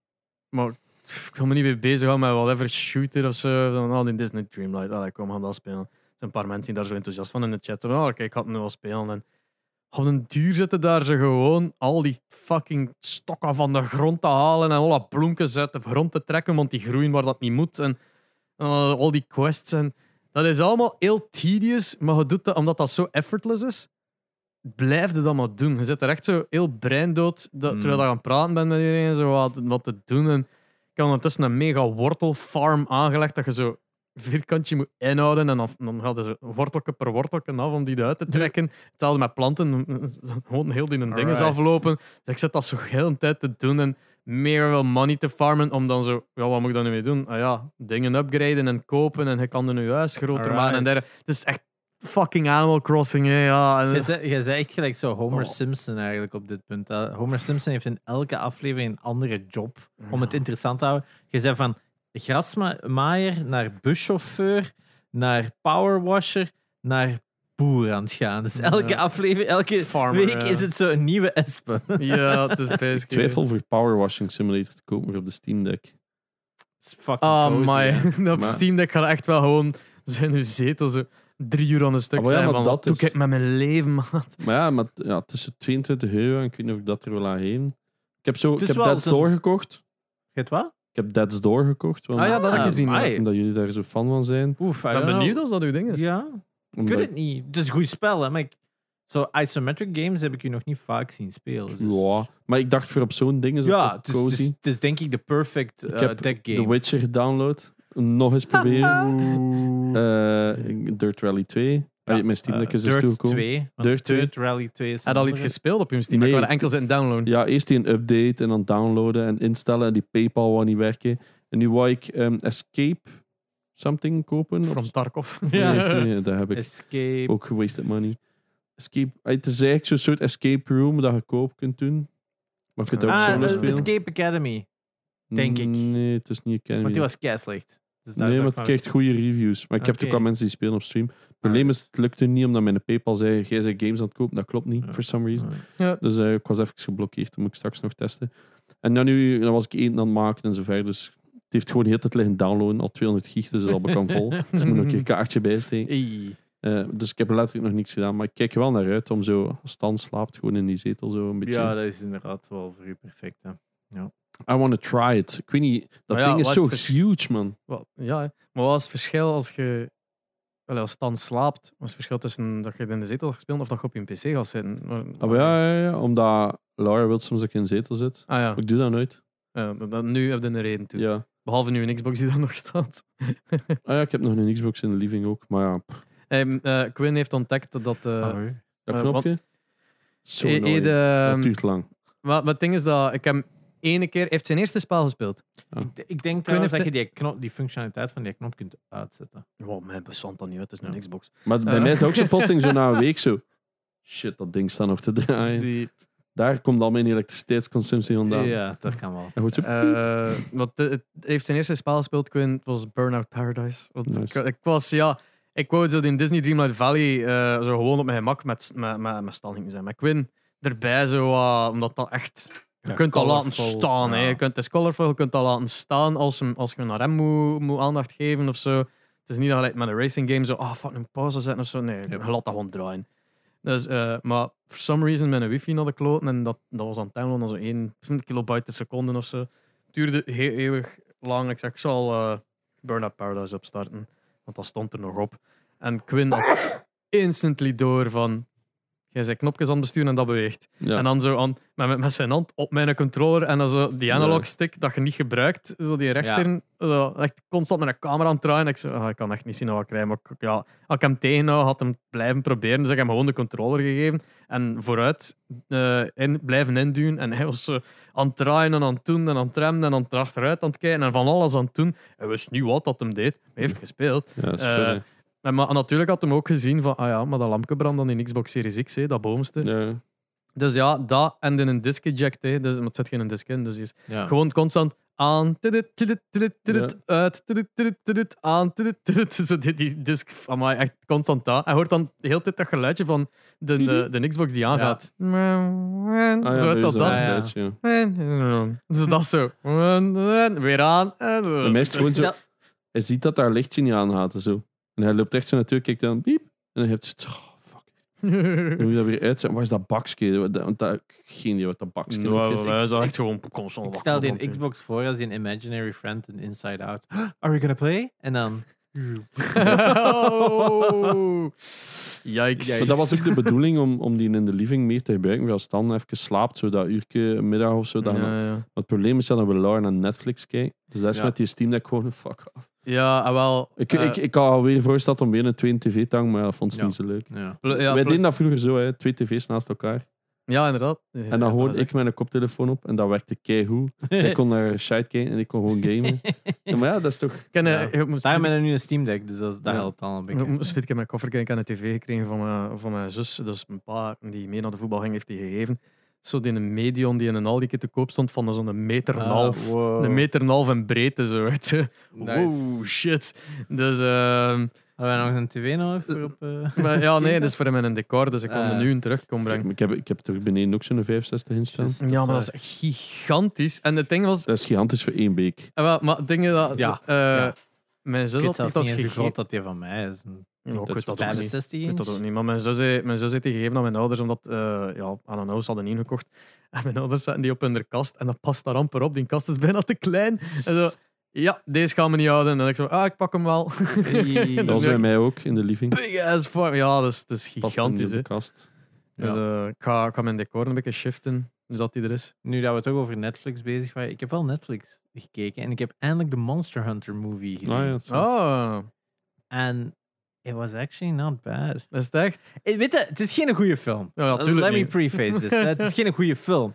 maar ik wil me niet mee bezighouden met whatever shooter of zo. Dan al die Disney Dreamlight, allee, kom, we gaan dat spelen. Er zijn een paar mensen die daar zo enthousiast van in de chat. Van, oh, kijk, ik ga het nu wel spelen. En op een duur zitten daar ze gewoon al die fucking stokken van de grond te halen en alle bloemjes uit de grond te trekken, want die groeien waar dat niet moet. En uh, al die quests. En dat is allemaal heel tedious, maar je doet dat omdat dat zo effortless is. Blijf dat maar doen. Je zit er echt zo heel breindood, dat, Mm. terwijl je aan het praten bent met iedereen, zo wat, wat te doen. En ik heb ondertussen een mega wortelfarm aangelegd, dat je zo vierkantje moet inhouden en dan, dan gaat zo wortelke per wortelke af om die eruit te trekken. Hetzelfde met planten, gewoon heel die dingen aflopen. Dus ik zit dat zo heel een tijd te doen en meer wel money te farmen om dan zo, ja, wat moet ik dan nu mee doen? Ah ja, dingen upgraden en kopen en je kan er nu huis groter maken en dergelijke. Het is echt fucking Animal Crossing, hè, ja. Jij zei, jij zei echt gelijk zo Homer Oh. Simpson eigenlijk op dit punt. hè. Homer Simpson heeft in elke aflevering een andere job om het interessant te houden. Je zei van grasmaaier naar buschauffeur, naar powerwasher, naar boer aan het gaan. Dus elke Ja. aflevering, elke Farmer, week ja. is het zo een nieuwe espe. Ja, het is Ik basic. twijfel voor Power Washing Simulator te kopen op de Steam Deck. is fucking Ah, cozy, my. Op Steam Deck gaat echt wel gewoon zijn uw zetel zo drie uur aan een stuk Ah, ja, zijn maar van, dat wat doe is- ik met mijn leven, maat? Maar ja, maar, ja, tussen 22 euro en ik weet niet of ik dat er wil aan heen. Ik heb, zo, ik heb wel Dead's zo'n- Door gekocht. Wat? Ik heb Dead's Door gekocht. Want, Ah ja, dat heb ik gezien. Ik Omdat jullie daar zo fan van zijn. Oef, I ben benieuwd als dat uw ding is. Ja, ik weet het niet. Het is een goed spel, hè, maar ik, zo isometric games heb ik je nog niet vaak zien spelen. dus- Ja, maar ik dacht voor op zo'n ding is Ja, het is, cozy. het, is, het is denk ik de perfect Ik eh, heb deck game. The Witcher gedownload. Nog eens proberen. Eh, Dirt Rally 2. Ja, Ja, mijn Steam Deck Eh, is dus Dirt toegekomen. 2. want Dirt 2. Dirt Rally 2 is Had al iets andere. gespeeld op je Steam? Nee. ik waren enkel zitten downloaden. Ja, eerst die een update en dan downloaden en instellen. En die PayPal wou niet werken. En nu wou ik ehm, Escape something kopen. From Tarkov. Ja. Nee, nee, dat heb ik Escape. ook gewasted money. Escape, ah, het is eigenlijk zo'n soort escape room dat je koop kunt doen. Maar je kunt ook ah, solo de- spelen. Escape Academy. denk ik. Nee, het is niet Academy. Want die was kei slecht. Dus daar nee, maar ik het krijgt goede reviews. Maar ik heb ook al mensen die spelen op stream. Het probleem is, het lukte niet omdat mijn PayPal zei, jij zei games aan het kopen. Dat klopt niet, Ja. for some reason. Ja. Dus eh, ik was even geblokkeerd. Dat moet ik straks nog testen. En dan, nu, dan was ik eten aan het maken en zo verder. Dus het heeft gewoon de hele tijd liggen downloaden. Al 200 gig, dus is al vol. dus ik moet nog een keer een kaartje bijsteken. Eh, dus ik heb letterlijk nog niks gedaan. Maar ik kijk er wel naar uit om zo, als Stan slaapt, gewoon in die zetel zo een beetje. Ja, dat is inderdaad wel voor u perfect. Hè. I want to try it. Ik weet niet, dat ja, ding is wat zo vers- huge, man. Wel, ja, hè. maar wat is het verschil als je wel, als Stan slaapt? Wat is het verschil tussen dat je in de zetel gaat spelen of dat je op je PC gaat zitten? Maar- Ah, maar ja, ja, ja, omdat Laura wil soms dat ik in de zetel zit. Ah ja, ik doe dat nooit. Ja, maar nu heb je een reden toe. Ja. Behalve nu een Xbox die daar nog staat. Ah ja, ik heb nog een Xbox in de living ook. Maar ja, Ehm, eh, Quinn heeft ontdekt dat... eh Ah, nee. dat Eh, knopje. Zo e- Dat duurt lang. maar, maar het ding is dat ik hem ene keer... heeft zijn eerste spel gespeeld. Ik, ik denk trouwens dat je die, knop, die functionaliteit van die knop kunt uitzetten. Wow, mij bestond dat niet uit. Het is een Ja. Xbox. Maar bij mij is ook zo plotseling zo na een week zo. Shit, dat ding staat nog te draaien. Die, Daar komt al mijn elektriciteitsconsumptie vandaan. ja, dat kan wel. En goed, zo, Eh, want de- het heeft zijn eerste spel gespeeld, Quinn. Het was Burnout Paradise. Want Nice. ik, ik was, ja... ik wou zo in Disney Dreamlight Valley eh, zo gewoon op mijn gemak met, met, met, met Stalling zijn. Met Quinn erbij, zo, uh, omdat dat echt. Je Ja, kunt dat laten staan. Hè. Je kunt, het is colorful, je kunt dat laten staan als, hem, als je naar hem moet, moet aandacht geven of zo. Het is niet like, met een racing game zo, ah, fuck, een pauze zetten of zo. Nee, je laat dat gewoon draaien. Dus, eh, maar for some reason met een wifi naar de kloten en dat, dat was aan het downloaden, zo 1 kilobyte per seconde of zo. Het duurde heel eeuwig lang. Ik zeg, ik zal eh Burnout Paradise opstarten, want dat stond er nog op. En Quinn had instantly door van, jij zijn knopjes aan het besturen en dat beweegt. Ja. En dan zo aan, met, met- zijn hand op mijn controller en dan zo die analog stick dat je niet gebruikt, zo die rechter, zo, echt constant met een camera aan het draaien. Ik, zo, ah, ik kan echt niet zien wat ik krijg. Maar ik, ja, als ik hem tegenhoud, had hem blijven proberen. Dus ik heb hem gewoon de controller gegeven en vooruit eh, in, blijven induwen. En hij was zo aan het draaien en aan het doen en aan het remmen en aan het achteruit aan het kijken en van alles aan het doen. Hij wist niet wat dat hem deed. Hij heeft gespeeld. Ja, En, maar natuurlijk had hem ook gezien van, ah ja, maar dat lampje brandt dan in Xbox Series X, hè, dat bovenste. Ja. Dus ja, dat en in een disc eject. Hè. Dus, maar het zit geen disc in, dus is Ja. gewoon constant aan, uit, aan. Zo die, die disc, amai, echt constant dat. Hij hoort dan de hele tijd dat geluidje van de, de, de Xbox die aangaat. Ah, ja, zo uit dat dan. Ja, ja. ja. Dus dat zo. Weer aan. Is het gewoon zo, hij ziet dat daar lichtje niet aangaat en zo. En hij loopt echt zo naartoe, kijkt dan, piep. En dan heeft het, oh, fuck. Dan moet je dat weer uitzetten. Waar is dat bakje? Want dat, geen idee wat dat bakje is. Nou, ik- echt gewoon constant Ik wachten stel die. Xbox voor als een imaginary friend in Inside Out. Are we gonna play? En dan... oh. Yikes. Maar dat was ook de bedoeling om, om die in de living meer te gebruiken. Als Stan even slaapt, zo dat uurtje, middag of zo. Dan Ja, ja. Maar het probleem is dat dan we Laura naar Netflix kijken. Dus dat is Ja. met die Steam Deck gewoon fuck off. Ja, ah, wel. Ik, eh, ik, ik had alweer voorgesteld om weer een tweede tv te hangen, maar dat vond ze Ja. niet zo leuk. Ja. pl- ja, Wij plus- deden dat vroeger zo, hè, twee tv's naast elkaar. Ja, inderdaad. En dan hoorde ik met een koptelefoon op en dat werkte keigoed. Zij kon naar shite kijken en ik kon gewoon gamen. Ja, maar ja, dat is toch... Ken, Ja. ik moest Daarom heb ik nu een Steam Deck, dus dat, dat Ja. helpt al een Ik beetje. moest in mijn koffer kijken aan de tv gekregen van mijn, van mijn zus. Dus mijn pa, die mee naar de voetbal ging, heeft die gegeven. Zo die een medion die in een Aldi te koop stond van zo'n meter en een Ah, half. wow. Een meter en een half in breedte, zo. Nice. Wow, shit. Dus, ehm, Hebben wij nog een tv nodig voor op... eh? maar ja, nee, dat is voor hem in een decor, dus ik kon Ah. er nu een terug komen Ik, brengen. ik heb, ik heb toch beneden ook zo'n 65 inch staan. Ja, maar dat eh, is gigantisch. En het ding was... Dat is gigantisch voor één beek. eh, wel, maar het ding is dat... Ja, eh, ja. Mijn zus had als niet eens hoe gegeven. groot dat die van mij is. Ja, ik Dat weet dat ook niet. 65 Ik weet inch? dat ook niet. Maar mijn zus, heeft- mijn zus heeft die gegeven aan mijn ouders, omdat, eh ja, aan een huis hadden ingekocht. En mijn ouders zetten die op hun kast en dat past daar amper op. Die kast is bijna te klein. En zo, ja, deze gaan we niet houden. En dan ik zo, ah, ik pak hem wel. Hey. Dat was bij ook- mij ook in de living. Big ass farm. Ja, dat is, dat is Past gigantisch. Hè. op de kast. Dus, eh, ik, ga, ik ga mijn decor een beetje shiften, zodat die er is. Nu dat we toch over Netflix bezig waren, ik heb wel Netflix gekeken en ik heb eindelijk de Monster Hunter movie gezien. Ah, ja, dat is- Oh, En it was actually not bad. is het echt? Eh, Weet je, het is geen goede film. Ja, ja, tuurlijk Let me niet. preface this. het is geen goede film.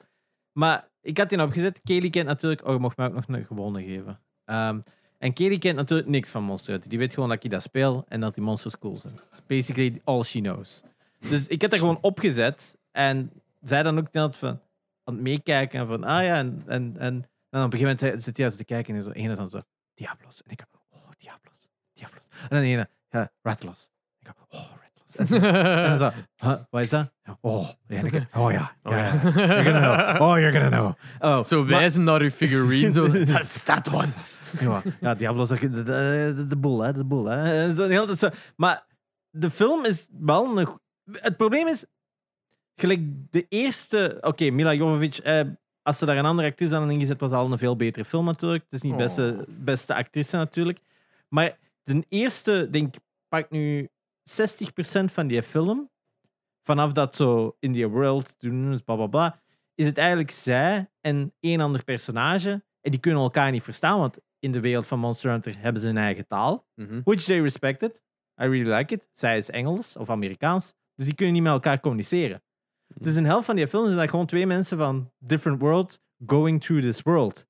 Maar ik had die opgezet. Kelly kent natuurlijk... Oh, je mocht mij ook nog een gewone geven. Ehm, en Kelly kent natuurlijk niks van Monster Hunter. Die weet gewoon dat ik dat speel en dat die monsters cool zijn. That's basically all she knows. Dus ik heb dat gewoon opgezet. En zij dan ook net van aan het meekijken. En van, ah ja, en, en, en, en op een gegeven moment zit hij zo te kijken en zo, ene dan zo, Diablos. En ik, oh, Diablos, Diablos. En dan de ene, ja, Rattlos. Ik, oh, Rattlos. En, zo, en dan zo, huh, wat is dat? Ja, oh, ja, ik, oh ja, ja, ja. You're gonna know. Oh, you're gonna know. Oh, Zo wijzen naar uw figurine. Zo. That's that one. Ja, ja Diablo is de, de, de, boel, hè. De boel, hè. Zo, tijd zo. Maar de film is wel een... Het probleem is... Gelijk de eerste... Oké, Mila Jovovich... Eh, als ze daar een andere actrice aan ingezet, was al een veel betere film natuurlijk. Het is niet de beste, Oh. beste actrice natuurlijk. Maar de eerste, denk ik, pak nu 60% van die film. Vanaf dat zo in die world doen, bla bla bla. Is het eigenlijk zij en één ander personage. En die kunnen elkaar niet verstaan, want in de wereld van Monster Hunter hebben ze een eigen taal. Mhm. Which they respected. I really like it. Zij is Engels of Amerikaans. Dus die kunnen niet met elkaar communiceren. Dus een helft van die film zijn dat gewoon twee mensen van different worlds going through this world.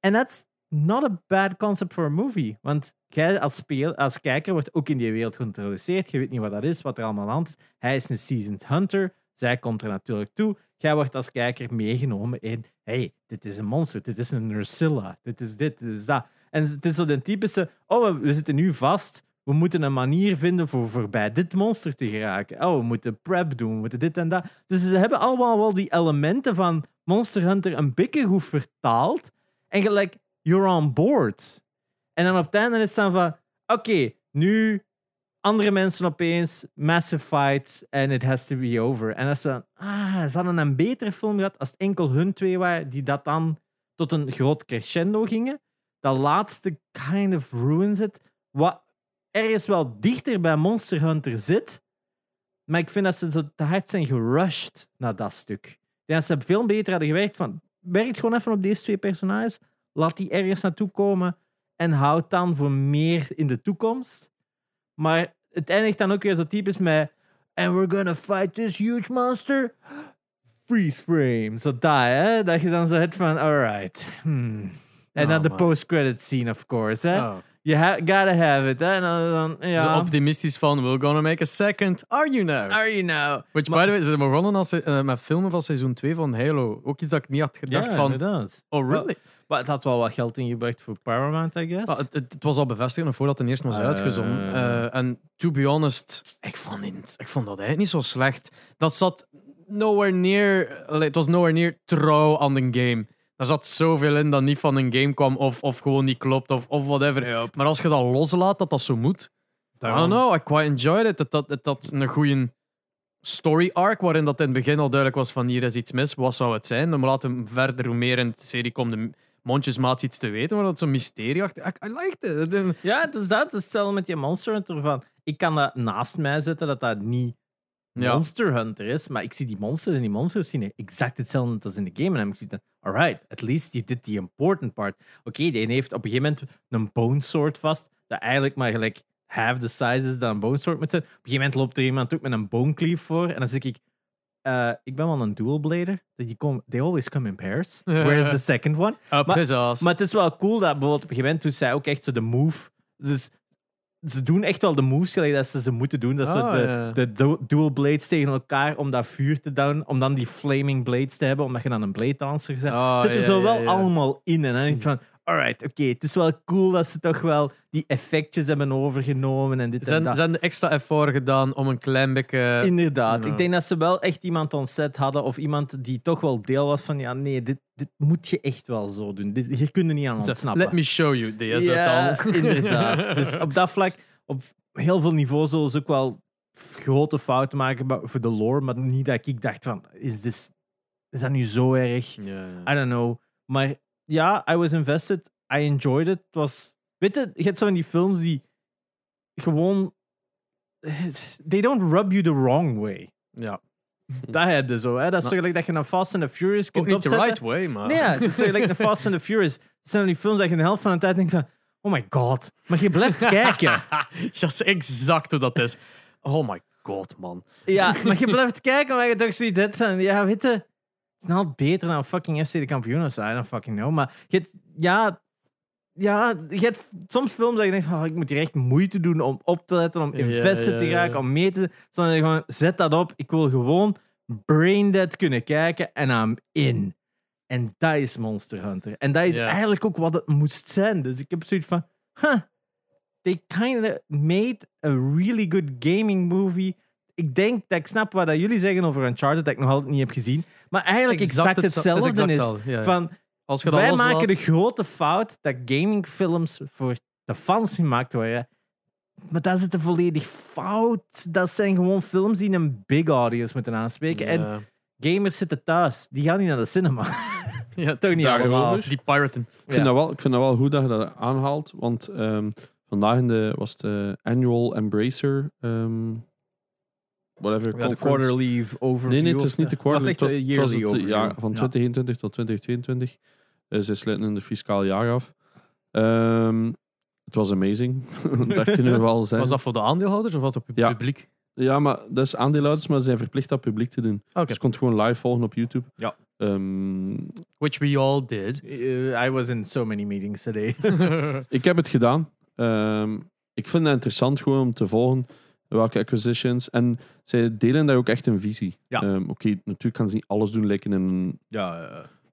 And that's not a bad concept for a movie. Want jij als, speel, als kijker wordt ook in die wereld geïntroduceerd. Je weet niet wat dat is, wat er allemaal aan is. Hij is een seasoned hunter. Zij komt er natuurlijk toe. Jij wordt als kijker meegenomen in... hey, dit is een monster. Dit is een Ursula. Dit is dit, dit is dat. En het is zo de typische... Oh, we zitten nu vast. We moeten een manier vinden voor voorbij dit monster te geraken. Oh, we moeten prep doen, we moeten dit en dat. Dus ze hebben allemaal wel die elementen van Monster Hunter een beetje goed vertaald. En gelijk, you're on board. En dan op het einde is het dan van, oké, nu andere mensen opeens, massive fight, en it has to be over. En als ze, ah, ze hadden een betere film gehad als het enkel hun twee waren die dat dan tot een groot crescendo gingen. Dat laatste kind of ruins it. Wat ergens wel dichter bij Monster Hunter zit. Maar ik vind dat ze zo te hard zijn gerushed naar dat stuk. Ik denk dat ze veel beter hadden gewerkt van... Werk gewoon even op deze twee personages. Laat die ergens naartoe komen. En houd dan voor meer in de toekomst. Maar het eindigt dan ook weer zo typisch met... And we're gonna fight this huge monster. Freeze frame. Zo dat, hè? Dat je dan zo hebt van... Alright. Hmm. En Oh, dan de post-credit scene, of course. Hè? Oh. You ha gotta have it. Hè? En dan, dan, ja. Zo optimistisch van, we're gonna make a second. Are you now? Are you now? Which, by the way, ze begonnen als, eh, met filmen van seizoen 2 van Halo. Ook iets dat ik niet had gedacht ja, van, inderdaad. oh really? Maar het had wel wat geld ingebracht voor Paramount, I guess. Ah, het, het, het was al bevestigd voordat het eerst was Eh. uitgezonden. Eh, en to be honest, ik vond, het- ik vond dat eigenlijk niet zo slecht. Dat zat nowhere near, het was nowhere near trouw aan de game. Er zat zoveel in dat niet van een game kwam of, of gewoon niet klopt of, of whatever. Maar als je dat loslaat, dat dat zo moet. I don't know, I quite enjoyed it. Had, het had een goede story arc waarin dat in het begin al duidelijk was van hier is iets mis. Wat zou het zijn? Dan laten we verder, hoe meer in de serie komt, de mondjesmaat iets te weten. Maar dat zo'n mysterie achter. I, I liked it. Ja, het is dat. Het is hetzelfde met je Monster Hunter. Van, ik kan dat naast mij zetten, dat dat niet Ja. Monster Hunter is. Maar ik zie die monsters en die monsters zien exact hetzelfde als in de game. En dan heb ik zoiets alright, at least you did the important part. Oké, die ene heeft op een gegeven moment een bone sword vast, dat eigenlijk maar gelijk half the size is dan een bone sword moet zijn. Op een gegeven moment loopt er iemand ook met een bone cleave voor. En dan zeg ik, eh, ik ben wel een dual blader. Die komen, they always come in pairs. Where is the second one? Up Maar-. Maar het is wel cool dat bijvoorbeeld op een gegeven moment doet zij ook echt zo de move. Dus ze doen echt wel de moves gelijk dat ze ze moeten doen. Dat ze Ah, de, ja. de du- dual blades tegen elkaar om dat vuur te doen. Om dan die flaming blades te hebben, omdat je dan een blade dancer bent. Ah, het zit er zo wel allemaal in. En dan denk ik van, alright, oké, het is wel cool dat ze toch wel die effectjes hebben overgenomen en dit en zijn, dat. zijn de extra effort gedaan om een klein beetje. Inderdaad. Ik denk dat ze wel echt iemand on set hadden of iemand die toch wel deel was van ja, nee, dit, dit moet je echt wel zo doen. Dit, hier kun je niet aan ontsnappen. Let me show you this. ja, inderdaad. Dus op dat vlak, op heel veel niveaus zullen ze ook wel grote fouten maken voor de lore, maar niet dat ik dacht van, is, this, is dat nu zo erg? I don't know. Maar ja, I was invested. I enjoyed it. Het was, weet je, je hebt zo van die films die gewoon, they don't rub you the wrong way. Ja. Dat heb je zo, hè. Dat is zo gelijk dat je een Fast and the Furious Ook kunt niet the right way, maar. Nee, ja, het is zo gelijk de Fast and the Furious. Het zijn die films dat je de helft van de tijd denkt van, oh my god. Maar je blijft kijken. dat is exact hoe dat is. Oh my god, man. Ja, maar je blijft kijken, maar je toch zoiets hebt van, ja, weet je, is nou beter dan fucking FC de kampioen of zo. I don't fucking know. Maar je hebt, ja, ja, je hebt soms films dat je denkt van, oh, ik moet hier echt moeite doen om op te letten, om Ja, ja, te raken, om mee te... Dan denk je gewoon, zet dat op. Ik wil gewoon braindead kunnen kijken en I'm in. En dat is Monster Hunter. En dat is eigenlijk ook wat het moest zijn. Dus ik heb zoiets van, huh, they kind of made a really good gaming movie. Ik denk dat ik snap wat dat jullie zeggen over Uncharted, dat ik nog altijd niet heb gezien. Maar eigenlijk exact, het- het is hetzelfde exact is. hetzelfde, ja, ja. Van, Als wij maken de grote fout dat gamingfilms voor de fans gemaakt worden. Maar dat is het volledig fout. Dat zijn gewoon films die een big audience moeten aanspreken. En gamers zitten thuis. Die gaan niet naar de cinema. Ja, Toch niet allemaal. Die piraten. Ik vind, dat wel, ik vind dat wel goed dat je dat aanhaalt, want ehm, vandaag in de, was de annual Embracer, ehm, whatever, Ja, de quarterly overview. Nee, nee, het is niet de. Het was quarterly. echt Het was, een het was yearly het overview. jaar van Ja. 2021 tot 2022. Eh, ze sluiten een fiscaal jaar af. Ehm, het was amazing. dat kunnen we wel zijn. Was dat voor de aandeelhouders of was dat op het Ja. publiek? Ja, maar dat is aandeelhouders, maar ze zijn verplicht dat publiek te doen. Dus je kon het gewoon live volgen op YouTube. Ja. Ehm, Which we all did. Uh, I was in so many meetings today. ik heb het gedaan. Ehm, ik vind het interessant gewoon om te volgen welke acquisitions. En zij delen daar ook echt een visie. Ja. Ehm, Oké, natuurlijk kan ze niet alles doen, lijken in een ja,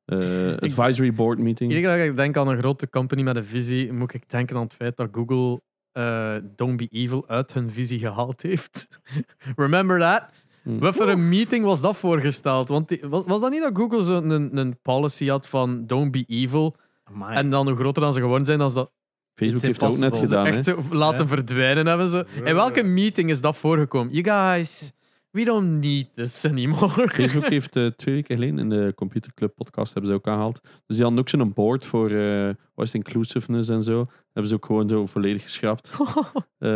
eh, advisory board meeting. Iedere keer dat ik denk aan een grote company met een visie, moet ik denken aan het feit dat Google eh, Don't Be Evil uit hun visie gehaald heeft. Remember that? Hmm. Wat voor een meeting was dat voorgesteld? Want die- was, was dat niet dat Google zo'n een, een policy had van Don't Be Evil? Amai. En dan hoe groter dan ze geworden zijn, dan ze dat Facebook heeft dat ook net gedaan. echt Hè? laten Ja. verdwijnen hebben. Ze. In welke meeting is dat voorgekomen? You guys, we don't need this anymore. Facebook heeft eh, twee weken geleden in de Computer Club podcast hebben ze ook aangehaald. Dus die hadden ook zo'n board voor eh het, inclusiveness en zo. Hebben ze ook gewoon zo volledig geschrapt. Eh,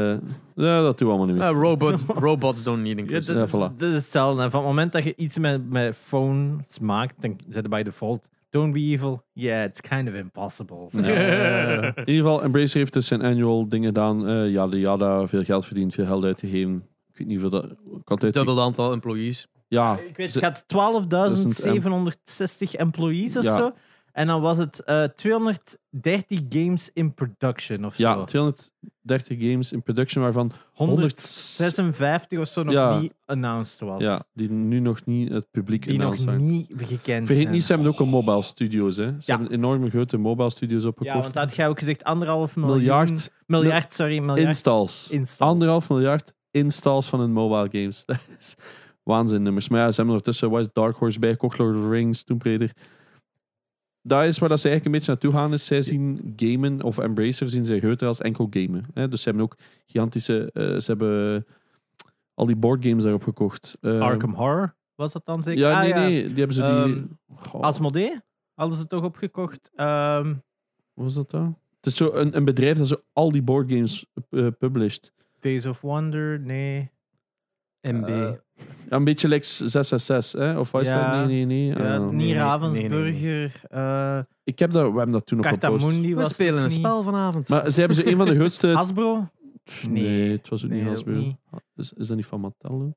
ja, dat doen we allemaal niet meer. Robots, robots don't need Ja, inclusion. dat, Ja, is- voilà. dat is hetzelfde. En van het moment dat je iets met, met phones maakt, dan zet je bij default Don't be evil. Yeah, it's kind of impossible. Ja. In ieder geval, Embracer heeft dus zijn annual dingen gedaan. eh yada yada, veel geld verdiend, veel geld uitgegeven. Ik weet niet veel dat... Het Dubbel aantal employees. Ja, Ik weet, het gaat 12.760 employees of Ja. zo. En dan was het eh 230 games in production of ja, zo. 230 games in production, waarvan 156 of zo nog Ja. niet announced was. ja, die nu nog niet het publiek Die nog zijn. niet gekend Vergeet zijn. niet, ze hebben ook een mobile studios. Hè. Ze Ja. hebben enorme grote mobile studios opgekocht. Ja, want dat had jij ook gezegd, anderhalf miljoen... miljard Miljard, sorry, miljard installs. installs. Anderhalf miljard installs van hun mobile games. Dat is waanzin nummers. Maar ja, ze hebben ondertussen wat is het, Dark Horse bijgekocht, Lord of the Rings, Tomb Raider. Dat is waar dat ze eigenlijk een beetje naartoe gaan. Is zij zien gamen, of Embracer zien zij groter als enkel gamen. Hè? Dus ze hebben ook gigantische... eh, ze hebben al die boardgames daarop gekocht. Eh, Arkham Horror, was dat dan zeker? Ja, Ah, nee, nee. Die hebben ze die... Ehm, Asmodee hadden ze toch opgekocht. Ehm, Wat was dat dan? Het is zo een, een bedrijf dat zo al die boardgames uh, published. Days of Wonder, nee. MB. Eh, Ja, een beetje like 666, hè? Of wat is Ja. dat? Nee, nee, nee. ja, niet nee, nee, Ravensburger. eh Ik heb dat, we hebben dat toen nog gepost. Cartamundi We was spelen een niet. spel vanavond. Maar ze hebben zo een van de grootste... Hasbro? nee, Nee. het was ook Nee, niet ook Hasbro. niet. Is, is dat niet van Mattel ook?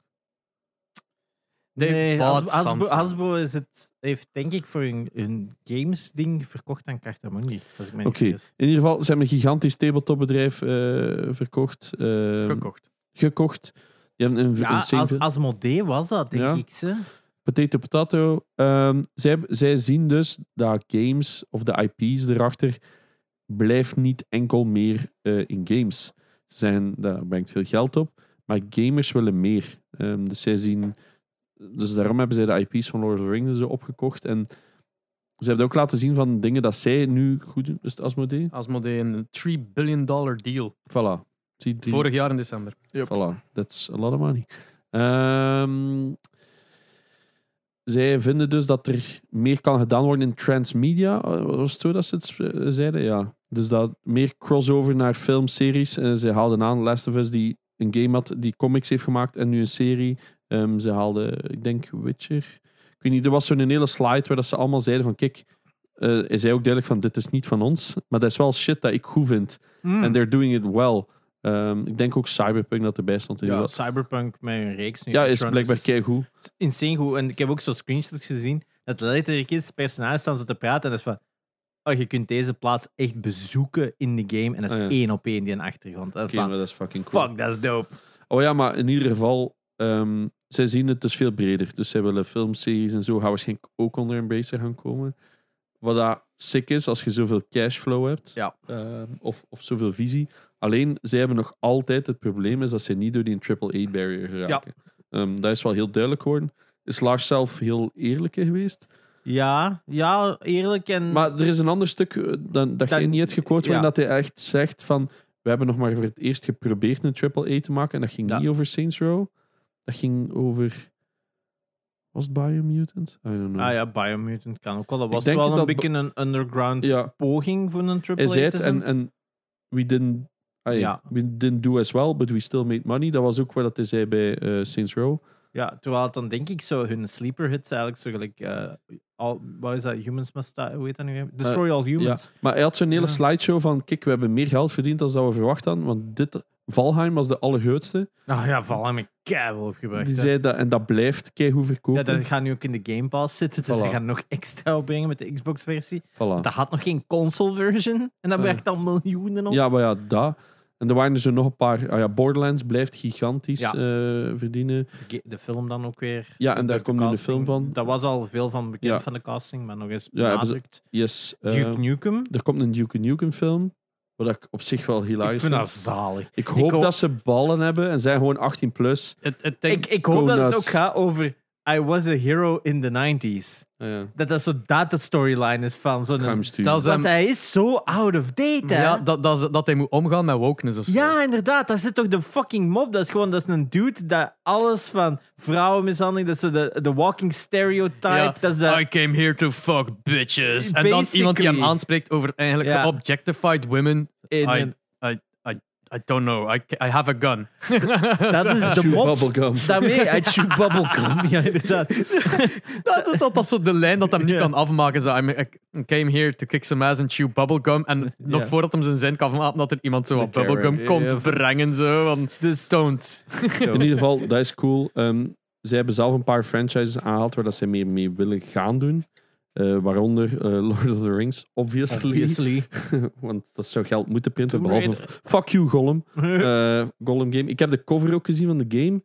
Nee, Hasbro, Hasbro, is het, heeft denk ik voor hun, hun games-ding verkocht aan Cartamundi. Oké. In ieder geval, ze hebben een gigantisch tabletopbedrijf eh verkocht. eh, Gekocht. gekocht. Een, Ja, een als, Asmodee was dat, denk Ja. ik. Ze. potato potato. Ehm, zij, zij zien dus dat games of de IP's erachter blijft niet enkel meer eh, in games. Ze zeggen dat brengt veel geld op, maar gamers willen meer. Ehm, dus zij zien, dus daarom hebben zij de IP's van Lord of the Rings zo opgekocht en ze hebben ook laten zien van dingen dat zij nu goed doen. Dus het Asmodee. Asmodee een 3 billion dollar deal. Voilà. Die- Vorig jaar in december. Voilà, that's a lot of money. Ehm, zij vinden dus dat er meer kan gedaan worden in transmedia. Eh, Was het zo dat ze het eh, zeiden? Ja. Dus dat meer crossover naar filmseries. Uh, zij haalden aan Last of Us die een game had die comics heeft gemaakt en nu een serie. Ehm, ze haalden, ik denk, Witcher. Ik weet niet, er was zo'n hele slide waar dat ze allemaal zeiden van kijk, eh is hij ook duidelijk van dit is niet van ons, maar dat is wel shit dat ik goed vind. Hmm. En they're doing it well. Ehm, ik denk ook Cyberpunk dat erbij stond. Ja. Cyberpunk met een reeks nu. Ja, is blijkbaar keigoed. insane goed. En ik heb ook zo'n screenshots gezien. Dat letterlijk is, personages staan ze te praten en dat is van... Oh, je kunt deze plaats echt bezoeken in de game. En dat is Ah, ja. één op één die een achtergrond. En van, dat is fucking cool. fuck, dat is dope. Oh ja, maar in ieder geval, ehm, zij zien het dus veel breder. Dus zij willen filmseries en zo gaan waarschijnlijk ook onder Embracer gaan komen. Wat dat sick is als je zoveel cashflow hebt. Ja. ehm, of, of zoveel visie. Alleen, zij hebben nog altijd het probleem is dat ze niet door die AAA-barrier geraken. Ehm, dat is wel heel duidelijk geworden. Is Lars zelf heel eerlijk geweest? Ja, ja, eerlijk en... Maar er is een ander stuk eh, dan, dat jij niet hebt gequote, waarin ja. dat hij echt zegt van we hebben nog maar voor het eerst geprobeerd een triple A te maken en dat ging Ja. niet over Saints Row. Dat ging over... Was het Biomutant? I don't know. Ah ja, Biomutant kan ook wel. Dat was wel een dat- beetje een underground Ja. poging voor een triple Hij zei A het en we didn't... Ja. We didn't do as well, but we still made money. Dat was ook wat dat hij zei bij eh, Saints Row. Ja, terwijl het dan denk ik zo hun sleeper hits eigenlijk zo gelijk... eh, al, wat is dat? Humans Must Die? Hoe heet dat nu? Destroy All Humans. Maar hij had zo'n hele Ja. slideshow van kijk, we hebben meer geld verdiend dan dat we verwacht hadden, want dit... Valheim was de allergrootste. Nou ja, val hem keihard opgebracht. Die hè. zei dat, en dat blijft keigoed verkopen. Ja, dat gaat nu ook in de Game Pass zitten, dus Voilà. ze gaan nog extra opbrengen met de Xbox-versie. Voilà. Dat had nog geen console-version en dat Ah. werkt al miljoenen op. Ja, maar ja, dat. En er waren er zo nog een paar. Ah ja, Borderlands blijft gigantisch Ja. eh, verdienen. De, de film dan ook weer. Ja, en De- daar de komt nu de film van. Dat was al veel van bekend Ja. van de casting, maar nog eens Ja, benadrukt. Yes. eh, Duke Nukem. er komt een Duke Nukem film. Wat ik op zich wel Ik hilarisch vind dat zalig. Ik hoop hoop- dat ze ballen hebben en zijn gewoon 18 plus. Het, het Ik, ik hoop dat het ook gaat over I was a hero in the 90s. Ah, ja. Dat dat zo dat de storyline is van zo'n... Dat is Want hij is zo out of date, hè? ja, dat, dat, is- dat hij moet omgaan met wokeness of zo. Ja, inderdaad. Dat zit toch de fucking mob. Dat is gewoon dat is een dude dat alles van vrouwenmishandeling, dat is zo de, de walking stereotype. Ja, Dat is de, I came here to fuck bitches. En dan iemand die hem aanspreekt over eigenlijk Ja. objectified women. in I, een- I, don't know. I, I have a gun. dat is de Chew mop. bubblegum. Daarmee, I chew bubblegum. Ja, inderdaad. dat, dat, dat, dat is zo de lijn dat hem niet kan afmaken. Zo, I came here to kick some ass and chew bubblegum. En nog voordat hem zijn zin kan afmaken, dat er iemand zo wat bubblegum komt Ja. brengen. Zo, van, Dus don't. In ieder geval, dat is cool. Ehm, zij hebben zelf een paar franchises aangehaald waar dat zij mee, mee willen gaan doen. Eh, waaronder eh, Lord of the Rings, obviously. obviously. Want dat zou geld moeten printen. Tomb Behalve Raider. Fuck You Gollum. Eh, Gollum game. Ik heb de cover ook gezien van de game.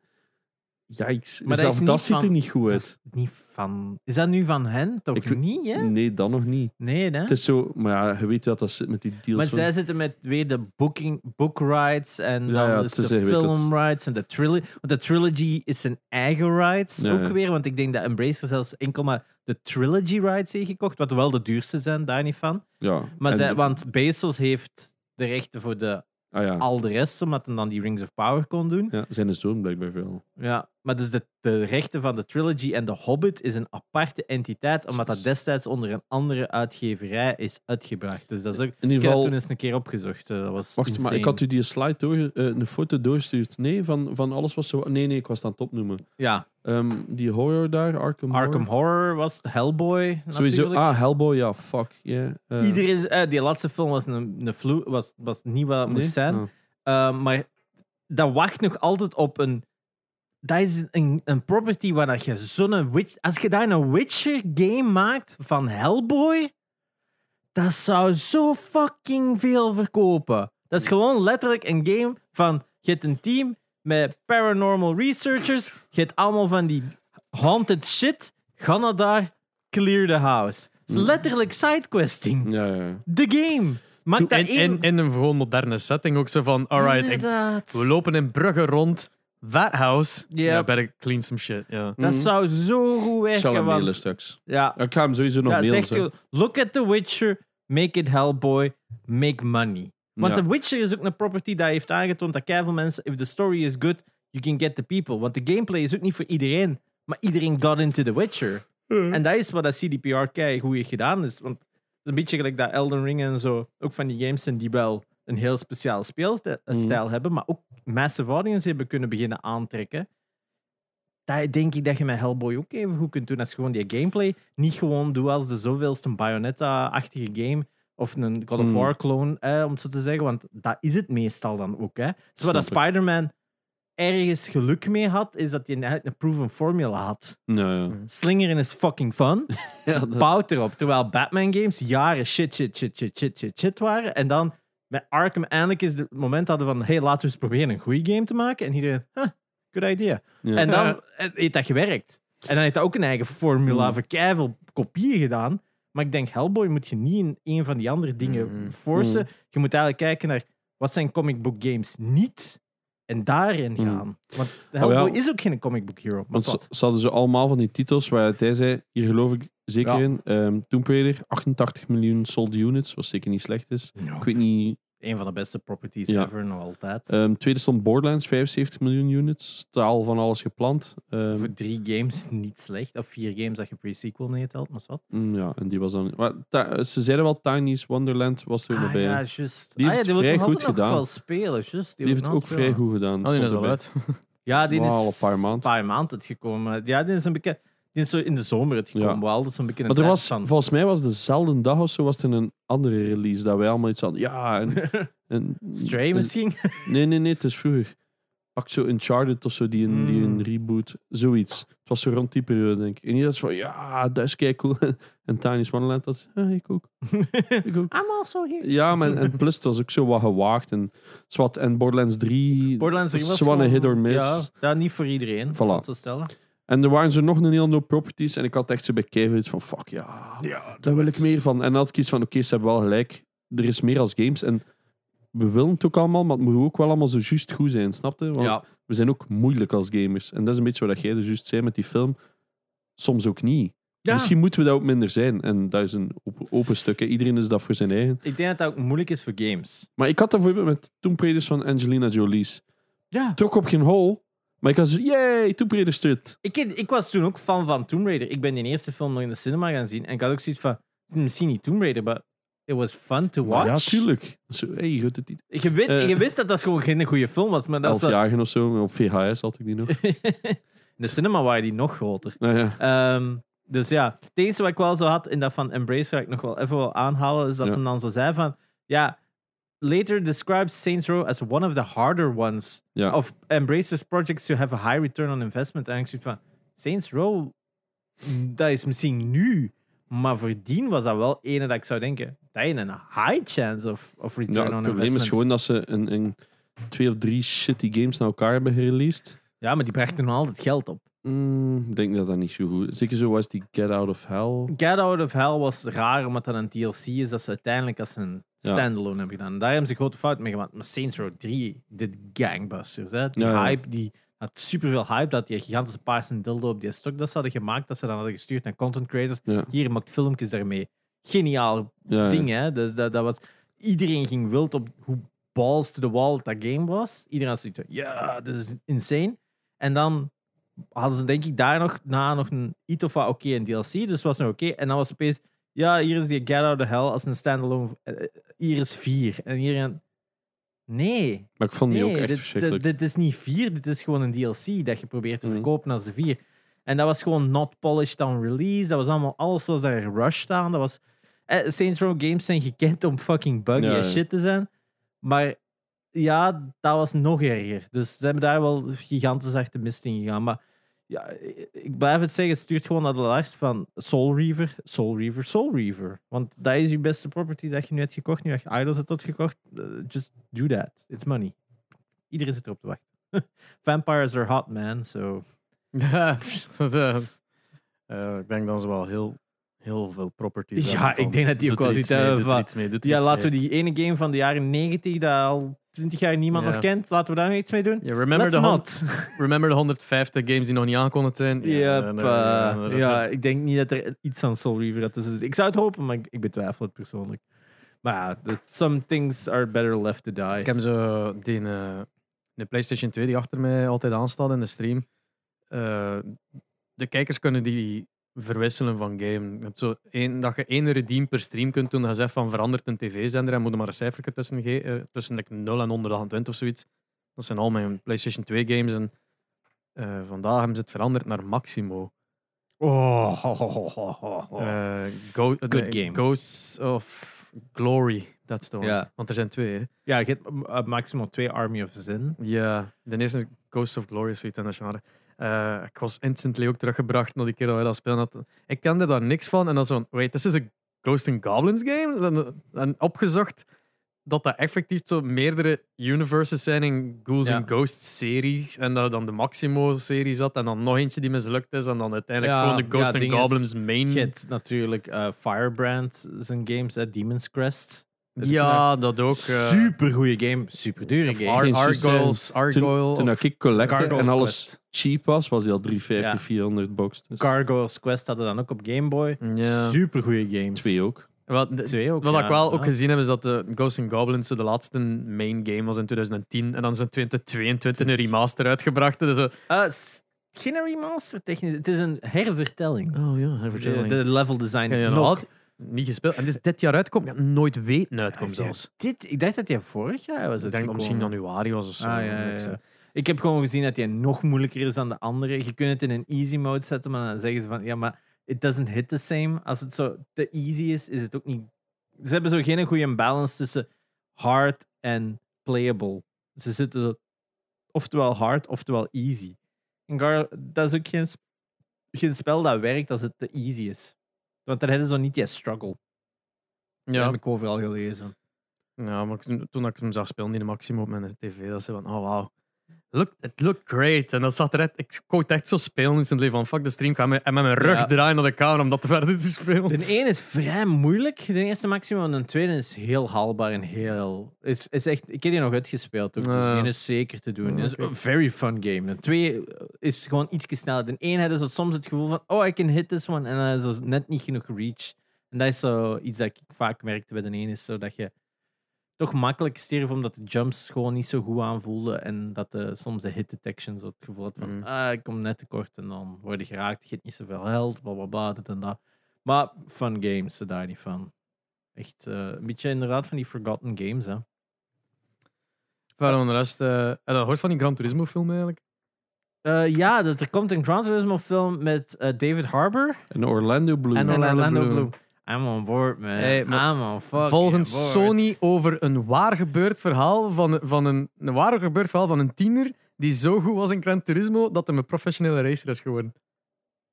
Yikes. Maar dat is dat ziet er niet goed uit. is niet van... Is dat nu van hen? Toch Ik niet, hè? Nee, dan nog niet. Nee, hè? Het is zo, maar ja, je weet wat dat zit met die deals. Maar van- zij zitten met weer de booking, book rights en Ja, dan ja, dus de film rights en de trilogy. Want de trilogy is zijn eigen rights Ja, ook weer. Want ik denk dat Embracer zelfs enkel maar de trilogy rights heeft gekocht. Wat wel de duurste zijn, daar niet van. ja. Maar zij, de- want Bezos heeft de rechten voor de, ah, ja. al de rest, omdat hij dan die Rings of Power kon doen. ja, zijn zoon blijkbaar veel. Ja, maar dus de, de rechten van de trilogy en de Hobbit is een aparte entiteit, omdat dat destijds onder een andere uitgeverij is uitgebracht. Dus dat is ook, In ik ieder heb dat geval, toen eens een keer opgezocht. eh, Dat was wacht, maar ik had u die slide door, eh, een foto doorgestuurd. Nee, van, van alles wat zo. Nee, nee, ik was aan het opnoemen. Ja, Ehm, die horror daar, Arkham, Arkham Horror. Horror was Hellboy Sowieso. natuurlijk. Ah, Hellboy, ja, fuck. Yeah. eh, Iedereen, die laatste film was, een, een was, was niet wat het nee? moest zijn. Ah. Eh, maar dat wacht nog altijd op een... Dat is een, een property waar dat je zo'n... Witch, als je daar een Witcher game maakt van Hellboy, dat zou zo fucking veel verkopen. Dat is gewoon letterlijk een game van... Je hebt een team met paranormal researchers. Je hebt allemaal van die haunted shit. Ga naar daar, clear the house. Het is letterlijk sidequesting. Ja, ja, ja. The game. Maak dat In, in, in een gewoon moderne setting ook zo van, alright, we lopen in Brugge rond. That house. Yep. Yeah, better clean some shit. Ja. Dat Mhm. zou zo goed zal werken. mailen Want, straks. ja, Ik ga hem sowieso nog ja mailen. zegt look at The Witcher, make it Hellboy, make money. Want Ja. The Witcher is ook een property dat heeft aangetoond dat keiveel mensen, if the story is good, you can get the people. Want de gameplay is ook niet voor iedereen, maar iedereen got into The Witcher. En dat is wat dat CDPR kei goed heeft gedaan. Is, want het is een beetje gelijk dat Elden Ring en zo, ook van die games zijn die wel een heel speciaal speelstijl hebben, maar ook massive audience hebben kunnen beginnen aantrekken. Dat denk ik dat je met Hellboy ook even goed kunt doen. Als gewoon die gameplay niet gewoon doet als de zoveelste Bayonetta-achtige game. Of een God of Mm. War clone, eh, om het zo te zeggen. Want dat is het meestal dan ook. Hè. Dus wat. Spider-Man ergens geluk mee had, is dat hij eigenlijk een proven formula had. Ja, ja. Slingeren is fucking fun. ja dat- Bouwt erop. Terwijl Batman games jaren shit, shit, shit, shit, shit, shit, shit waren. En dan met Arkham eindelijk is het moment hadden van hey, laten we eens proberen een goede game te maken. En iedereen, huh, good idea. ja. En dan heeft dat gewerkt. En dan heeft dat ook een eigen formula Mm. voor keiveel kopieën gedaan. Maar ik denk, Hellboy moet je niet in een van die andere dingen Mm. forcen. Je moet eigenlijk kijken naar wat zijn comic book games niet. En daarin Mm. gaan. Want Hellboy Oh ja. is ook geen comic book hero. Maar Want ze, ze hadden zo allemaal van die titels waar hij zei, hier geloof ik zeker Ja. in. Ehm Tomb Raider, 88 miljoen sold units, wat zeker niet slecht is. Ik weet niet. Een van de beste properties Ja. ever, nog altijd. Ehm tweede stond Borderlands, 75 miljoen units. Staal van alles gepland. Ehm, Voor drie games niet slecht. Of vier games dat je pre-sequel meetelt, maar wat? mm, ja, en die was dan. Maar, ze zeiden wel Tiny's Wonderland was er nog Ah, bij. ja, juist. Die ah, heeft ja, die vrij wil ik nog goed nog gedaan. wel spelen. Juist, Die heeft het ook vrij goed gedaan. Oh, die is al uit. Ja, die is een paar maanden. paar maanden uitgekomen. Ja, die is een beetje... Die is zo in de zomer uitgekomen. Ja. Wel, dat is een beetje een Want er was, van... volgens mij was dezelfde dag of zo was er een andere release dat wij allemaal iets hadden. Ja, en, en, Stray en- misschien? Nee, nee, nee, het is vroeger. Pak zo Uncharted of zo, die een, die een Mm. reboot, zoiets. Het was zo rond die periode, denk ik. En iedereen was van, ja, dat is kei cool. en Tiny's Wonderland was, ah, ik ook. Ik ook. I'm also here. Ja, maar en plus het was ook zo wat gewaagd. En, zwart, en Borderlands 3, Borderlands 3 was gewoon- hit or miss. Ja, ja, niet voor iedereen. Voilà. Voilà. Dat te stellen. En er waren zo nog een hele hoop properties. En ik had echt zo bij Kevin van, fuck ja, Ja, daar wil ik meer van. En dan had ik iets van, oké, ze hebben wel gelijk. Er is meer als games. En we willen het ook allemaal, maar het moet ook wel allemaal zo juist goed zijn, snapte? Want Ja, we zijn ook moeilijk als gamers. En dat is een beetje wat jij dus juist zei met die film. Soms ook niet. Ja. Misschien moeten we dat ook minder zijn. En dat is een open, open stuk. hè. Iedereen is dat voor zijn eigen. ik denk dat dat ook moeilijk is voor games. Maar ik had dat bijvoorbeeld met Tomb Raiders van Angelina Jolie's. Ja. Trok op geen hol. Maar ik had zo, yay, Tomb Raider terug. Ik, ik was toen ook fan van Tomb Raider. Ik ben die eerste film nog in de cinema gaan zien. En ik had ook zoiets van, misschien niet Tomb Raider, maar it was fun to watch. Ja, tuurlijk. Zo, hey, je het niet. Je, weet, Eh. je wist dat dat gewoon geen goede film was, maar dat Elf was... of zo. Op VHS had ik die nog. in de cinema waren die nog groter. Nou ja. Ehm, dus ja, het enige wat ik wel zo had in dat van Embrace, waar ik nog wel even wil aanhalen, is dat Ja. dan zo zei van, ja, later describes Saints Row as one of the harder ones ja. of embraces projects to have a high return on investment. En ik zoiets van, Saints Row, mm, dat is misschien nu, maar voordien was dat wel ene dat ik zou denken, dat je een high chance of, of return Ja, on het investment. probleem is gewoon dat ze een, een twee of drie shitty games naar elkaar hebben gereleased. Ja, maar die brachten nog altijd geld op. Mm, ik denk dat dat niet zo goed is. Zeker zo was die Get Out of Hell. Get Out of Hell was raar, omdat dat een DLC is dat ze uiteindelijk als een. Standalone hebben gedaan. En daar hebben ze grote fout mee gemaakt. Maar Saints Row 3 did gangbusters. Hè? Die hype, die had superveel hype. Dat die gigantische paarse dildo op die stok dat ze hadden gemaakt, dat ze dan hadden gestuurd naar content creators. Hier maakt filmpjes daarmee. Geniaal ding, hè? Dus dat, dat was, iedereen ging wild op hoe balls to the wall dat game was. Iedereen had zoiets van, ja, dit is insane. En dan hadden ze denk ik daar nog na nog een iets of wat oké een DLC, dus was nog oké. En dan was opeens, ja, hier is die Get Out of Hell als een standalone. eh, eh, hier is vier. En hier een... Nee, Maar ik vond die nee ook echt dit, verschrikkelijk. dit, dit is niet vier, dit is gewoon een DLC dat je probeert te Mhm. verkopen als de vier. En dat was gewoon not polished on release. Dat was allemaal, alles was daar rushed aan. Dat was, eh, Saints Row games zijn gekend om fucking buggy Ja, ja. shit te zijn. Maar ja, dat was nog erger. Dus ze hebben daar wel gigantisch achter mist in gegaan. Maar ja, ik- blijf het zeggen, stuurt gewoon naar de lijst van Soul Reaver, Soul Reaver, Soul Reaver. Want dat is je beste property dat je nu hebt gekocht, nu dat je Idols hebt gekocht. Uh, just do that. It's money. Iedereen zit erop te wachten. Vampires are hot, man. So. Eh, eh, ik denk dat ze wel heel, heel veel properties Ja, ik denk dat die ook wel iets mee, Ja, laten we die ene game van de jaren 90, dat al 20 jaar niemand nog kent, laten we daar nog iets mee doen? Ja, remember, de hon- not. remember de 150 games die nog niet aangekondigd zijn? Ja, ja, ik denk niet dat er iets aan Soul Reaver tussen zit. Ik zou het hopen, maar ik, betwijfel het persoonlijk. Maar ja, some things are better left to die. Ik heb zo die, eh, de PlayStation 2 die achter mij altijd aanstaat in de stream. Eh, de kijkers kunnen die verwisselen van game. Je hebt zo één, dat je één redeem per stream kunt doen. Dat je zegt van verandert een tv-zender en moet er maar een cijfer tussen, eh, tussen like 0 en 120 of zoiets. Dat zijn al mijn PlayStation 2 games. En eh, vandaag hebben ze het veranderd naar Maximo. Oh, ho, ho, ho, ho, ho, ho. Eh, Go- Good nee, game. Ghosts of Glory. Dat is de. Want er zijn twee. Hè. ja, je hebt uh, maximaal twee Army of Zin. Ja, de eerste is Ghosts of Glory, zoiets in Eh, ik was instantly ook teruggebracht naar die keer dat wij dat spelen hadden. Ik kende daar niks van. En dan zo, wait, this is a Ghost and Goblins game? En, en opgezocht dat dat effectief zo meerdere universes zijn in Ghouls Ja. and Ghosts series. En dat dan de Maximo-serie zat. En dan nog eentje die mislukt is. En dan uiteindelijk Ja, gewoon de Ghost ja, and is, Goblins main. Je hebt natuurlijk uh, Firebrand zijn games, hè, Demon's Crest. Ja, dat ook. eh, Super goede game, super dure game. Ar- Geen Argos, Toen, toen ik collecte en alles Quest. cheap was, was die al 350, Ja. 400 bucks. Dus Gargoyles Quest hadden dan ook op Game Boy. Ja. Super goede games. twee ook. Wat, de- Twee ook. Wat ja. ik wel ook gezien heb, is dat de Ghosts and Goblins zo de laatste main game was in 2010. En dan is in 2022 een remaster uitgebracht. Dus Uh, geen remaster technisch. Het is een hervertelling. oh ja, De, de level design is ja, nog... niet gespeeld. En dus dit jaar uitkomt, ja, nooit weten uitkomt zelfs. Dit, ik dacht dat hij vorig jaar was. Ik denk dat misschien januari was of zo. Ah, ja, ja, Ik Ik heb gewoon gezien dat hij nog moeilijker is dan de andere. Je kunt het in een easy mode zetten, maar dan zeggen ze van ja, maar it doesn't hit the same. Als het zo te easy is, is het ook niet. Ze hebben zo geen goede balance tussen hard en playable. Ze zitten zo oftewel hard, oftewel easy. En Gar, dat is ook geen, geen spel dat werkt als het te easy is. Want dan hebben ze niet die struggle. Dat Ja, heb ik overal gelezen. ja, maar toen, toen ik hem zag spelen in de Maximo op mijn tv, dat ze van, oh wauw. Look, it looked great. En dat zag eruit. Ik wou het echt zo spelen in zijn leven van fuck de stream. Ik ga met, en met mijn rug Ja. draaien naar de camera om dat verder te spelen. De ene is vrij moeilijk, de eerste maximum. En de tweede is heel haalbaar en heel. Is, is echt, ik heb die nog uitgespeeld ook. Dus die is zeker te doen. Het is Oké. een very fun game. De twee is gewoon iets sneller. De ene had zo soms het gevoel van: oh, I can hit this one. En dan is zo net niet genoeg reach. En dat is zo iets dat ik vaak merkte bij de ene. Is zo dat je toch makkelijk sterft omdat de jumps gewoon niet zo goed aanvoelden. En dat de, soms de hit detection zo het gevoel had van: Mm. ah, ik kom net tekort. En dan word je geraakt. Je hebt niet zoveel held. Bla bla bla. Dit en dat. Maar fun games, ze daar niet van. Echt eh, een beetje inderdaad van die forgotten games. Hè. Verder van de rest, eh heb je dat gehoord van die Gran Turismo film eigenlijk? Eh, ja, dat er komt een Gran Turismo film met eh, David Harbour En Orlando Bloom. En en Orlando Orlando Bloom. Bloom. I'm on board, man. Hey, I'm on fucking Volgens board. Sony over een waar gebeurd verhaal van, van een, een waar gebeurd verhaal van een tiener die zo goed was in Gran Turismo dat hij een professionele racer is geworden.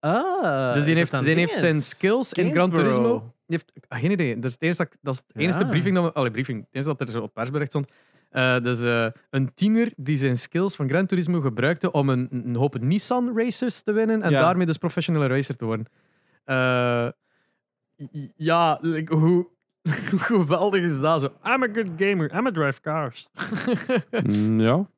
Ah, dus die heeft, die heeft zijn skills in Gran. Turismo. Die heeft, ah, geen idee. Dat is het eerste, dat is het enige Ja. briefing dat we, allee, briefing, het eerste dat er zo op persbericht stond. Eh, dus eh, een tiener die zijn skills van Gran Turismo gebruikte om een, een hoop Nissan racers te winnen en Ja. daarmee dus professionele racer te worden. Eh, ja, like, hoe, hoe geweldig is dat? Zo, I'm a good gamer, I'm a drive cars. Mm, ja,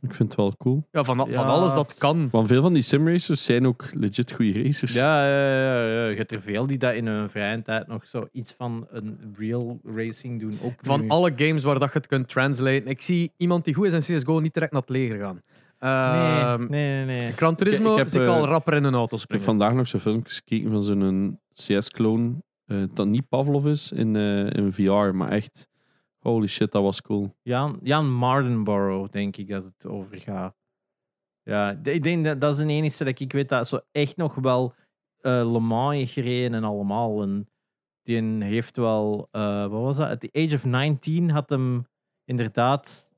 ik vind het wel cool. ja, van, Ja. van alles dat kan. Want veel van die simracers zijn ook legit goede racers. Ja, ja, ja, ja. Je hebt er veel die dat in hun vrije tijd nog zo iets van een real racing doen. Ook Van nu. alle games waar dat je het kunt translaten. Ik zie iemand die goed is in CSGO niet direct naar het leger gaan. Nee, Ehm, nee, nee. nee. Gran Turismo Ik- ik heb, zie ik al eh, rapper in een auto Ik heb springen. vandaag nog zo'n filmpjes gekeken van zo'n CS-clone. eh dat niet Pavlov is in, eh, in VR, maar echt. Holy shit, dat was cool. Jan, Jan Mardenborough, denk ik dat het over gaat. Ja, ik denk dat dat is de enige dat ik weet dat zo echt nog wel eh Le Mans heeft gereden en allemaal. En die heeft wel, eh, wat was dat? At the age of 19 had hem inderdaad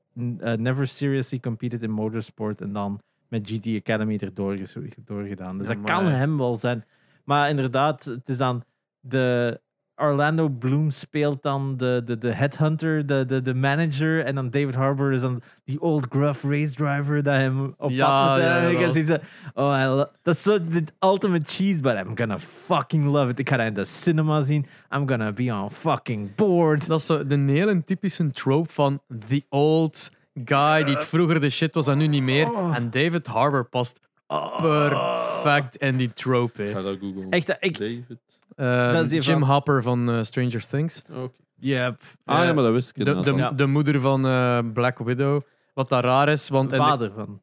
never seriously competed in motorsport en dan met GT Academy erdoor doorgedaan. Dus Ja, dat maar- kan hem wel zijn. Maar inderdaad, het is dan de Orlando Bloom speelt dan de, de, de headhunter, de, de, de manager. En dan David Harbour is dan die old gruff race driver dat hem op Ja, pad moet ja, zoiets van, oh, dat is zo de ultimate cheese, but I'm gonna fucking love it. Ik ga dat in de cinema zien. I'm gonna be on fucking board. Dat is zo de hele typische trope van the old guy die het vroeger de shit was en nu niet meer. Oh. En David Harbour past perfect in die trope. hè. Ik ga dat googlen. Echt, ik... David. Eh, Dat is die Jim van- Hopper van eh, Stranger Things. Oké. Yep. Ah ja, Eh, maar dat wist ik De, de, inderdaad al. de moeder van eh, Black Widow. Wat daar raar is, want... in de- Vader van.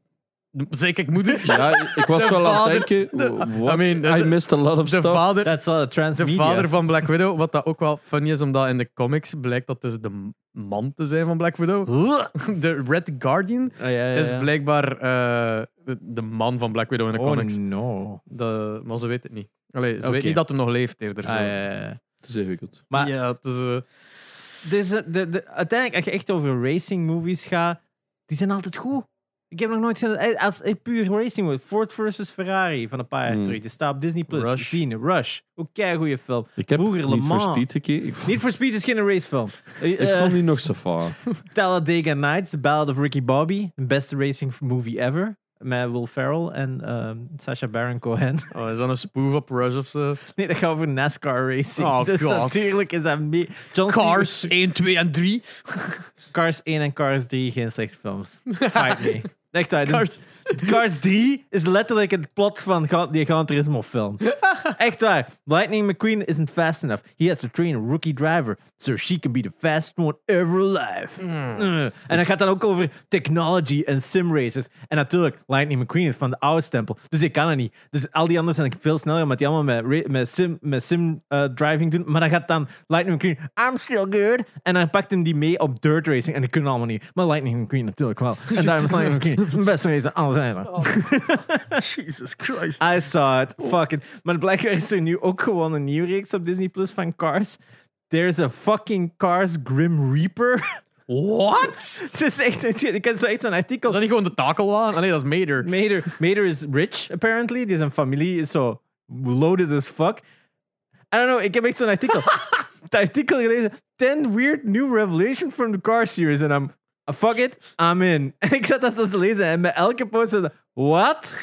Zeker ik moeder? Ja, ik was De wel aan vader- het denken. what? I mean, dat is- I missed a lot of De stuff. vader, de transmedia. vader van Black Widow. Wat dat ook wel funny is, omdat in de comics blijkt dat dus de man te zijn van Black Widow. De Red Guardian Oh, ja, ja, is ja. blijkbaar eh, de, de man van Black Widow in de Oh comics. no. De, maar ze weet het niet. Allee, ze Oké. weet niet dat hem nog leeft eerder. Ah, zo. ja, ja, ja. Het is ingewikkeld. Maar ja, het is... eh, Dus, eh, de, de, uiteindelijk, als je echt over racing movies gaat, die zijn altijd goed. Ik heb nog nooit gezien, eh, als puur racing movie, Ford versus Ferrari van een paar jaar Hmm. terug. Die staat op Disney Plus. Rush. Zien, Rush. Ook kei goede film. Ik heb Vroeger Le niet voor Mans. Speed gekeken. Ik, Niet for Speed is geen racefilm. Ik eh, vond die nog zo vaag. Talladega Nights, The Ballad of Ricky Bobby. De beste racing movie ever. Met Will Ferrell en ehm, Sacha Baron Cohen. oh, is dat een spoof op Rush of zo? Nee, dat gaat over NASCAR racing. Oh, dus God. natuurlijk is dat mee. John Cena- Cars 1, 2 en 3. Cars 1 en Cars 3 geen slechte films. Fight me. Echt waar. de- Cars. Cars 3 is letterlijk het plot van Ga- die Gran Turismo film. Echt waar. Lightning McQueen isn't fast enough. He has to train a rookie driver so she can be the fastest one ever alive. Uh. En dat gaat dan ook over technology en simracers. En natuurlijk, Lightning McQueen is van de oude stempel. Dus die kan het niet. Dus al die anderen zijn veel sneller, omdat die allemaal met, ra- met sim, met sim eh, driving doen. Maar dan gaat dan Lightning McQueen, I'm still good. En dan pakt hem die mee op dirt racing. En die kunnen allemaal niet. Maar Lightning McQueen natuurlijk wel. En daarom is Lightning McQueen de beste racer aller tijden. Jesus Christ. I saw it. Fucking. Maar blijkbaar is er nu ook gewoon een nieuwe reeks op Disney Plus van Cars. There's a fucking Cars Grim Reaper. What? Het is echt, ik heb zo echt zo'n artikel. Is dat niet gewoon de takelwaan? Nee, dat is Mater. Mater, Mater is rich, apparently. Die zijn familie is zo loaded as fuck. I don't know, ik heb echt zo'n artikel. Het artikel gelezen. 10 weird new revelation from the car series. En I'm, fuck it, I'm in. En ik zat dat dus te lezen en bij elke post what?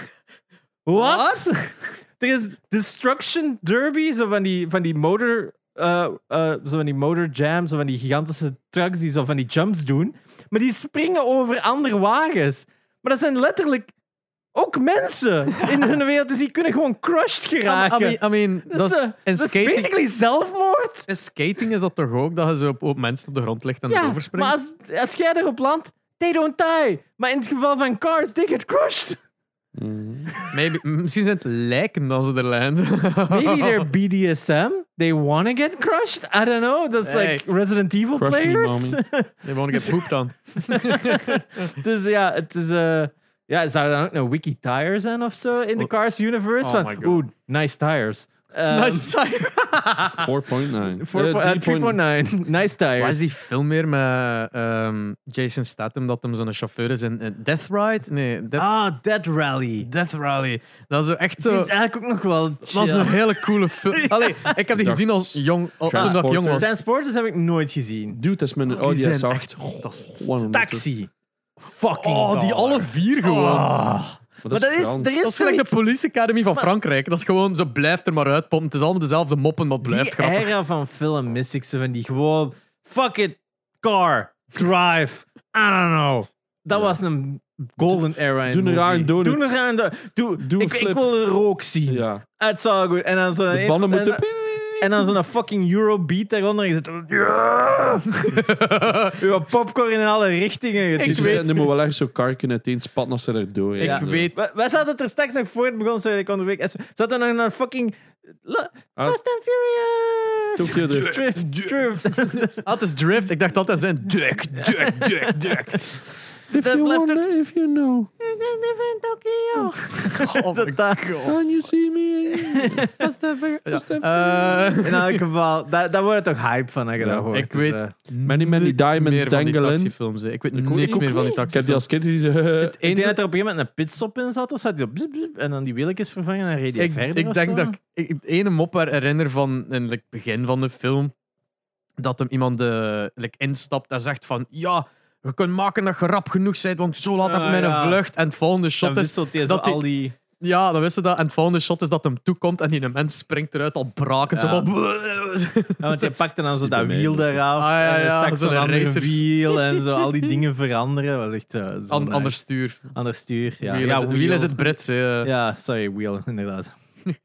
What? er is Destruction Derby, zo van die, van die motor... eh, eh, zo van die motor jams, zo van die gigantische trucks die zo van die jumps doen. Maar die springen over andere wagens. Maar dat zijn letterlijk ook mensen in hun wereld. Dus die kunnen gewoon crushed I geraken. mean, I mean, dat dat is, eh, en dat is skating, basically zelfmoord. en skating is dat toch ook, dat je zo op, op mensen op de grond ligt en Ja, erover springt? maar als, als jij erop landt, they don't die. Maar in het geval van cars, they get crushed. Mhm. Maybe, misschien zijn het lijken als ze er landen. Maybe they're BDSM. They want to get crushed. I don't know. That's Hey. like Resident Evil me, players. They want to get pooped on. dus ja, het is... eh ja, zou er dan ook een wiki tire zijn of zo in de Cars universe? Oh van, my God. oeh, nice tires. Um, nice tire. 4.9. four Eh, po- uh, 3.9. 3.9. nice tires. Waar is die film meer met ehm, Jason Statham, dat hem zo'n chauffeur is in in Death Ride? Nee, Death, Ah, Dead Rally. Death Rally. Dat is zo echt zo... is eigenlijk ook nog wel Dat was een hele coole film. Allee, ik heb die gezien als jong, al- toen ik jong was. Transporters heb ik nooit gezien. Dude, dat is mijn Die Audi zijn S8. echt fantastisch. A Taxi. Fucking Oh, die alle vier gewoon. Ah. Maar Maar dat is, Frans. er is Dat is gelijk de zoiets- Police Academy van Frankrijk. Dat is gewoon, zo blijft er maar uitpompen. Het is allemaal dezelfde moppen, maar het blijft die grappig. era van film mist ik zo van die gewoon fuck it, car, drive, I don't know. Dat Ja. was een golden era in Doe een movie. rare donut. Doe een donut. Doe, Doe een ik, ik flip. wil rook zien. Ja. Het all good. En dan zo'n De banden moeten... en, en dan zo'n fucking Eurobeat daaronder. En je zit ja! Uw popcorn in alle richtingen. Je Ik weet- Je moet wel echt zo karken uiteen spatten als ze erdoor. Ik Ja. weet- Wij- Wij zaten er straks nog voor het begon, zo ik onderweg. Zaten nog naar fucking La- Ah. Fast and Furious. Tokyo Drift. Drift. Is Drift. Ik dacht altijd zijn Duck, Duck, Duck, Duck. If Dat you blijft wanna, if you know, in Tokyo. Oh my Dat- can you see me? Ja. Eh, In elk geval, daar, daar wordt het toch hype van, je Ja, ik Dus, weet eh, Many, many niks diamonds meer van die dangelen. taxifilms. hè. Ik weet Ik niks niet. meer van die Ik heb die taxifilms. als kind die ik denk Eens- dat er op een gegeven moment een pitstop in zat, of zat hij op bzz, bzz, en dan die wieltjes vervangen en reed ik, verder ik denk zo? dat ik, ik het ene mop herinner van in het begin van de film dat hem iemand eh, like, instapt en zegt van ja, je kunt maken dat je rap genoeg bent, want zo laat heb ik Ah, mijn ja. vlucht. En het volgende shot Dan is dat die- al die... ja, dan wisten dat. En het volgende shot is dat hem toekomt en die mens springt eruit al brakend. Ja. Zo van, Ja, want je pakte dan zo dat wiel eraf. Ah, ja, en je ja, stak zo'n wiel en zo al die dingen veranderen. Was echt eh, zo An- nice. Ander stuur. Ander stuur. Ja, wiel, ja, is het, wiel is het Brits. hè. Ja, sorry, wheel, inderdaad.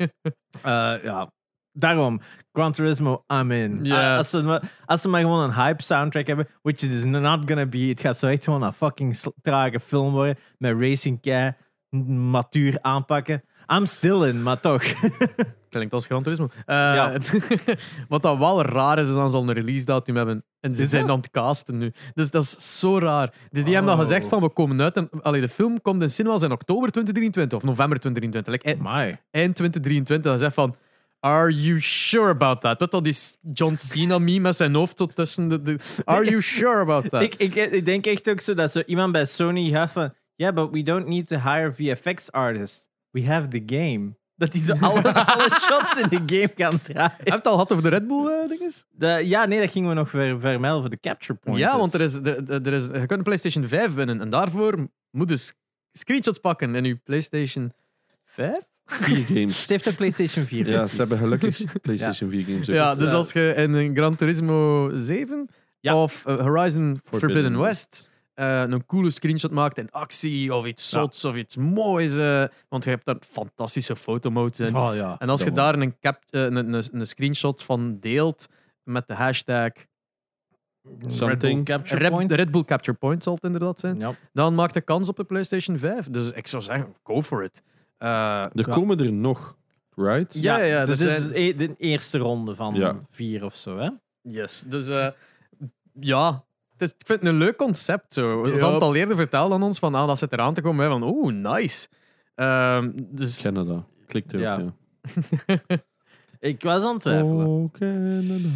Eh, ja, daarom, Gran Turismo, I'm in. Eh, als, ze, maar- als ze maar gewoon een hype soundtrack hebben, which it is not gonna be, het gaat zo echt gewoon een fucking trage film worden, met racing kei, m- matuur aanpakken. I'm still in, maar toch. Klinkt als Gran Turismo. Eh, Ja. wat dat wel raar is, is dan ze al een release datum hebben. En ze Is zijn dat? aan het casten nu. Dus dat is zo raar. Dus die hebben Oh. dan gezegd van we komen uit. En, allee, de film komt in cinemas in oktober 2023 of november 2023. Like, eind, eind 2023. Dan zegt van. Are you sure about that? Dat die John Cena meme met zijn hoofd tot tussen de. de- Are you sure about that? Ik, ik, ik denk echt ook zo dat zo iemand bij Sony gaat van, yeah, but we don't need to hire VFX artists. We have the game. Dat die zo alle, alle shots in de game gaan draaien. Heb je het al gehad over de Red Bull eh, dinges? De, ja, nee, dat gingen we nog ver, vermelden voor de capture point. Ja, want er is, de- er is, je kunt een PlayStation 5 winnen. En daarvoor moet je s- screenshots pakken in je PlayStation 5. Vier games. Het heeft een PlayStation 4. Ja, ze hebben gelukkig PlayStation 4 games. Ja, Dus, dus eh, als je in een Gran Turismo 7 Ja. of eh, Horizon Forbidden, Forbidden West eh, een coole screenshot maakt in actie of iets Ja. zots of iets moois. eh, want je hebt daar fantastische fotomodes in. Oh ja. en als je daar een, cap, een, een, een screenshot van deelt met de hashtag Something. Red Bull capture Red, point. Red Bull Capture Point zal het inderdaad zijn. Dan maakt de kans op de PlayStation 5. Dus ik zou zeggen, go for it. Eh, Er komen er nog, right? Ja, ja, ja, Dit is zijn- e- de eerste ronde van Ja. vier of zo, hè? Yes. Dus eh, ja, het is, ik vind het een leuk concept. Zo. Ze hadden het al eerder verteld aan ons van ah, dat zit eraan te komen. Hè, van oeh, nice. Ehm, dus Canada. Klik erop, Ja. ja. Ik was aan het twijfelen. Oh, Canada.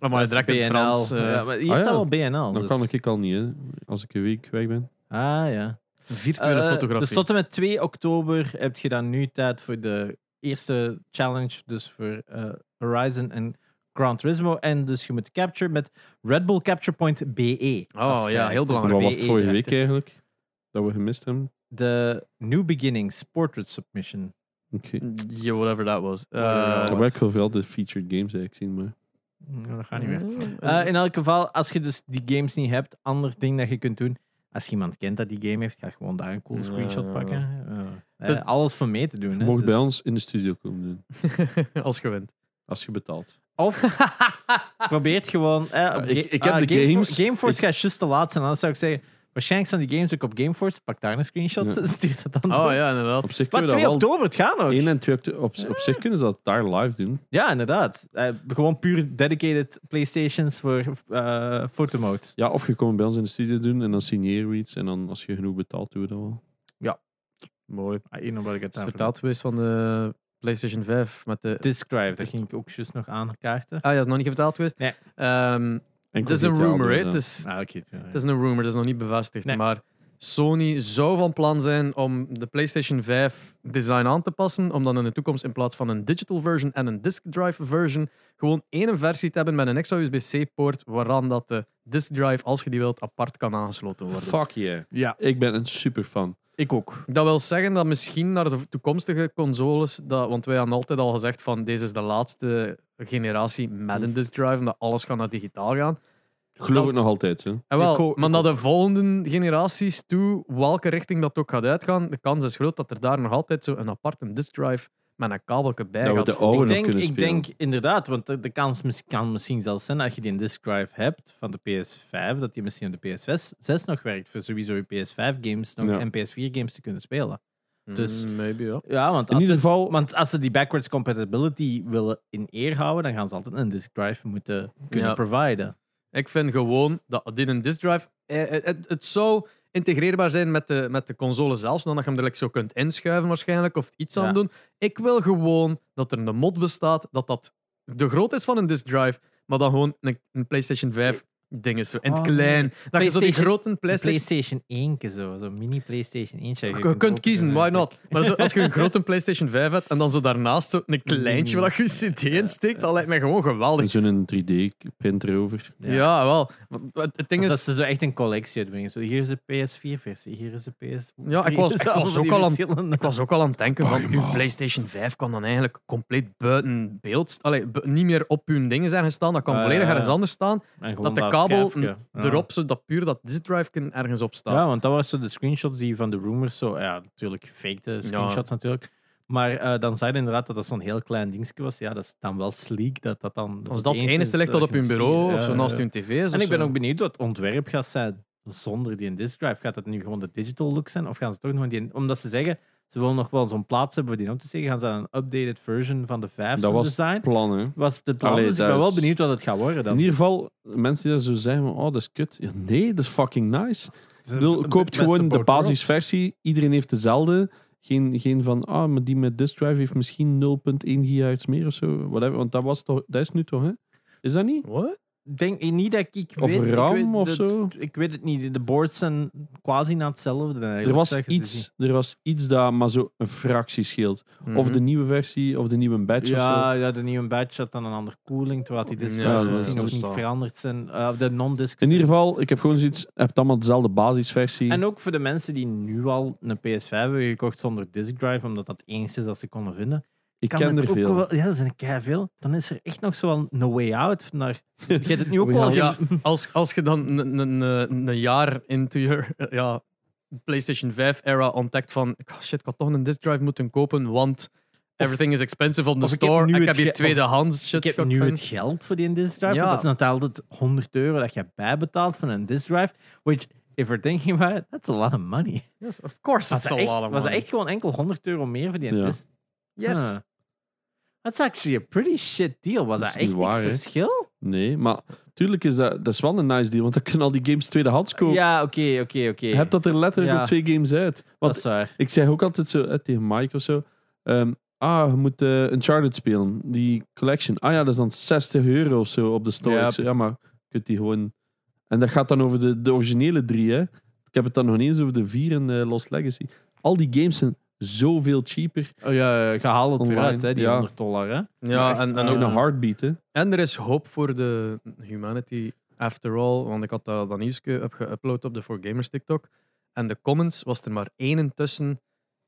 maar maar Dat direct in het BNL. Frans. eh, ja, maar hier Ah, staat ja. wel BNL. Dan dus- kan ik al niet, hè, als ik een week weg ben. Ah ja. Virtuele Eh, fotografie. Dus tot en met 2 oktober heb je dan nu tijd voor de eerste challenge. Dus voor eh, Horizon en Gran Turismo. En dus je moet capture met Red Bull Capture Point BE. Oh, ja, heel dus Wat belangrijk. was het vorige week eigenlijk? Dat we gemist hebben? De New Beginnings Portrait Submission. Oké. Yeah, whatever that was. Eh, Ik heb wel veel de featured games eigenlijk zien, maar... Ja, dat gaat niet meer. Eh, in elk geval, als je dus die games niet hebt, ander ding dat je kunt doen. Als je iemand kent dat die game heeft, ga je gewoon daar een cool screenshot pakken. Eh, eh, Dus- alles voor mee te doen. Hè. mocht Dus- bij ons in de studio komen doen. als gewend. Als je betaalt. Of probeert gewoon. Eh, op ik- ik heb ah, de Gamefor- games- Gameforce ik- gaat juist te laat zijn. Anders zou ik zeggen. Waarschijnlijk staan die games ook op Gameforce. Pak daar een screenshot. Ja. Stuur dat dan. Oh ja, inderdaad. Op zich Maar kunnen we 2 dat wel... oktober, het gaat nog. 1 en 2 oktober. Op, op zich kunnen ze dat daar live doen. Ja, inderdaad. Eh, gewoon puur dedicated PlayStations voor eh fotomode. Ja, of je komt bij ons in de studio doen en dan signeren we iets. En dan als je genoeg betaalt, doen we dat wel. Mooi. Ah, hier nog wat ik het Het is aan vertaald geweest van de PlayStation 5 met de... Disk drive, dat ging ik ook juist nog aankaarten. Ah ja, is nog niet vertaald geweest? Nee. Ehm, het is een rumor, hè. Het is, Ah, oké. ja, ja. het is een rumor, dat is nog niet bevestigd. Nee. Maar Sony zou van plan zijn om de PlayStation 5 design aan te passen, om dan in de toekomst in plaats van een digital version en een disk drive version gewoon één versie te hebben met een extra USB-C-poort, waaraan dat de disk drive, als je die wilt, apart kan aangesloten worden. Fuck yeah. Ja, Ik ben een super fan. Ik ook. Dat wil zeggen dat misschien naar de toekomstige consoles, dat, want wij hadden altijd al gezegd van deze is de laatste generatie met een disk drive, omdat alles gaat naar digitaal gaan. Geloof Dat- ik nog altijd. Hè. En Ik wel, maar naar de volgende generaties toe, welke richting dat ook gaat uitgaan, de kans is groot dat er daar nog altijd zo een aparte disk drive met een kabelje bij Dat we gaat. de oude Ik denk, kunnen ik denk inderdaad, want de, de kans mis- kan misschien zelfs zijn dat je die een disk drive hebt van de PS5, dat die misschien op de PS6 nog werkt voor sowieso je PS5-games nog Ja. en PS4-games te kunnen spelen. dus- Mm, maybe, ja. Ja, want In als, ieder ze, geval, want als ze die backwards compatibility willen in eer houden, dan gaan ze altijd een disk drive moeten kunnen Ja. providen. Ik vind gewoon dat dit een disk drive. eh, eh, Het, het zou integreerbaar zijn met de, met de console zelf, zodat je hem direct zo kunt inschuiven waarschijnlijk of iets aan Ja. doen. Ik wil gewoon dat er een mod bestaat dat dat de grootte is van een disk drive, maar dan gewoon een, een PlayStation 5 ding is zo in het Oh, klein. Dat je zo die PlayStation- grote Een PlayStation PlayStation 1, zo, zo'n mini PlayStation 1. Je kunt, kiezen, why not? Maar zo, als je een grote PlayStation 5 hebt en dan zo daarnaast zo een kleintje waar je je CD in steekt, dat lijkt mij gewoon geweldig. zo'n 3D-printer over. Ja, wel. Want Het, het ding Of dat is, ze zo echt een collectie uitbrengen. Zo, hier is de PS4-versie, hier is de PS. Ja, ik was- ik was ook al aan- ik was ook al aan het denken van, uw. PlayStation 5 kan dan eigenlijk compleet buiten beeld, allee, bu- niet meer op uw dingen zijn gestaan, dat kan Ah, volledig ja, ergens anders staan, dat de kabel erop, zodat puur dat disk drive ergens op staat. Ja, want dat was zo de screenshots die van de rumors zo, ja, natuurlijk faked screenshots natuurlijk. Maar eh, dan zei je inderdaad dat dat zo'n heel klein dingetje was. Ja, dat is dan wel sleek dat dat dan. Als dat het enige enige is ligt dat dat op moet bureau zien. of zo naast uw tv is. En ik ben ook benieuwd wat het ontwerp gaat zijn zonder die disk drive. Gaat het nu gewoon de digital look zijn? Of gaan ze toch nog die... Omdat ze zeggen, ze willen nog wel zo'n plaats hebben voor die op te zeggen, gaan ze dan een updated version van de 5 Dat was design? het plan, hè. Was het plan, Allee, dus ik ben wel benieuwd wat het gaat worden dan. In ieder geval, mensen die dat zo zeggen, van, oh, dat is kut. Ja, nee, dat is fucking nice. Bedoel, koopt gewoon de basisversie. Iedereen heeft dezelfde. Geen, geen van, ah, maar die met disk drive heeft misschien 0.1 gigahertz meer of zo. Whatever. Want dat, was toch, dat is nu toch, hè? Is dat niet? What? Ik denk niet dat ik Of weet. RAM ik weet, of dat- zo? Ik weet het niet. De boards zijn quasi na hetzelfde. eigenlijk, Er was, iets, er was iets dat maar zo een fractie scheelt. Of Mhm. de nieuwe versie, of de nieuwe badge of zo. Ja, ja, de nieuwe badge had dan een andere koeling, terwijl die disk Ja, misschien is nog niet veranderd zijn. Eh, Of de non-discs. In ieder geval, ik heb gewoon zoiets, je hebt allemaal dezelfde basisversie. En ook voor de mensen die nu al een PS5 hebben gekocht zonder disk drive, omdat dat het enige is dat ze konden vinden. Ik kan er ook veel. Wel, ja, dat zijn er veel. Dan is er echt nog zo wel een way out. Naar, je hebt het nu ook wel. Ja, als, als je dan een- een- een een jaar into your ja, PlayStation 5 era ontdekt van oh shit, ik had toch een disk drive moeten kopen, want everything is expensive on the of ik heb store. ik heb hier ge- tweedehands shit Ik heb nu het geld voor die disk drive. Ja. Dat is natuurlijk altijd 100 euro dat je bijbetaalt van een disk drive. Which, if we're thinking about it, that's a lot of money. Yes, of course dat, a echt, lot of was dat money. echt gewoon enkel 100 euro meer voor die Ja. disk? Yes. Huh. That's actually a pretty shit deal. Was Dat dat, echt waar, verschil? Nee, maar tuurlijk is dat, dat is wel een nice deal, want dan kunnen al die games tweedehands kopen. Ja, oké, oké, oké. Je hebt dat er letterlijk Ja. op twee games uit. Dat Want is waar. ik zeg ook altijd zo eh, tegen Mike of zo. ehm, ah, je moet eh, Uncharted spelen. Die collection. Ah ja, dat is dan 60 euro of zo op de store. Ja. Maar je kunt die gewoon... En dat gaat dan over de, de originele drie, hè. Ik heb het dan nog niet eens over de vier en eh, Lost Legacy. Al die games zijn zoveel cheaper. Oh ja, je haalt het eruit, hè, die ja. 100 dollar. Hè? Ja, Echt, en, en, ook ook, een heartbeat, hè. en er is hoop voor de humanity after all. Want ik had dat, dat nieuws geüpload op de 4Gamers TikTok. En de comments was er maar één tussen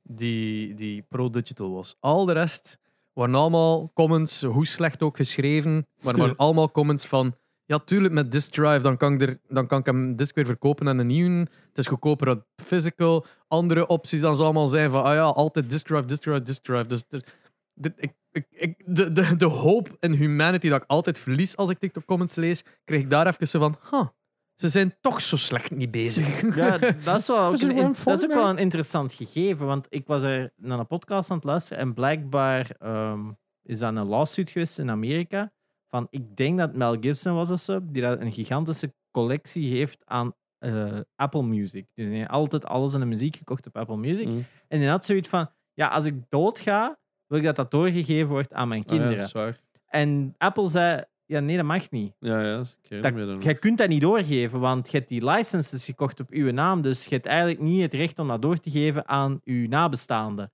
die, die pro-digital was. Al de rest waren allemaal comments, hoe slecht ook geschreven, maar waren allemaal comments van ja, tuurlijk met disk drive, dan kan, ik er, dan kan ik hem disk weer verkopen en een nieuwe. Het is goedkoper dan physical. Andere opties dan zou allemaal zijn van ah ja, altijd disk drive, disk drive, disk drive. Dus er- de, ik, ik, ik, de, de, de hoop in humanity dat ik altijd verlies als ik TikTok comments lees, kreeg ik daar even zo van, huh, ze zijn toch zo slecht niet bezig. Ja, dat is, wel ook een, in- dat is ook wel een interessant gegeven. Want ik was er naar een podcast aan het luisteren en blijkbaar ehm, is dat een lawsuit geweest in Amerika. Van, ik denk dat Mel Gibson was of zo, die dat een gigantische collectie heeft aan eh, Apple Music. Dus hij heeft altijd alles in de muziek gekocht op Apple Music. Mm. En hij had zoiets van, ja, als ik doodga, wil ik dat dat doorgegeven wordt aan mijn Ah, ja, kinderen. dat is waar. En Apple zei, ja, nee, dat mag niet. Ja, ja, dat nog. jij kunt dat niet doorgeven, want je hebt die licenses gekocht op uw naam, dus je hebt eigenlijk niet het recht om dat door te geven aan uw nabestaanden.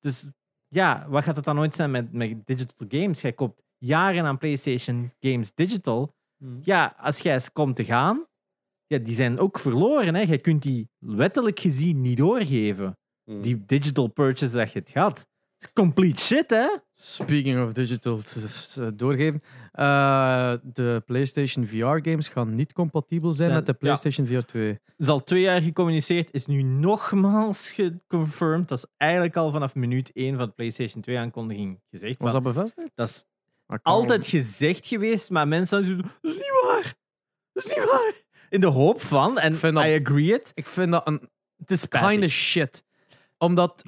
Dus ja, wat gaat het dan ooit zijn met, met digital games? Jij koopt jaren aan PlayStation Games Digital. Hmm. Ja, als jij ze komt te gaan, ja, die zijn ook verloren. Hè? Jij kunt die wettelijk gezien niet doorgeven. Mm. Die digital purchase dat je het gaat. Complete shit, hè? Speaking of digital, t- doorgeven. Eh, de PlayStation VR-games gaan niet compatibel zijn, Zijn- met de ja. PlayStation VR 2. is al twee jaar gecommuniceerd, is nu nogmaals geconfirmed. Dat is eigenlijk al vanaf minuut 1 van de PlayStation 2-aankondiging gezegd. Was dat bevestigd? dat is altijd gezegd geweest, maar mensen zo, dat is niet waar. Dat is niet waar. In de hoop van, en dat- I agree it, Ik vind dat een het is kind of spijtig. shit. Omdat,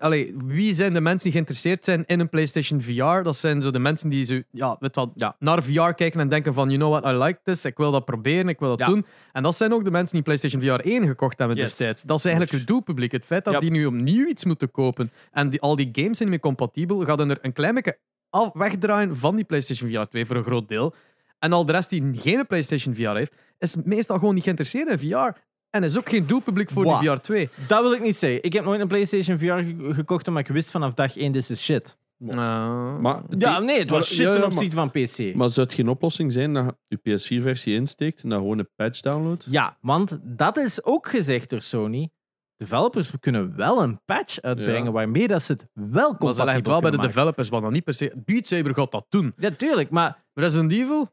allee, wie zijn de mensen die geïnteresseerd zijn in een PlayStation VR? Dat zijn zo de mensen die zo, ja, weet wat, Ja. naar VR kijken en denken van, you know what, I like this, ik wil dat proberen, ik wil dat Ja. doen. En dat zijn ook de mensen die PlayStation VR 1 gekocht hebben Yes. destijds. Dat is eigenlijk het doelpubliek. Het feit dat die nu opnieuw iets moeten kopen en die, al die games zijn niet meer compatibel, gaat er een klein beetje af, wegdraaien van die PlayStation VR 2 voor een groot deel. En al de rest die geen PlayStation VR heeft, is meestal gewoon niet geïnteresseerd in VR. En is ook geen doelpubliek voor Wow. die VR 2. Dat wil ik niet zeggen. Ik heb nooit een PlayStation VR ge- gekocht omdat ik wist vanaf dag 1, dit is shit. Maar, Ja, nee, het was maar- shit ja, ten ja, opzichte van PC. Maar zou het geen oplossing zijn dat je PS4-versie insteekt en dan gewoon een patch downloadt? Ja, want dat is ook gezegd door Sony. Developers kunnen wel een patch uitbrengen Ja. waarmee dat ze het wel Maar ze compatibel leggen het wel bij de maken. developers, wat dan niet per se. Beat Saber gaat dat doen. Ja, tuurlijk, maar Resident Evil?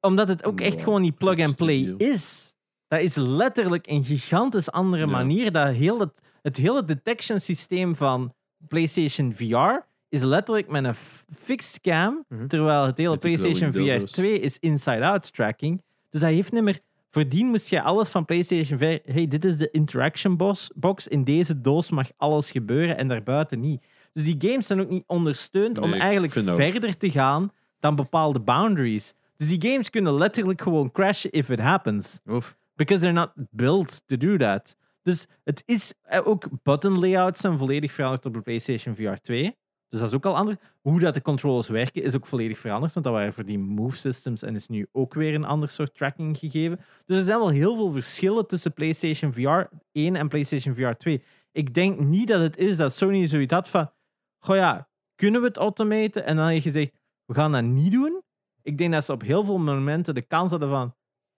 omdat het ook echt Ja, gewoon niet plug-and-play is. Dat is letterlijk een gigantisch andere Ja. manier. Dat heel het, het hele detection systeem van PlayStation VR is letterlijk met een fixed cam, Mhm. terwijl het hele PlayStation VR dildo's. 2 is inside-out tracking. Dus hij heeft niet meer... Voordien moest je alles van PlayStation 5... Hey, dit is de interaction box. In deze doos mag alles gebeuren en daarbuiten niet. Dus die games zijn ook niet ondersteund om Nee, eigenlijk ook. verder te gaan dan bepaalde boundaries. Dus die games kunnen letterlijk gewoon crashen if it happens. Oef. Because they're not built to do that. Dus het is eh, ook button layouts zijn volledig veranderd op de PlayStation VR 2. Dus dat is ook al anders. Hoe dat de controllers werken is ook volledig veranderd. Want dat waren voor die move systems en is nu ook weer een ander soort tracking gegeven. Dus er zijn wel heel veel verschillen tussen PlayStation VR 1 en PlayStation VR 2. Ik denk niet dat het is dat Sony zoiets had van. Goh ja, kunnen we het automaten? En dan heb je gezegd, we gaan dat niet doen. Ik denk dat ze op heel veel momenten de kans hadden van.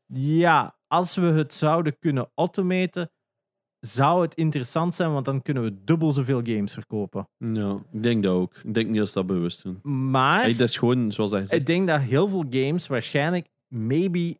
Ja, als we het zouden kunnen automaten, zou het interessant zijn, want dan kunnen we dubbel zoveel games verkopen. Ja, ik denk dat ook. Ik denk niet dat ze dat bewust doen. Maar Hey, dat is gewoon, zoals hij zegt, ik denk dat heel veel games waarschijnlijk maybe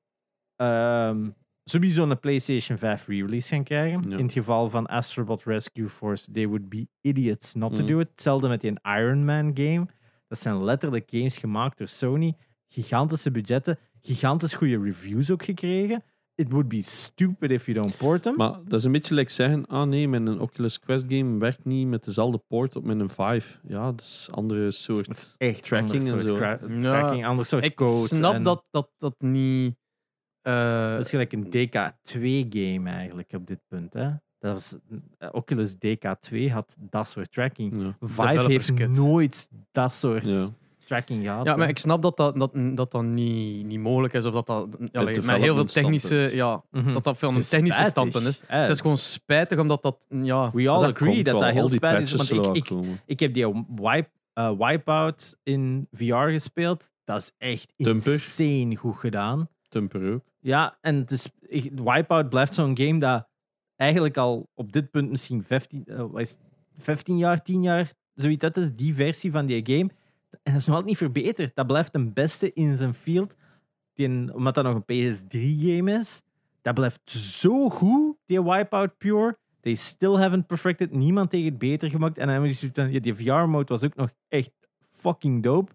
ehm, sowieso een PlayStation 5 re-release gaan krijgen. Ja. In het geval van Astrobot Rescue Force, they would be idiots not to Mm. do it. Hetzelfde met die Iron Man game. Dat zijn letterlijk games gemaakt door Sony. Gigantische budgetten, gigantisch goede reviews ook gekregen. It would be stupid if you don't port them. Maar dat is een beetje like zeggen, ah nee, mijn Oculus Quest game werkt niet met dezelfde port op mijn 5. Ja, dat is een andere soort... Is echt tracking en zo. Ja, tracking, ander soort Ik code. snap en- dat, dat dat niet. eh, Dat is gelijk een DK2-game eigenlijk op dit punt. Hè? Dat was, Oculus DK2 had dat soort tracking. Ja. Vive Developers heeft kit. nooit dat soort Ja. Tracking gehad. Ja, maar ik snap dat dat, dat, dat, dat niet, niet mogelijk is. Of dat dat allee, met heel veel technische. Ja, Mhm. dat dat van Het een is technische spijtig. standpunt is. Eh, Het is gewoon spijtig omdat dat. Ja, we all Dat agree dat dat heel spijtig is. Want ik, ik, ik heb die wipe, eh, Wipeout in VR gespeeld. Dat is echt Dumper. insane goed gedaan. Tumper ook. Ja, en het is, ik- Wipeout blijft zo'n game dat eigenlijk al op dit punt misschien 15, eh, wat is het, 15 jaar, 10 jaar, zoiets dat is, die versie van die game. En dat is nog altijd niet verbeterd. Dat blijft de beste in zijn field. Die, een- omdat dat nog een PS3-game is. Dat blijft zo goed, die Wipeout Pure. They still haven't perfected. Niemand tegen het beter gemaakt. En dan ja, die VR-mode was ook nog echt fucking dope.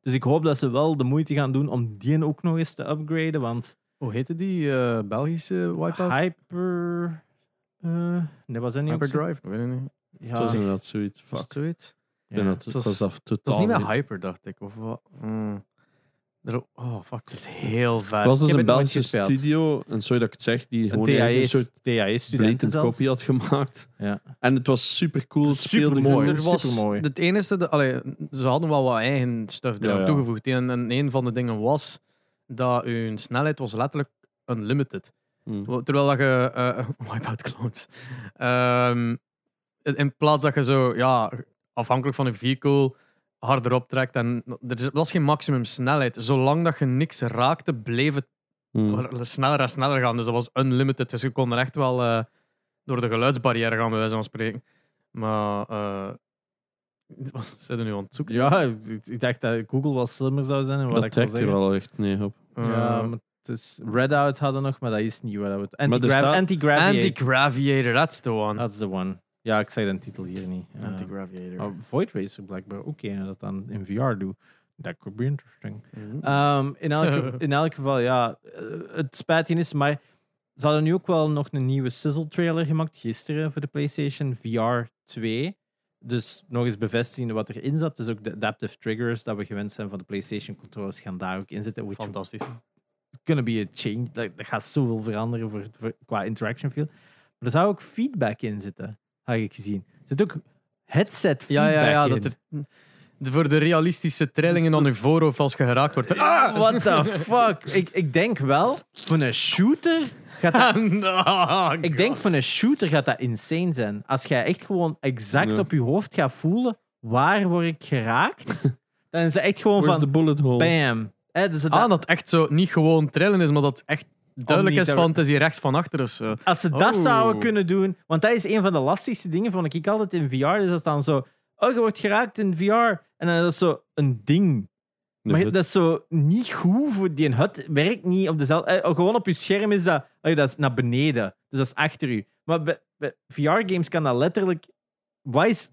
Dus ik hoop dat ze wel de moeite gaan doen om die ook nog eens te upgraden. Want hoe heette die eh, Belgische Wipeout? Hyper. eh nee, was dat niet zo? Hyperdrive? Ik weet het niet. Ja, Het was inderdaad zoiets. Fuck. zoiets? Ja. dat, het was- was Dat totaal. was niet meer. Hyper, dacht ik. Of wat? Hmm. Er- Oh, fuck. Het is heel vet. Het was dus heb een het Belgische studio, en sorry dat ik het zeg, die een gewoon een soort blatant kopie had gemaakt. Ja. En het was super cool. Het speelde goed. Er was het enige, de, allee, ze hadden wel wat eigen stuff eraan Ja, ja. toegevoegd. En, en een van de dingen was dat hun snelheid was letterlijk unlimited. Hm. Terwijl dat je eh wipeout clones. Ehm, in plaats dat je zo, ja, afhankelijk van je vehicle harder optrekt. En er was geen maximum snelheid. Zolang dat je niks raakte, bleef het Hm. sneller en sneller gaan. Dus dat was unlimited. Dus je kon er echt wel eh, door de geluidsbarrière gaan, bij wijze van spreken. Maar. eh wat zijn er nu aan het zoeken? Ja, ik, ik dacht dat Google wel slimmer zou zijn. En wat Dat ik wil trekt er wel echt nee op. Ja, Eh, maar het is Redout hadden nog, maar dat is niet Redout. Anti-Graviator. Anti-Graviator, that's the one. That's the one. Ja, ik zeg de titel hier niet. Ja. Anti-Graviator. Oh, Void Racer blijkbaar ook een dat dan in VR doet. That could be interesting. Mhm. Ehm, in, elk, in elk geval, ja, eh, het spijt is, maar ze hadden nu ook wel nog een nieuwe sizzle trailer gemaakt gisteren voor de PlayStation VR 2. Dus nog eens bevestigen wat erin zat. Dus ook de adaptive triggers dat we gewend zijn van de PlayStation controllers gaan daar ook in zitten. Fantastisch. gonna be a change. Dat, dat gaat zoveel veranderen voor, voor- qua interaction feel. Maar er zou ook feedback in zitten, had ik gezien. Er zit ook headset feedback Ja, ja, ja. in. Dat er, de- voor de realistische trillingen aan je voorhoofd als je geraakt wordt. Ah, what the fuck? ik, ik denk wel, voor een shooter gaat dat... Ah, Ik denk voor een shooter gaat dat insane zijn. Als jij echt gewoon exact Ja. op je hoofd gaat voelen, waar word ik geraakt? dan is het echt gewoon Where's van, bullet hole? bam. Hè, dus het- Ah, dat echt zo niet gewoon trillen is, maar dat echt duidelijk is van het is hier rechts van achter of zo. Als ze dat Oh. zouden kunnen doen, want dat is een van de lastigste dingen, vond ik altijd in VR. Dus dat dan zo, oh, je wordt geraakt in VR. En dan is dat zo een ding. Maar dat is zo niet goed voor die hut. Werkt niet op dezelfde. eh, gewoon op je scherm is dat, oh, dat is naar beneden. Dus dat is achter u. Maar bij, bij VR-games kan dat letterlijk. Wat is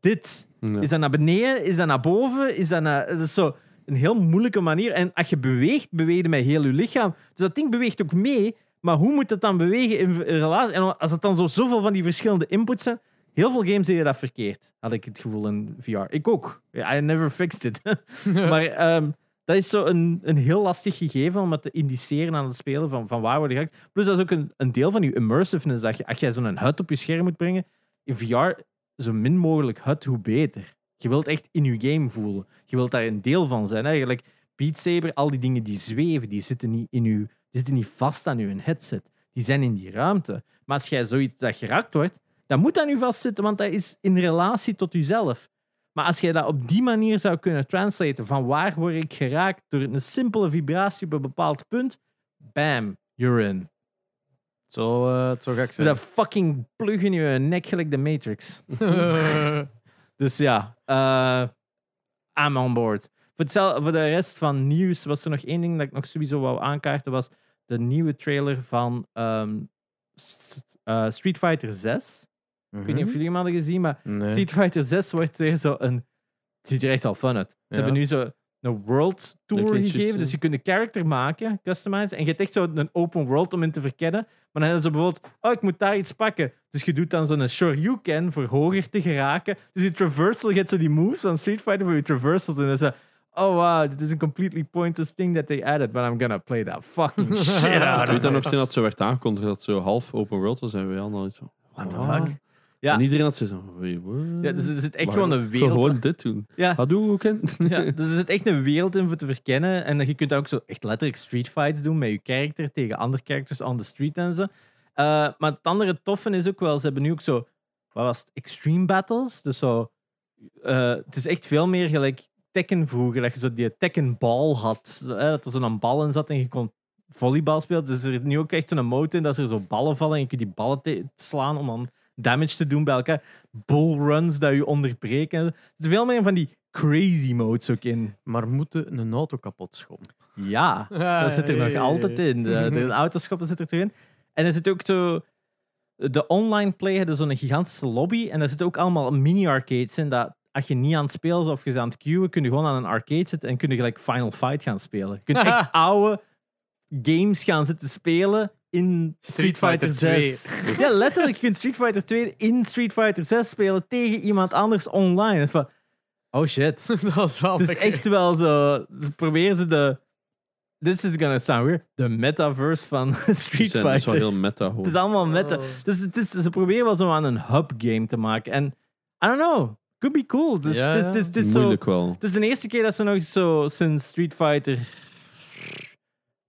dit? Ja. Is dat naar beneden? Is dat naar boven? Is dat naar. Dat is zo een heel moeilijke manier. En als je beweegt, beweeg je met heel je lichaam. Dus dat ding beweegt ook mee. Maar hoe moet het dan bewegen in relatie? En als het dan zo zoveel van die verschillende inputs zijn. Heel veel games deden dat verkeerd, had ik het gevoel in VR. Ik ook. I never fixed it. maar ehm, dat is zo een, een heel lastig gegeven om het te indiceren aan het spelen van, van waar word je geraakt. Plus dat is ook een, een deel van je immersiveness. Dat je, als jij zo'n hut op je scherm moet brengen, in VR zo min mogelijk hut, hoe beter. Je wilt echt in je game voelen. Je wilt daar een deel van zijn. Eigenlijk Beat Saber, al die dingen die zweven, die zitten niet, in uw, die zitten niet vast aan je headset. Die zijn in die ruimte. Maar als jij zoiets dat geraakt wordt, dan moet dat nu vastzitten, want dat is in relatie tot jezelf. Maar als jij dat op die manier zou kunnen translaten, van waar word ik geraakt door een simpele vibratie op een bepaald punt, bam, you're in. Zo, eh, zo gek Dus zijn. dat fucking plug in je nek gelijk de Matrix. Dus ja, eh I'm on board. Voor, voor de rest van nieuws was er nog één ding dat ik nog sowieso wou aankaarten, was de nieuwe trailer van ehm, eh, Street Fighter 6. Ik weet niet of jullie hem hadden gezien, maar Nee. Street Fighter 6 wordt weer zo een... Het ziet er echt wel fun uit. Ze Ja. hebben nu zo een world tour gegeven, juist, dus ja. je kunt een character maken, customizen, en je hebt echt zo een open world om in te verkennen. Maar dan hebben ze bijvoorbeeld, oh, ik moet daar iets pakken. Dus je doet dan zo'n Shoryuken voor hoger te geraken. Dus je traversal, je hebt zo die moves van Street Fighter voor je traversals. En dan is dat, oh wow, dit is een completely pointless thing that they added, but I'm gonna play that fucking shit out Ik weet of dan nog it. toen dat zo werd aangekondigd dat het zo half open world was en we hadden al iets van... What the What? fuck? Ja. En iedereen had zo van? Ja, dus er zit echt Maar gewoon een wereld. Gewoon dit doen. Ja, Hadouken. ja, dus er zit echt een wereld in voor te verkennen. En je kunt ook zo echt letterlijk street fights doen met je karakter tegen andere characters on the street en zo. Eh, maar het andere toffe is ook wel, ze hebben nu ook zo, wat was het, extreme battles. Dus zo, eh, het is echt veel meer gelijk Tekken vroeger, dat je zo die Tekken bal had. Hè, dat er zo'n bal in zat en je kon volleybal spelen. Dus er is nu ook echt zo'n mode in dat er zo ballen vallen en je kunt die ballen slaan om dan damage te doen bij elkaar. Bullruns dat je onderbreken. Er zitten veel meer van die crazy modes ook in. Maar moeten een auto kapot schoppen? Ja, dat zit er nog altijd in. De, de autoschoppen zit er toch in. En er zit ook zo... De online play hadden zo'n gigantische lobby. En er zitten ook allemaal mini-arcades in. Dat als je niet aan het spelen of je aan het queuen, kun je gewoon aan een arcade zitten en kun je gelijk Final Fight gaan spelen. Je kunt echt oude games gaan zitten spelen in Street, Street Fighter Fighter 6. ja, letterlijk. Je kunt Street Fighter 2 in Street Fighter 6 spelen tegen iemand anders online. Van, oh shit. dat is wel Het is echt wel zo. Ze proberen ze de. This is gonna sound weird. De metaverse van Street zijn- Dat is wel Fighter. heel meta gewoon. Het is allemaal meta. Oh. Dus het is, ze proberen wel zo aan een hub game te maken. En I don't know. Could be cool. Dus Ja, het is, ja. het is, het is zo. Moeilijk wel. Het is de eerste keer dat ze nog zo sinds Street Fighter.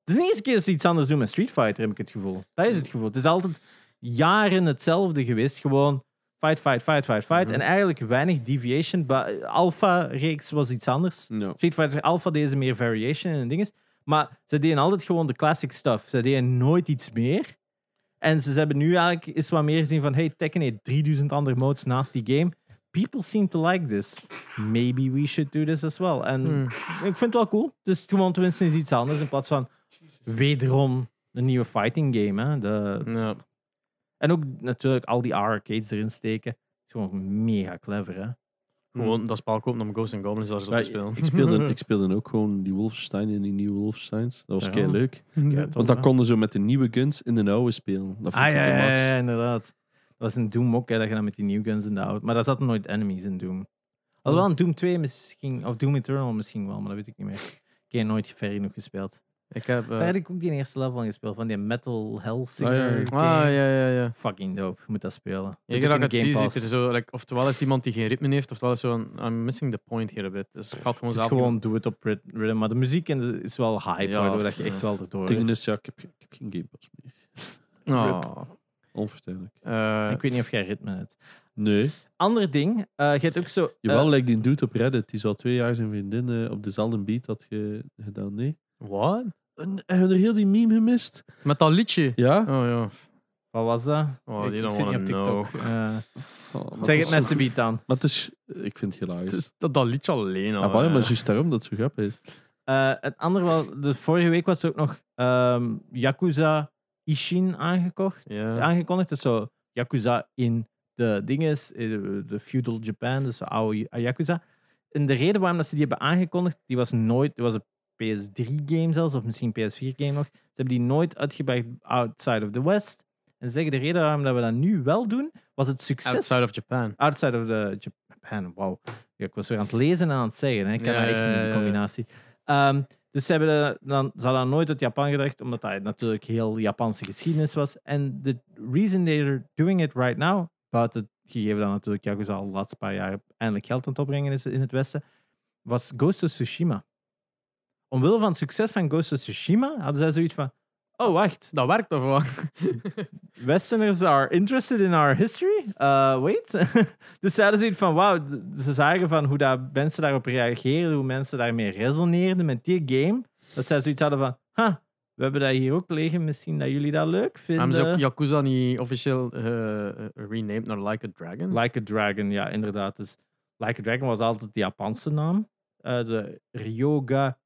Het is de eerste keer dat ze iets anders doen met Street Fighter, heb ik het gevoel. Dat is het gevoel. Het is altijd jaren hetzelfde geweest. Gewoon fight, fight, fight, fight, fight. Mhm. En eigenlijk weinig deviation. Alpha-reeks was iets anders. Street Fighter Alpha deden ze meer variation en dinges. Maar ze deden altijd gewoon de classic stuff. Ze deden nooit iets meer. En ze hebben nu eigenlijk eens wat meer gezien van hey, Tekken heeft 3000 andere modes naast die game. People seem to like this. Maybe we should do this as well. En Hmm. ik vind het wel cool. Dus gewoon tenminste eens iets anders in plaats van wederom een nieuwe fighting game. Hè. De, Ja. en ook natuurlijk al die arcades erin steken. is gewoon mega clever. Hè. Gewoon dat spel kopen om Ghosts and Goblins daar zo Ja, te spelen. ik, speelde, ik speelde ook gewoon die Wolfenstein in die nieuwe Wolfensteins. Dat was Ja. kei leuk. Ja, Want dan konden ze met de nieuwe guns in de oude spelen. Dat vond Ah ik ja, ja, ja, inderdaad. Dat was in Doom ook, hè, dat je dan met die new guns in de auto. Maar daar zaten nooit enemies in Doom. Alhoewel in Doom 2 misschien, of Doom Eternal misschien wel, maar dat weet ik niet meer. Ik heb nooit ver genoeg gespeeld. Ik heb... eh, Daar heb ik ook die eerste level van gespeeld, van die Metal Hellsinger. Ah, ja, ja. game. Ah, ja, ja, ja. Fucking dope. Je moet dat spelen. Zit dat ik het zie, Pass. er zo, like, oftewel is iemand die geen ritme heeft, oftewel is zo'n I'm missing the point here a bit. Dus ik ga het gewoon Het is zelf gewoon doe het op rit- rhythm. Maar de muziek is wel hype, Ja, waardoor dat je echt wel erdoor... Het ding is, ja, ik heb, ik heb geen Game Pass meer. doen. Ah. Onvertuidelijk. Eh, Ik weet niet of jij ritme hebt. Nee. Ander ding, eh, je hebt ook zo... Jawel, eh, lijkt die dude op Reddit. Die zo al twee jaar zijn vriendin op dezelfde beat had ge- gedaan. Nee. Wat? En hebben we er heel die meme gemist? Met dat liedje? Ja? Oh ja. wat was dat? Oh, ik, die ik don't zit niet op TikTok. Eh, Oh, maar zeg is het met z'n beat aan. Maar het is... Ik vind het Het hilarisch. is dat, dat liedje alleen al. Ah, maar, ja. maar juist daarom dat het zo grappig is. Eh, het andere wel, de vorige week was er ook nog ehm, Yakuza Ishin aangekocht, Ja. aangekondigd. Dus zo Yakuza in de dinges, eh, de feudal Japan, dus de oude Yakuza. En de reden waarom dat ze die hebben aangekondigd, die was nooit, die was een PS3-game zelfs, of misschien een PS4-game nog. Ze hebben die nooit uitgebracht outside of the West. En ze zeggen de reden waarom dat we dat nu wel doen, was het succes Outside of Japan. Outside of the Japan, wauw. Ja, ik was weer aan het lezen en aan het zeggen. Hè. Ik kan Ja, dat echt niet, die ja. combinatie. Ehm, dus ze, hebben de- dan, ze hadden nooit uit Japan gedacht, omdat dat natuurlijk heel Japanse geschiedenis was. En the reason they're doing it right now, buiten het gegeven dat natuurlijk Yakuza al de laatste paar jaar eindelijk geld aan het opbrengen is in het Westen, was Ghost of Tsushima. Omwille van het succes van Ghost of Tsushima hadden zij zoiets van, oh wacht, Dat werkt of wat? Westerners are interested in our history. Uh, wait. dus ze hadden zoiets van, wauw, d- ze zagen van hoe dat mensen daarop reageren, hoe mensen daarmee resoneerden met die game. Dat zij zoiets hadden van, ha, we hebben dat hier ook liggen, misschien dat jullie dat leuk vinden. Hebben ze ook Yakuza niet officieel eh, eh, renamed naar Like a Dragon? Like a Dragon, ja, inderdaad. Dus Like a Dragon was altijd de Japanse naam. Eh, de Ryoga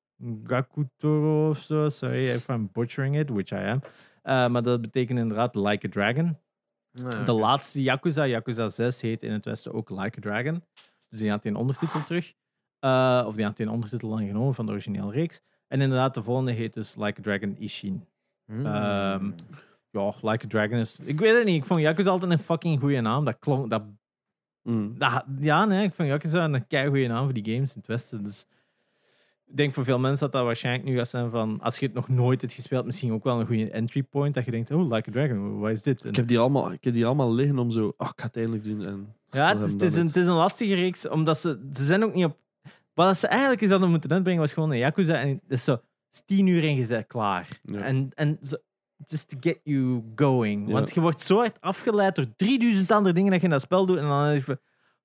Gakutoro of zo. Sorry if I'm butchering it, which I am. Eh, maar dat betekent inderdaad Like a Dragon. Ah, De laatste Yakuza, Yakuza 6, heet in het Westen ook Like a Dragon. Dus die had een ondertitel terug. Eh, of die had een ondertitel aangenomen van de originele reeks. En inderdaad, de volgende heet dus Like a Dragon Ishin. Hmm. Ehm, Ja, Like a Dragon is... Ik weet het niet, ik vond Yakuza altijd een fucking goede naam. Dat klonk... Dat, Mm. dat, ja, nee, ik vond Yakuza een kei goede naam voor die games in het Westen. Dus Ik denk voor veel mensen dat dat waarschijnlijk nu gaat zijn van, als je het nog nooit hebt gespeeld, misschien ook wel een goede entry point, dat je denkt, oh, Like a Dragon, wat is dit? En- Ik heb die allemaal, ik heb die allemaal liggen om zo... Ach, ik ga het eindelijk doen. En ja, het is, het, is een, het is een lastige reeks, omdat ze, ze zijn ook niet op... Wat ze eigenlijk eens hadden moeten uitbrengen, was gewoon een Yakuza, en het is zo, is tien uur bent klaar. Ja. En, en zo, just to get you going. Ja. Want je wordt zo hard afgeleid door 3000 andere dingen dat je in dat spel doet, en dan denk je van,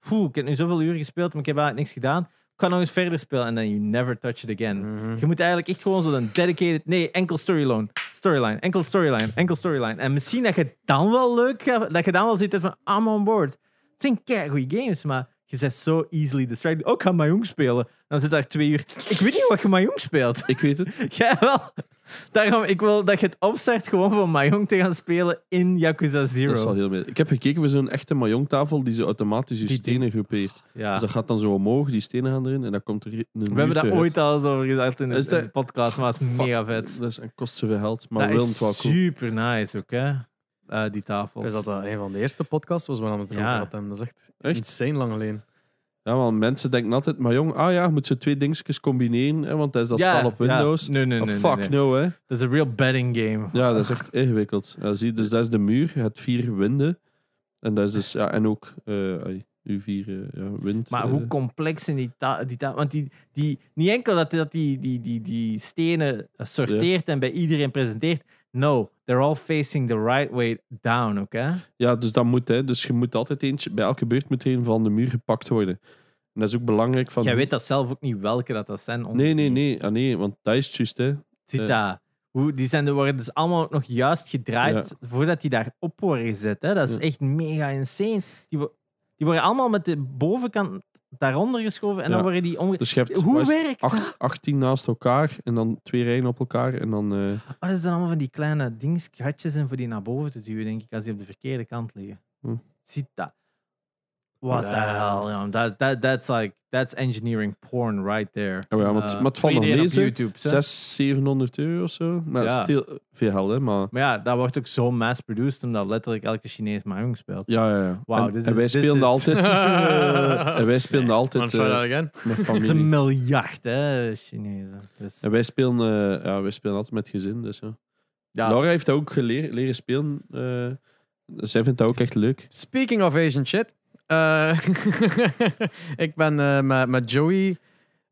"Poeh, ik heb nu zoveel uur gespeeld, maar ik heb eigenlijk niks gedaan. Kan nog eens verder spelen, en dan you never touch it again. Mhm. Je moet eigenlijk echt gewoon zo'n dedicated... Nee, enkel storyline. Storyline, enkel storyline, enkel storyline. En misschien dat je dan wel leuk gaat... Dat je dan wel zit van, I'm on board. Het zijn goede games, maar je bent zo easily distracted. Ook gaan Mahjong spelen. Dan zit daar twee uur... Ik weet niet wat je Mahjong speelt. Ik weet het. Jij wel. Daarom, ik wil dat je het opstart gewoon van Mahjong te gaan spelen in Yakuza Dat is wel Zero. heel mee. Ik heb gekeken voor zo'n echte Mahjong-tafel die zo automatisch je Die stenen groepeert. Ja. Dus dat gaat dan zo omhoog, die stenen gaan erin en dan komt er een We hebben daar ooit al eens over gezegd in de, Is in de dat- podcast, maar het is mega vet. Dat is, en kost zoveel geld, maar dat we willen is het wel cool. super nice ook, hè? Eh, die tafels. Is dat dat een van de eerste podcasts was waar we het Ja. hadden? Dat is echt, Echt? insane lang alleen. Ja, want mensen denken altijd, maar jong, ah ja, je moet zo twee dingetjes combineren, hè, want dat is dat Ja, spel op ja. Windows. Nee, nee, nee. fuck nee, nee. no, hè. Dat is een real betting game. Ja, dat is echt ingewikkeld. Ja, zie, dus dat is de muur, je hebt vier winden. En dat is dus, ja, en ook eh ai, uw vier eh, ja, wind. Maar eh, hoe complex zijn die ta die ta Want die, die, niet enkel dat, dat die, die, die, die stenen sorteert en bij iedereen presenteert. No, they're all facing the right way down, oké? Ja, dus dat moet, hè. Dus je moet altijd eentje, bij elke beurt moet er een van de muur gepakt worden. En dat is ook belangrijk van... Jij weet dat zelf ook niet welke dat, dat zijn. Nee, nee, nee, ah, nee, want dat is juist, hè. Ziet Eh. Hoe, die zijn, worden dus allemaal nog juist gedraaid voordat die daarop worden gezet. Hè? Dat is Ja. echt mega insane. Die, die worden allemaal met de bovenkant daaronder geschoven en dan worden die omge... Dus je hebt Hoe is werkt acht- dat? 18 naast elkaar en dan twee rijen op elkaar en dan... Oh, dat zijn allemaal van die kleine dings, gatjes en voor die naar boven te duwen, denk ik, als die op de verkeerde kant liggen. Hm. Ziet dat? What the hell, man. That's, that, that's like, that's engineering porn right there. Oh ja, maar het- Eh, maar het voor valt nog iedereen op mee, hè. YouTube. hè. 600, 700 euro of zo. Maar Ja. stil, veel geld, hè. Maar Maar ja, dat wordt ook zo mass-produced, omdat letterlijk elke Chinees Mahjong speelt. ja, ja, ja. Wauw, en, this en is- wij is- altijd... en wij spelen Man, altijd try that again. met Het is familie. een miljard, hè, Chinezen. Dus, En wij spelen, eh, ja, wij spelen altijd met gezin, dus ja. ja, Laura heeft dat ook geleerd, leren spelen. eh, zij vindt dat ook echt leuk. Speaking of Asian shit. Eh, ik ben eh, met, met Joey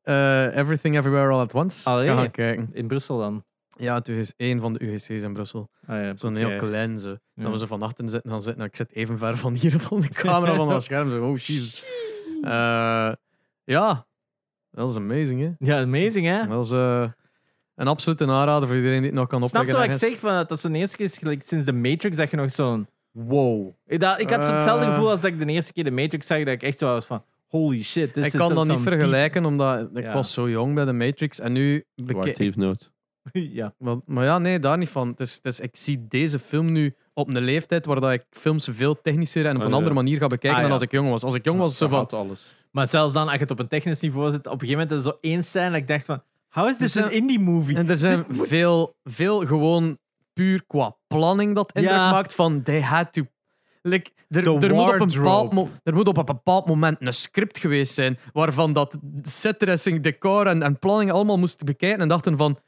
eh, Everything Everywhere All At Once Allee. gaan kijken. in Brussel dan. Ja, het is één van de UGC's in Brussel. Ah, ja, Zo'n heel klein zo. Ja. Dat we zo van achteren zitten gaan zitten. Nou, ik zit even ver van hier van de camera van dat scherm. Zo, oh, jeez. Ja, dat is amazing, hè? Ja, amazing, hè? Dat is een absolute aanrader voor iedereen die het nog kan Snap je opleggen. wat ik zeg? Van, dat dat zo'n eerste keer is gelijk sinds de Matrix dat je nog zo'n wow. Ik, dat, ik had zo hetzelfde Eh. gevoel als dat ik de eerste keer de Matrix zag, dat ik echt zo was van holy shit. This Ik is kan dat niet vergelijken, omdat ik Ja. was zo jong bij de Matrix. En nu... Beke- heeft nood. ja. Maar, maar ja, nee, daar niet van. Het is, het is, ik zie deze film nu op een leeftijd waar dat ik films veel technischer en op Ah, een ja. andere manier ga bekijken Ah, dan ja. als ik jong was. Als ik jong was, zo van... alles. Maar zelfs dan, als je het op een technisch niveau zit, op een gegeven moment is er zo één scène dat ik dacht van how is Dus, this een eh, indie movie? En er zijn veel, veel gewoon puur qua planning dat indruk Ja. maakt van they had to... Like, er, The er, moet op een wardrobe. bepaald mo- er moet op een bepaald moment een script geweest zijn waarvan dat setdressing, decor en, en planning allemaal moesten bekijken en dachten van,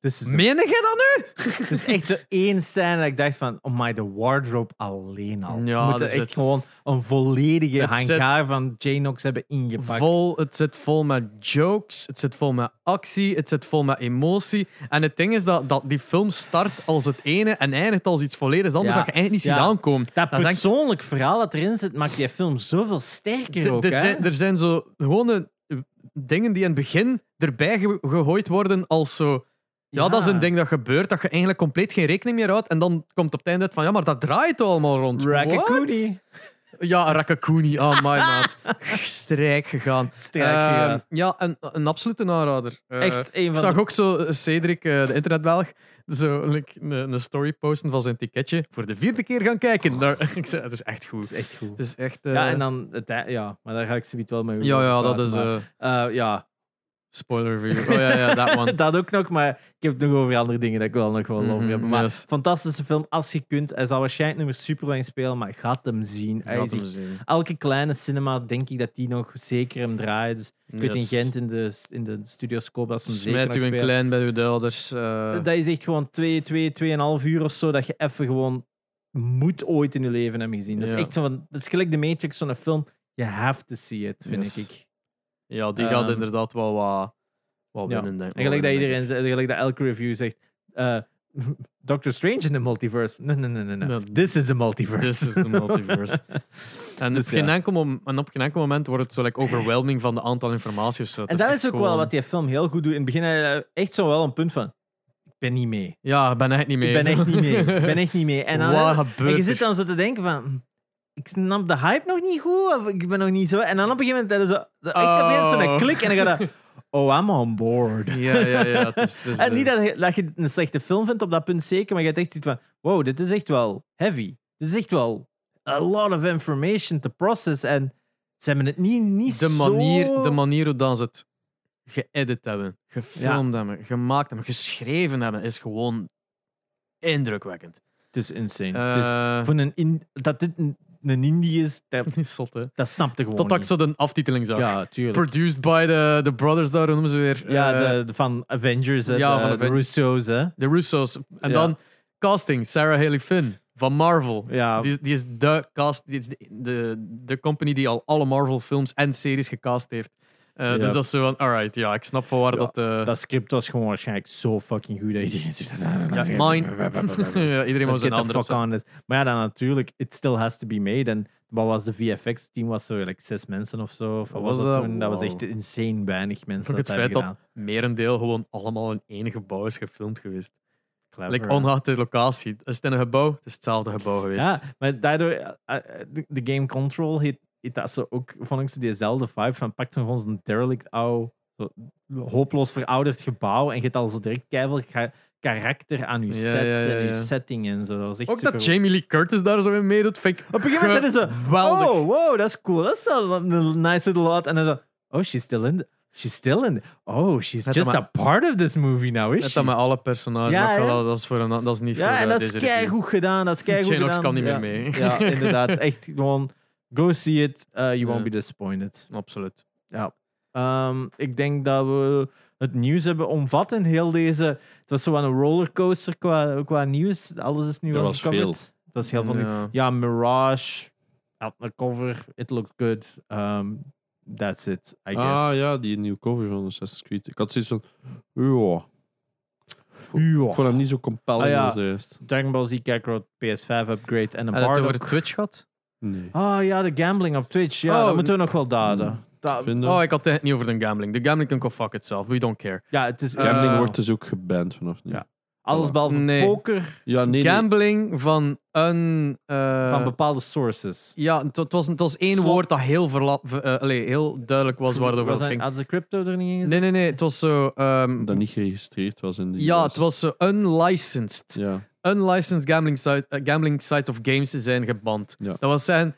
Is, meen je dat nu? het is echt zo één scène dat ik dacht van oh my, de wardrobe alleen al. Ja, We moeten dus echt het- gewoon een volledige Het zit- hangaar van J-Nox hebben ingepakt. Vol, het zit vol met jokes, het zit vol met actie, het zit vol met emotie. En het ding is dat, dat die film start als het ene en eindigt als iets volledig anders Ja. dat je eigenlijk niet Ja. ziet aankomen. Dat persoonlijk verhaal dat erin zit, maakt die film zoveel sterker D- ook. er, zijn, er zijn zo gewone eh, dingen die in het begin erbij ge- gegooid worden als zo... Ja, dat is een ding dat gebeurt, dat je eigenlijk compleet geen rekening meer houdt. En dan komt op het einde uit van, ja, maar dat draait allemaal rond. Raccoonie. What? Ja, Rakakuni. Oh, my maat. Strijk gegaan. Strijk Ehm, gegaan. ja, een, een absolute aanrader. Eh, Echt een ik van zag de... ook zo Cedric, eh, de internetbelg, zo like, een, een story posten van zijn ticketje. Voor de vierde keer gaan kijken. Daar, ik zei, het is echt Het goed. is echt goed. Het is echt... eh, Ja, en dan... Het, ja, maar daar ga ik zoiets wel mee ja, ja, dat is... eh, eh, ja. Spoiler review. Oh ja, ja, that one. dat ook nog, maar ik heb het nog over andere dingen dat ik wel nog wel over Mhm, heb. Maar yes. fantastische film, als je kunt. Hij zal waarschijnlijk nog super lang spelen, maar gaat hem zien. Hij Gaat hem zien. elke kleine cinema denk ik dat die nog zeker hem draait. Dus ik weet in. Gent in de, in de studioscoop dat ze hem zeker Smijt u een spelen. klein bij uw ouders. eh, Dat is echt gewoon 2, 2, 2,5 uur of zo dat je even gewoon moet ooit in je leven hebben gezien. Dat is Ja. echt zo van, dat is gelijk de Matrix, zo'n film. You have to see it, vind Yes. ik. Ja, die gaat Ehm, inderdaad wel wat, wat Ja. denk ik. En gelijk dat iedereen zegt, gelijk dat elke review zegt. eh, Doctor Strange in de multiverse. Nee, nee, nee, nee. This is a multiverse. This is the multiverse. En, Dus op geen ja. enkel mom- en op geen enkel moment wordt het zo like, overwhelming van de aantal informatie of zo. Het En dat is ook gewoon- wel wat die film heel goed doet. In het begin eh, echt zo wel een punt van. Ik ben niet mee. Ja, ik ben echt niet mee. Ik ben echt niet mee. Ik ben echt niet mee. En, dan, en je zit dan zo te denken van... Ik snap de hype nog niet goed. Of ik ben nog niet zo... En dan op een gegeven moment hebben ze zo, echt op een gegeven moment zo'n Oh. klik. En dan ga je... Oh, I'm on board. Ja, ja, ja. Het is, het is, En niet dat je, dat je een slechte film vindt op dat punt zeker, maar je hebt echt iets van... Wow, dit is echt wel heavy. Dit is echt wel a lot of information to process. En ze hebben het niet, niet de, zo... manier, de manier hoe dan ze het geëdit hebben, gefilmd hebben, gemaakt hebben, geschreven hebben, is gewoon indrukwekkend. Het is insane. Eh, voor een in, dat dit een, indie is, dat, is zot, hè? dat snapte gewoon Totdat ik niet. zo de aftiteling zag. Ja, tuurlijk. Produced by the, the brothers, daar noemen ze weer. Ja, Eh, de, de- van Avengers, hè, ja, de, van de. Russo's, hè. de Russo's. En Ja. dan casting, Sarah Haley Finn van Marvel. Ja, Die, is- die is de cast, die is de, de, de company die al alle Marvel films en series gecast heeft. Eh, Ja. Dus dat is zo van, alright, ja, ik snap van waar dat... eh, dat script was gewoon waarschijnlijk zo fucking goed dat iedereen zit. ja, mine. ja, iedereen was een andere. Maar ja, dan natuurlijk, it still has to be made. En wat was de VFX-team? Was zo like, zes mensen of zo? Of wat was, was dat toen? Dat was echt insane weinig mensen Ook dat het feit dat merendeel gewoon allemaal in één gebouw is gefilmd geweest. Clever, Like, ongeacht de locatie. Is het in een gebouw? Het is hetzelfde gebouw geweest. Ja, maar daardoor, eh, de, game Control heeft dat zo ook, vond ik diezelfde vibe van pakt zo gewoon zo'n derelict oude, zo hopeloos verouderd gebouw en je hebt al zo direct ga- karakter aan je Ja, sets ja, ja, en je ja. setting en zo. Dat echt Ook dat Jamie Lee Curtis daar zo in meedoet, vind ik Op een gegeven moment is ze, oh, wow, dat is cool. Dat is een nice little lot. En dan zo, oh, she's still in, the- she's still in, the- oh, she's just a part of this movie now, is Net she? dat met alle personages. Ja, ja. dat, is voor een, dat is niet voor Ja, en eh, dat is review. keigoed gedaan. Dat is keigoed Shane Ox gedaan. kan niet ja. meer mee. Ja, inderdaad. Echt gewoon, go see it. Uh, you won't be disappointed. Absoluut. Ja. Ehm, ik denk dat we het nieuws hebben omvat in heel deze... Het was zo aan een rollercoaster qua, qua nieuws. Alles is nu Er al was veel. Het was heel veel nieuws. Ja. Ja, Mirage had een cover. It looked good. Um, that's it, I guess. Ah ja, die nieuwe cover van Assassin's Creed. Ik had zoiets van, ja, ik vond hem niet zo compelling Ah, ja. als de rest. Dragon Ball Z Kakarot PS5 upgrade en een Heb je het over. Twitch gehad? Nee. Ah ja, de gambling op Twitch. Ja, Oh, dat moeten we nog wel daden. Dat- Vinden. Oh, ik had het niet over de gambling. De gambling kan go fuck itself. We don't care. ja, het is Gambling Eh, wordt dus ook geband vanaf nu. ja. alles behalve Nee. poker Ja, nee, nee. gambling van een... eh, van bepaalde sources. ja, het, was, het was één Slot- woord dat heel, verla- ver- eh, allee, heel duidelijk was waar het over Was ging. Had ze crypto er niet in gezet? Nee, nee, nee. Het was zo... ehm, Dat niet geregistreerd was in de ja, US. het was zo unlicensed. Ja. Unlicensed gambling site, eh, gambling sites of games zijn geband. Ja. Dat was zijn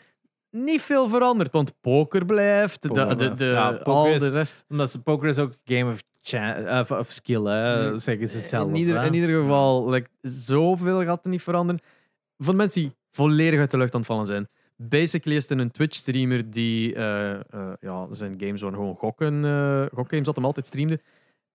niet veel veranderd, want poker blijft, de, Poker de, de, Ja, poker al is- de rest. Omdat ze poker is ook een game of, cha- of, of skill, hè, Mm. zeggen ze zelf. in, ieder, in ieder geval, like, zoveel gaat er niet veranderen. Voor de mensen die volledig uit de lucht aan het vallen zijn. Basically is het een Twitch-streamer die eh, eh, ja, zijn games waren gewoon gokken, eh gokgames dat hem altijd streamde.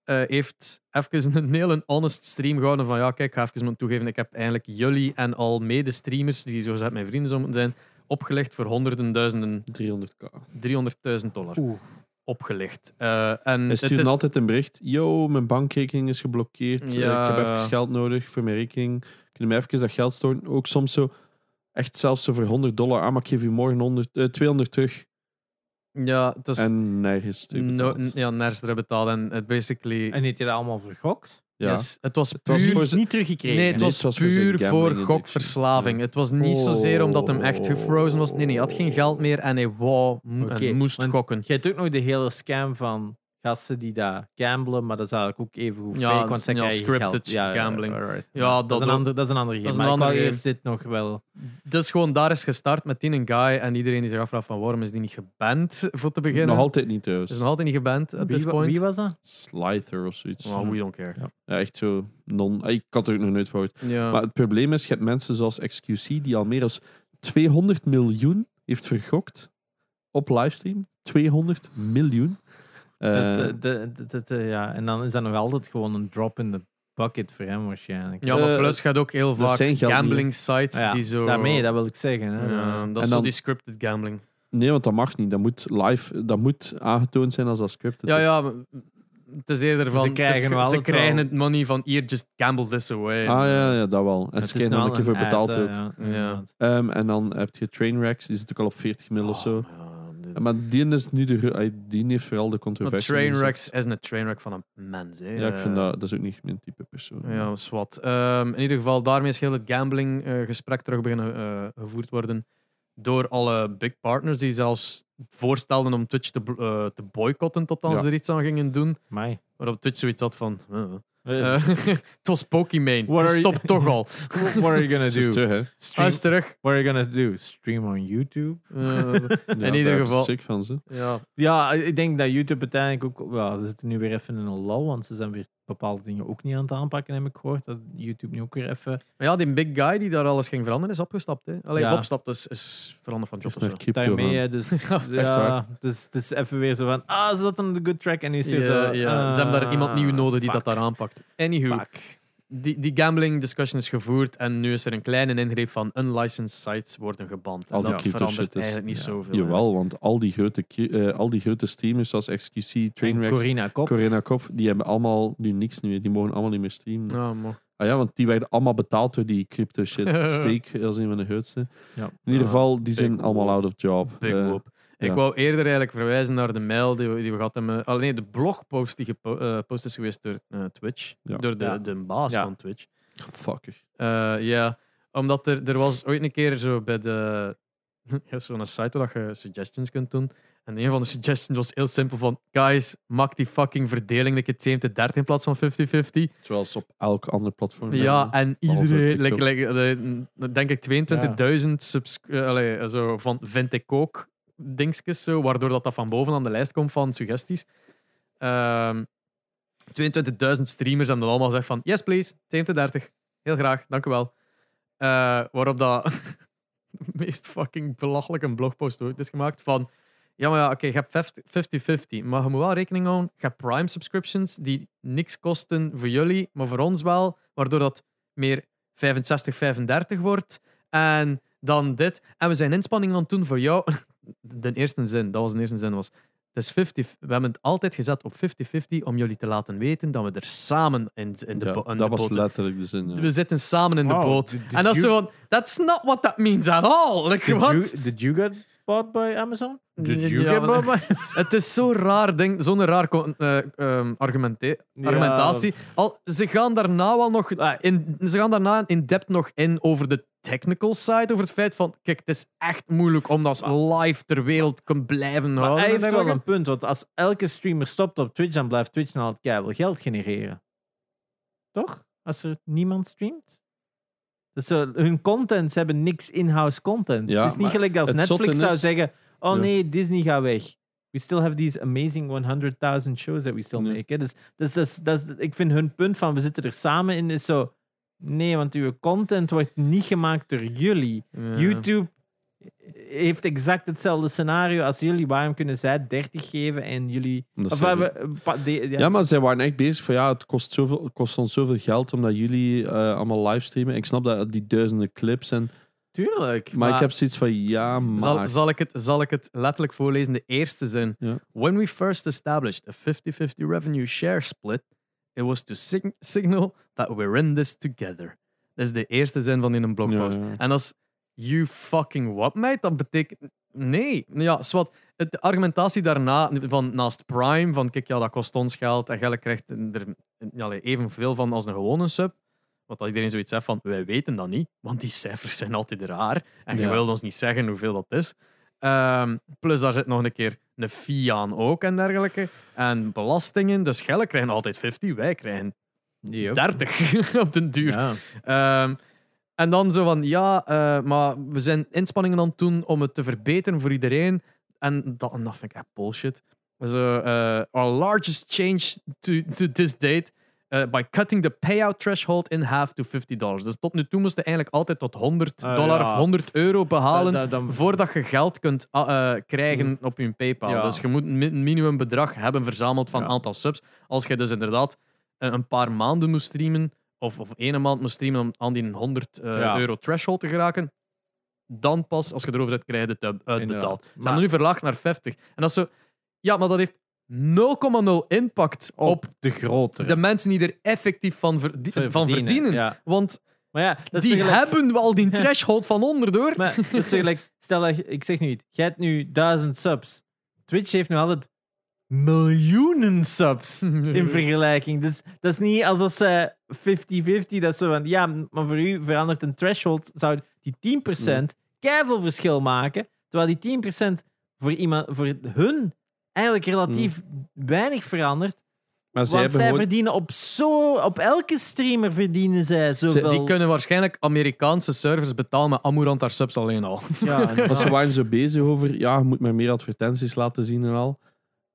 Eh, heeft even een hele honest stream gehouden van ja, kijk, ik ga even moeten toegeven, ik heb eigenlijk jullie en al mede-streamers, die zo mijn vrienden zouden zijn, opgelegd voor honderden duizenden, 300k. 300.000 dollar. Oeh. Opgelegd. Eh, en Hij het stuurt is, altijd een bericht. Yo, mijn bankrekening is geblokkeerd. Eh, Ja. ik heb even geld nodig voor mijn rekening. Kun je mij even dat geld storten? Ook soms zo, echt zelfs zo voor 100 dollar. Ah, maar ik geef je morgen 100, eh, 200 terug. Ja, het is en nergens no, terugbetaald. ja, nergens betaald. En het basically... En heeft hij dat allemaal vergokt? Ja. Yes, het was Het was puur voor Niet, teruggekregen. Nee, het Nee, was, het was voor zijn puur gambling voor addiction. gokverslaving. Het was niet zozeer omdat hem echt gefrozen was. Nee, nee, hij had geen geld meer en hij wou m- Oké, en moest want gokken. Je hebt ook nog de hele scam van gasten die daar gamblen, maar dat is eigenlijk ook even goed Ja, fake, want zij ja, krijgen scripted geld. Ja, ja, gambling. alright. Ja, dat, dat is een ander, dat is een andere game. is een Maar ik andere eerst dit nog wel... Dus gewoon daar is gestart met die een guy en iedereen die zich afvraagt van waarom is die niet geband voor te beginnen. Nog altijd niet trouwens. is nog altijd niet geband at Wie, this point. wie was dat? Slyther of zoiets. Well, we don't care. Ja, echt zo non... Ik had er ook nog nooit gehoord. Ja. Maar het probleem is, je hebt mensen zoals XQC die al meer dan 200 miljoen heeft vergokt op livestream. 200 miljoen. Eh, Dat, dat- dat- dat- dat- ja. En dan is dat nog altijd gewoon een drop in de bucket voor hem waarschijnlijk. ja, maar Eh, plus gaat ook heel vaak gambling sites Ja, die zo... Daarmee, dat wil ik zeggen. Hè. Ja, dat is zo dan- die scripted gambling. nee, want dat mag niet. Dat moet live... Dat moet aangetoond zijn als dat scripted Ja, is. ja, maar het is eerder van... Ze krijgen het is- ze het krijgen het money van hier, just gamble this away. Ah ja, ja, dat wel. En ze krijgen er een keer voor betaald ook. Ja. Ehm, en dan heb je Trainwrecks, die zit ook al op 40 mil of zo. Oh, de- Maar die is nu de... Die heeft vooral de Maar controversie. Trainwrecks is een trainwreck van een mens. Hè. Ja, ik vind Eh, dat... Dat is ook niet mijn type persoon. Ja, zwart. Ehm, in ieder geval, daarmee is heel het gambling-gesprek terug beginnen eh, gevoerd worden door alle big partners die zelfs voorstelden om Twitch te, eh, te boycotten tot als Ja. ze er iets aan gingen doen. Amai. Waarop Twitch zoiets had van... eh, Eh, het was Pokimane. What are you- Stop toch al. What are you gonna do? terug, Stream, terug. what are you gonna do? Stream on YouTube? Eh, Ja, in ieder geval... Sick van ze. Ja, Ja, ik denk dat YouTube uiteindelijk ook... Ja, ze zitten nu weer even in een lull, want ze zijn weer bepaalde dingen ook niet aan het aanpakken, heb ik gehoord. Dat YouTube nu ook weer even... maar ja, die big guy die daar alles ging veranderen, is opgestapt. Hè. Alleen Ja. opgestapt is, is veranderd van job Is of zo. crypto Daarmee, dus Ja, echt ja, waar. dus het is even weer zo van, ah, ze zat on the good track en nu is Ja, zo. Ze hebben daar iemand nieuw ah, nodig die fuck, dat daar aanpakt. Anywho, Fuck. Die, die gambling discussion is gevoerd en nu is er een kleine ingreep van unlicensed sites worden geband. Al En die dat crypto verandert shit is- eigenlijk niet ja. zoveel. Jawel, want al die grote, eh, al die grote streamers zoals XQC, En Trainwrecks, Corina Kop. Corinna Kop, die hebben allemaal nu niks meer. Die mogen allemaal niet meer streamen. Maar. Ah ja, want die werden allemaal betaald door die crypto shit. Steek als een van de grootste. Ja. In ieder geval, die big zijn allemaal out of job. Big Eh, whoop. Ik ja. wou eerder eigenlijk verwijzen naar de mail die we, die we gehad hebben. Alleen de blogpost die gepost is geweest door eh, Twitch. Ja. Door de, Ja. de baas Ja. van Twitch. Fucker. Eh, Ja, omdat er, er was ooit een keer zo bij de... Ja, zo'n site waar je suggestions kunt doen. En een van de suggestions was heel simpel van... Guys, maak die fucking verdeling een keer 70 30 in plaats van 50-50. Zoals op elk ander platform. Ja, en iedereen... Like, like, eh, denk ik 22.000 subs- eh, allee, zo van vind ik ook dingetjes, zo, waardoor dat, dat van boven aan de lijst komt van suggesties. Ehm 22.000 streamers hebben dan allemaal gezegd van yes please, 70-30. Heel graag, dank u wel. Eh, waarop dat meest fucking belachelijke blogpost ooit is gemaakt van ja, maar ja, oké, je hebt 50-50, maar je moet wel rekening houden, je hebt Prime subscriptions die niks kosten voor jullie, maar voor ons wel, waardoor dat meer 65-35 wordt. En dan dit. En we zijn inspanningen aan het doen voor jou. De eerste zin, dat was de eerste zin, was het is 50, we hebben het altijd gezet op 50-50 om jullie te laten weten dat we er samen in, in de, Ja, bo- in de dat boot was letterlijk de zin. ja. We zitten samen in de boot. did- did en dat is van, that's not what that means at all. Like, Did what? you, did you get bought by Amazon? Did you Ja, get bought by Het is zo'n raar ding, zo'n raar eh, ehm, Ja. argumentatie. Al, ze gaan daarna wel nog in, ze gaan daarna in depth nog in over de technical side, over het feit van, kijk, het is echt moeilijk om dat live ter wereld te blijven Maar houden. hij en heeft wel een punt, want als elke streamer stopt op Twitch, dan blijft Twitch nog altijd keihard geld genereren. Toch? Als er niemand streamt? Dus hun content, ze hebben niks in-house content. Ja, het is niet maar gelijk als het Netflix zou is- zeggen, oh Ja. nee, Disney gaat weg. We still have these amazing 100.000 shows that we still Nee. make. Dus, dus, dus, dus, ik vind hun punt van, we zitten er samen in, is zo... Nee, want uw content wordt niet gemaakt door jullie. Ja. YouTube heeft exact hetzelfde scenario als jullie. Waarom kunnen zij 30 geven en jullie. Of ze- waar we- pa- de- ja, Ja, maar zij waren echt bezig van ja, het kost, zoveel, het kost ons zoveel geld omdat jullie eh, allemaal livestreamen. Ik snap dat die duizenden clips en. tuurlijk. Maar, ik heb zoiets van ja, maar. Zal, zal, ik het, zal ik het letterlijk voorlezen? De eerste zin. Ja. When we first established a 50-50 revenue share split, it was to sig- signal that we're in this together. Dat is de eerste zin van in een blogpost. Ja, ja. En als you fucking what, mate, dat betekent... Nee. Ja, zwart. De argumentatie daarna, van naast Prime, van kijk, ja, dat kost ons geld en Gelle krijgt er ja, evenveel van als een gewone sub. Wat dat iedereen zoiets zegt van, wij weten dat niet, want die cijfers zijn altijd raar. En je wilt ons niet zeggen hoeveel dat is. Ehm, plus daar zit nog een keer een fee aan ook en dergelijke. En belastingen. Dus Gelle krijgen altijd 50, wij krijgen Yep. 30 op den duur. Ja. Ehm, en dan zo van, ja, eh, maar we zijn inspanningen aan het doen om het te verbeteren voor iedereen. En dat, en dat vind ik echt bullshit. Zo, eh, our largest change to, to this date eh, by cutting the payout threshold in half to 50 dollars. Dus tot nu toe moest je eigenlijk altijd tot 100 Ah, dollar ja. of 100 euro behalen Da- da- dan- voordat je geld kunt ah, eh, krijgen op je PayPal. Ja. Dus je moet een mi- een minimumbedrag hebben verzameld van aantal subs. Als je dus inderdaad eh, een paar maanden moest streamen, of, of één maand moest streamen om aan die 100 eh, Ja. euro threshold te geraken, dan pas, als je erover zit, krijg je het uit- uitbetaald. Ze hebben nu verlaagd naar 50. En dat is zo... Ja, maar dat heeft 0,0 impact op, Op de grotere. de mensen die er effectief van, verdi- Ver- van verdienen. Ja. Want Maar ja, dat is die tegelijk- hebben wel die threshold van onder, door. Maar dat is tegelijk- stel dat ik zeg nu iets, jij hebt nu duizend subs. Twitch heeft nu altijd miljoenen subs in vergelijking. Dus dat is niet alsof ze 50-50, dat ze van, ja, maar voor u verandert een threshold, zou die 10% keiveel verschil maken, terwijl die 10% voor, iemand, voor hun eigenlijk relatief weinig verandert. Maar zij Want zij gewoon... verdienen op zo, op elke streamer verdienen zij Ze- zoveel. die kunnen waarschijnlijk Amerikaanse servers betalen met Amurant haar subs alleen al. Ja, ze waren zo bezig over, ja, je moet maar meer advertenties laten zien en al.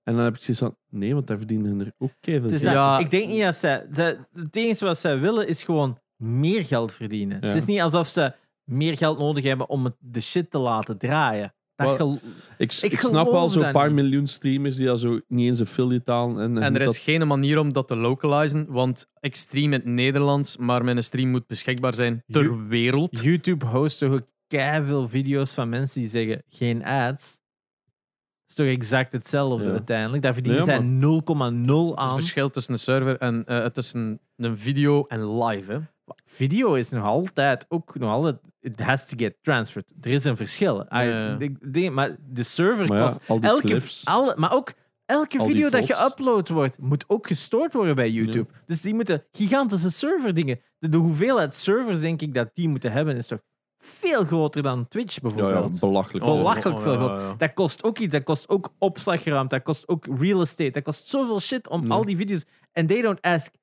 En dan heb ik zoiets van, nee, want daar verdienen er ook keihard. Ja. Ik denk niet dat zij, zij. Het enige wat zij willen is gewoon meer geld verdienen. Ja. Het is niet alsof ze meer geld nodig hebben om de shit te laten draaien. Dat Wel, gel- Ik, Ik ik, snap wel zo'n paar niet. miljoen streamers die dat zo niet eens affiliate halen. En, En er is dat- geen manier om dat te localizen, want ik stream in het Nederlands, maar mijn stream moet beschikbaar zijn ter You- wereld. YouTube host toch ook veel video's van mensen die zeggen geen ads. Dat is toch exact hetzelfde Ja. uiteindelijk. Daar verdienen Nee, zij 0,0 Het is het aan. verschil tussen een server en eh, tussen een video en live. Hè. Video is nog altijd ook nog altijd. It has to get transferred. Er is een verschil. Ah, Ja. denk- maar de server maar ja, kost al die elke, clips. alle, maar ook elke Al die video dat geüpload wordt, moet ook gestoord worden bij YouTube. Dus die moeten gigantische serverdingen. De, de hoeveelheid servers, denk ik, dat die moeten hebben, is toch veel groter dan Twitch ja, ja, bijvoorbeeld. belachelijk. Oh, veel ja. Dat kost ook iets. Dat kost ook opslagruimte. Dat kost ook real estate. Dat kost zoveel shit om Ja. al die video's. En they don't ask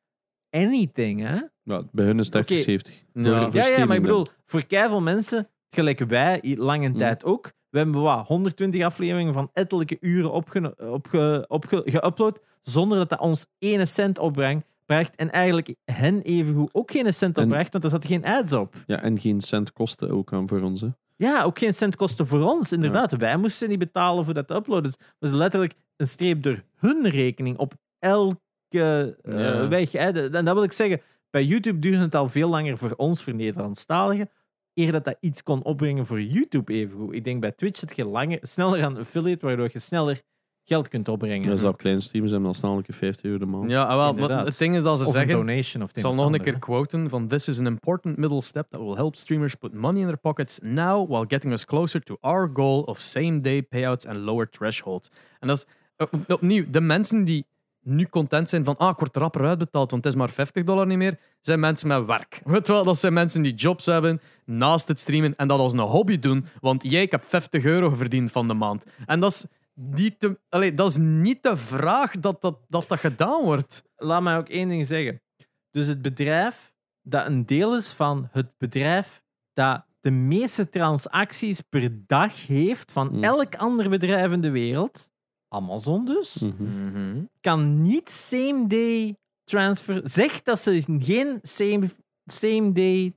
anything, hè? Ja, bij hun is het Oké. 70. Ja. Voor- voor Ja, ja, maar streaming ik bedoel, voor keiveel mensen, gelijk wij, i- lange Mm. tijd ook. We hebben wat, 120 afleveringen van ettelijke uren opge, opge, opge, geüpload, zonder dat dat ons ene cent opbrengt. Bracht, en eigenlijk hen evengoed ook geen cent En- opbracht, want er zat geen ads op. dan. Ja, en geen cent kosten ook aan voor ons. Hè. Ja, ook geen cent kosten voor ons, inderdaad. Wij moesten niet betalen voor dat te uploaden. Dus het was letterlijk een streep door hun rekening op elke eh, Ja. weg. Hè. De- En dat wil ik zeggen, bij YouTube duurde het al veel langer voor ons, voor Nederlandstaligen, eer dat dat iets kon opbrengen voor YouTube evengoed. Ik denk bij Twitch zit je langer, sneller aan affiliate, waardoor je sneller geld kunt opbrengen. Ja, zelfs kleine streamers hebben al snel een keer 50 euro de maand. Ja, ah, wel, maar het ding is dat ze of een zeggen. donation of het Ik zal of nog het een keer quoten van This is an important middle step that will help streamers put money in their pockets now while getting us closer to our goal of same-day payouts and lower thresholds. En dat is op- opnieuw, de mensen die nu content zijn van ah, ik word rapper uitbetaald, want het is maar 50 dollar niet meer, zijn mensen met werk. Weet wel, dat zijn mensen die jobs hebben naast het streamen en dat als een hobby doen, want jij, ik heb 50 euro verdiend van de maand. En dat is, niet te, allee, dat is niet de vraag dat dat, dat, dat gedaan wordt. Laat mij ook één ding zeggen. Dus het bedrijf dat een deel is van het bedrijf dat de meeste transacties per dag heeft van Hmm. elk ander bedrijf in de wereld, Amazon dus, Mhm. kan niet same day transfer. Zegt dat ze geen same, same day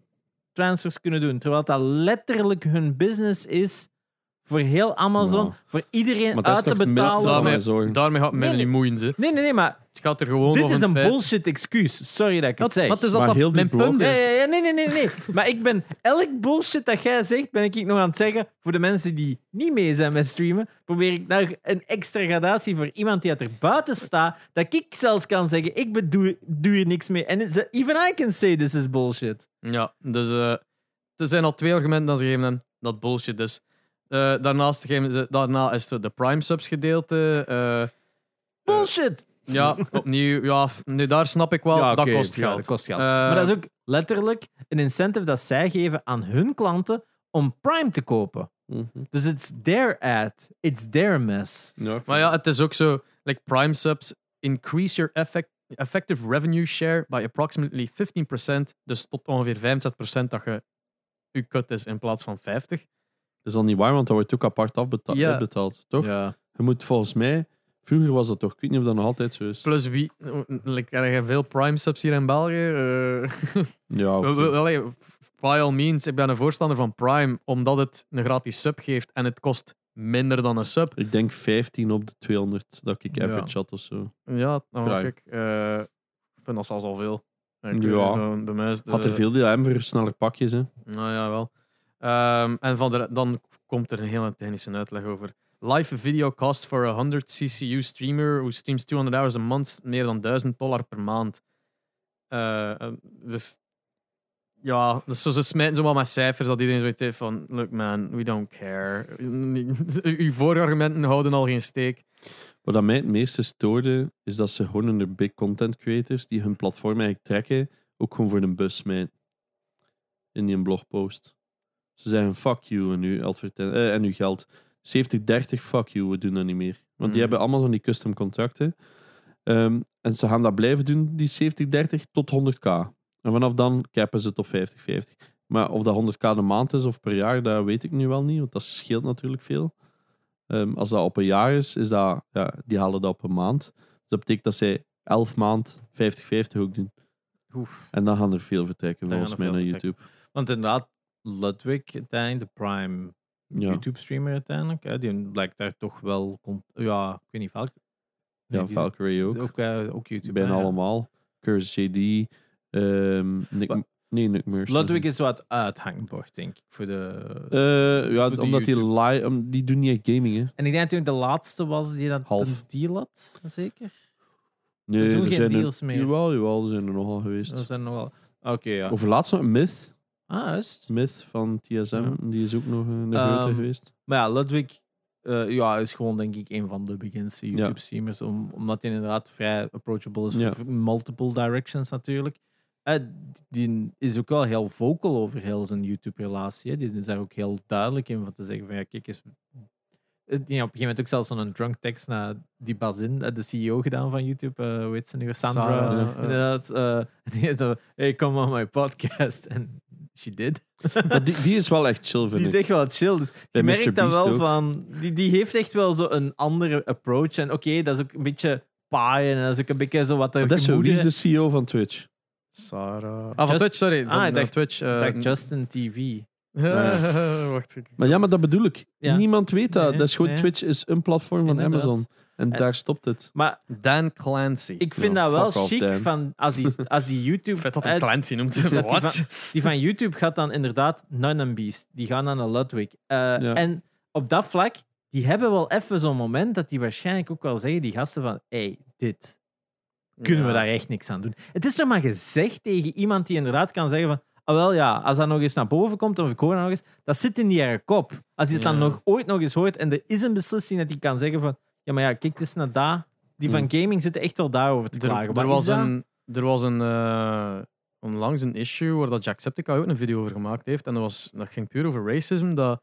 transfers kunnen doen, terwijl dat letterlijk hun business is voor heel Amazon, Ja. voor iedereen Maar dat uit is te toch betalen. Daarmee- zorgen. Daarmee gaat Nee, niet moeien. Ze. Nee, nee, nee, maar Het gaat er gewoon dit is het een feit- bullshit excuus. Sorry dat ik het zeg. maar het is dat Maar dat heel die mijn punt Ja, is. ja, ja, nee, nee, nee, nee. Maar ik ben elk bullshit dat jij zegt, ben ik nog aan het zeggen voor de mensen die niet mee zijn met streamen. Probeer ik naar een extra gradatie voor iemand die er buiten staat, dat ik zelfs kan zeggen, ik bedoel, doe hier niks mee. En even I can say this is bullshit. Ja, dus eh, er zijn al twee argumenten dat ze geven hem dat bullshit is. Eh, daarnaast geven ze, daarna is er de Prime subs gedeelte. eh, Bullshit! ja, opnieuw, ja, nu daar snap ik wel, Ja, dat kost ja, geld. dat kost geld. Eh, maar dat is ook letterlijk een incentive dat zij geven aan hun klanten om Prime te kopen. Mhm. Dus it's their ad. It's their mess. Ja, Maar ja, het is ook zo, like Prime subs, increase your effect, effective revenue share by approximately 15%, dus tot ongeveer 65% dat je je cut is in plaats van 50. Dat is al niet waar, want dat wordt ook apart afbeta- Ja. uitbetaald, toch? Ja. Je moet volgens mij, vroeger was dat toch, ik weet niet of dat nog altijd zo is. Plus wie, like, er zijn veel Prime subs hier in België. eh, Ja, oké. wel- wel- allee, by all means, ik ben een voorstander van Prime, omdat het een gratis sub geeft en het kost minder dan een sub. ik denk 15 op de 200 dat ik Ja. average had of zo. Ja, nou, Prime. kijk, eh, ik vind dat zelfs al veel. Ik, Ja. eh, bij mij is de- Had er veel die hem voor sneller pakjes, hè? Nou ja, wel. Ehm, en van de, dan komt er een hele technische uitleg over. Live video cost for a 100 CCU streamer who streams 200 hours a month meer dan 1000 dollar per maand. Eh, eh, dus ja, dus ze smijten zo met cijfers dat iedereen zoiets heeft van look man, we don't care. Uw voorargumenten houden al geen steek. Wat mij het meeste stoorde, is dat ze gewoon onder big content creators die hun platform eigenlijk trekken, ook gewoon voor een bus smijten. In die blogpost. Ze zeggen fuck you en uw, adverten- eh, en uw geld. 70-30, fuck you, we doen dat niet meer. Want die Mhm. hebben allemaal van die custom contracten. Ehm, en ze gaan dat blijven doen, die 70-30, tot 100k. En vanaf dan cappen ze het op 50-50. Maar of dat 100k de maand is of per jaar, dat weet ik nu wel niet, want dat scheelt natuurlijk veel. Ehm, als dat op een jaar is, is dat, ja, die halen dat op een maand. Dus dat betekent dat zij 11 maand 50-50 ook doen. Oef. En dan gaan er veel vertrekken, Dan volgens mij, naar YouTube. Want inderdaad, Ludwig uiteindelijk, de prime Ja. YouTube-streamer uiteindelijk, hè, die blijkt daar toch wel... Ja, ik weet niet, Valk. Ja, Nee, is- Valkyrie ook. Ook, eh, ook YouTube. Bijna ja. allemaal. Curse JD. ehm Nick, nee, Nick Mercer. Ludwig is wat uithangbord, denk ik, voor de... Eh, ja, voor de omdat die, um, die doen niet echt gaming, hè. En ik denk dat hij de laatste was die dat Half. een deal had, zeker? Nee, doen er geen zijn er- deals meer. Jawel, jawel, er zijn er nogal geweest. Dat zijn nogal... Oké, ja. Over laatst nog Myth. Ah, juist. Myth van TSM. Ja. Die is ook nog een de grote geweest. Maar ja, Ludwig eh, ja, is gewoon denk ik een van de beginste YouTube-streamers. Om, omdat hij inderdaad vrij approachable is. Ja. Multiple directions natuurlijk. Eh, die is ook wel heel vocal over heel zijn YouTube-relatie. Die is daar ook heel duidelijk in van te zeggen van ja, kijk eens... Eh, Die heeft op een gegeven moment ook zelfs zo'n drunk tekst naar die Bazin, eh, de CEO gedaan van YouTube. eh hoe heet ze nu? Sandra. Sarah, Ja. eh, Inderdaad. eh, die zo, hey, come on my podcast. En she did. Maar die, die is wel echt chill, vind Die is ik. echt wel chill. Dus Bij je merkt dat Beast wel ook. van. Die, die heeft echt wel zo een andere approach. En oké, dat is ook een beetje paaien. En dat is ook een beetje zo wat er Maar dat is zo, wie is de CEO van Twitch? Sarah. Ah, van Just- Twitch, sorry. Van, Ah, ik eh, dacht- Twitch. Eh, dacht Justin TV. Wacht. ik- Maar ja, maar dat bedoel ik. Ja. Niemand weet dat. Nee, dat is gewoon, nee. Twitch is een platform van Inderdaad. Amazon. En En- daar stopt het. Maar Dan Clancy. ik vind dat wel chic van als die, als die YouTube. Vet dat hij Clancy noemt. die Wat? van- die van YouTube gaat dan inderdaad Nun and Beast. Die gaan dan naar Ludwig. Eh, Ja. En op dat vlak, die hebben wel even zo'n moment dat die waarschijnlijk ook wel zeggen, die gasten van, hey, dit, kunnen we daar echt niks aan doen. Het is toch maar gezegd tegen iemand die inderdaad kan zeggen van, ah wel ja, als dat nog eens naar boven komt, of ik hoor dat nog eens, dat zit in die eigen kop. Als hij het dan nog ooit nog eens hoort en er is een beslissing dat hij kan zeggen van, ja maar ja, kijk eens naar daar. Die van Hmm. gaming zitten echt wel daarover te Er, klagen. er Wat was een, er was een eh, onlangs een issue waar dat Jacksepticeye ook een video over gemaakt heeft. En dat, was, dat ging puur over racism. Dat,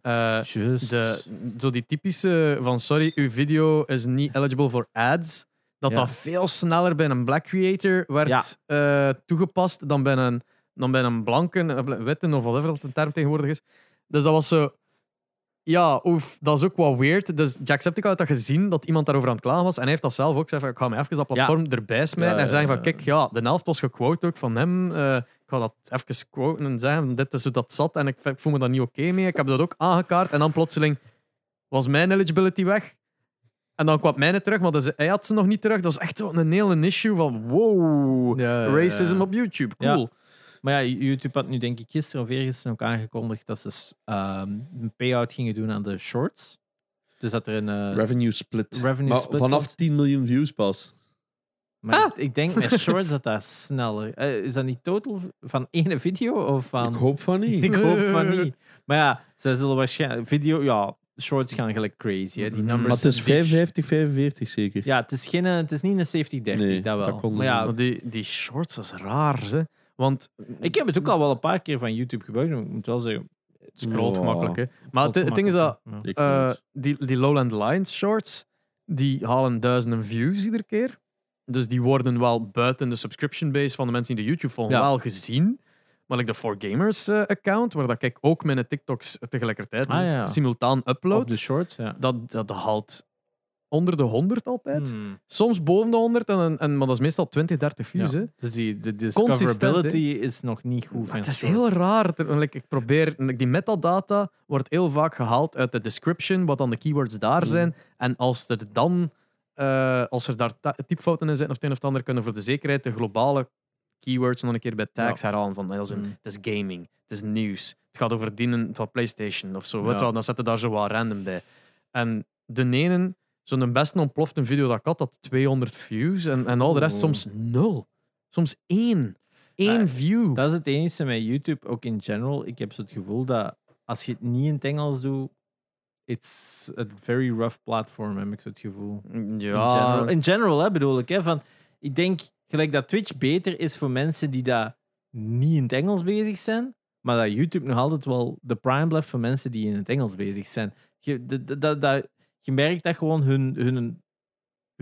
eh, de, zo die typische van sorry, uw video is niet eligible for ads. Dat Ja. dat veel sneller bij een black creator werd Ja. eh, toegepast dan bij een, dan bij een blanke, witte of whatever dat de term tegenwoordig is. Dus dat was zo. Ja, oef, dat is ook wat weird. Dus Jacksepticeye had dat gezien dat iemand daarover aan het klagen was. En hij heeft dat zelf ook gezegd: ik ga me even dat platform erbij smijten. Ja, en zeggen: van. Kijk, ja, de helft was gequote ook van hem. Eh, ik ga dat even quoten en zeggen: Dit is hoe dat zat. En ik, voel me daar niet oké mee. Ik heb dat ook aangekaart. En dan plotseling was mijn eligibility weg. En dan kwam mijne terug, maar dus hij had ze nog niet terug. Dat was echt een hele issue van wow, racism op YouTube. Cool. Maar ja, YouTube had nu denk ik gisteren of eergisteren ook aangekondigd dat ze ehm, een payout gingen doen aan de shorts. Dus dat er een... eh, Revenue split. revenue maar split vanaf komt. 10 miljoen views pas. Maar ik denk met shorts dat dat sneller... eh, is dat niet total van één video of van... Ik hoop van niet. Ik hoop van niet. Maar ja, ze zullen waarschijnlijk... Video, ja, shorts gaan gelijk crazy. Hè. Die Mhm. numbers... Maar het is die- 55, 45 zeker. Ja, het is, geen, het is niet een safety 30, Nee, dat wel. dat maar ja, Maar die, die shorts, dat is raar. Hè? Want ik heb het ook al wel een paar keer van YouTube gebruikt. Ik moet wel zeggen, scrolt Ja. gemakkelijk. Hè. Maar het, het ding is dat Ik eh, die, die Lowland Lions shorts, die halen duizenden views iedere keer. Dus die worden wel buiten de subscription base van de mensen die de YouTube volgen Ja. wel gezien. Maar like de 4Gamers eh, account, waar dat ik ook mijn TikToks tegelijkertijd Ah, ja. simultaan upload, Op de shorts, ja. dat, dat haalt onder de 100 altijd. Hmm. Soms boven de 100, en, en, maar dat is meestal 20, 30 views. Ja. Hè. Dus die, de discoverability is nog niet goed. Maar het is heel raar. Ik probeer, die metadata wordt heel vaak gehaald uit de description, wat dan de keywords daar Mm. zijn. En als er dan, eh, als er daar typfouten in zitten of het een of het ander, kunnen voor de zekerheid de globale keywords nog een keer bij tags herhalen. Van, als in, Mm. het is gaming, het is nieuws, het gaat over dienen van PlayStation of zo. Weet Ja. wel, dan zetten daar zo wat random bij. En de ene, zo'n beste ontplofte video dat ik had, had 200 views en, en al de rest soms nul. Soms één. Eén Ah, view. Dat is het enige met YouTube, ook in general. Ik heb zo het gevoel dat als je het niet in het Engels doet, it's a very rough platform, heb ik zo het gevoel. In Ja, general, in general hè, bedoel ik. Hè, van, ik denk gelijk dat Twitch beter is voor mensen die daar niet in het Engels bezig zijn, maar dat YouTube nog altijd wel de prime blijft voor mensen die in het Engels bezig zijn. Je, dat- dat- dat- dat- je merkt dat gewoon hun, hun,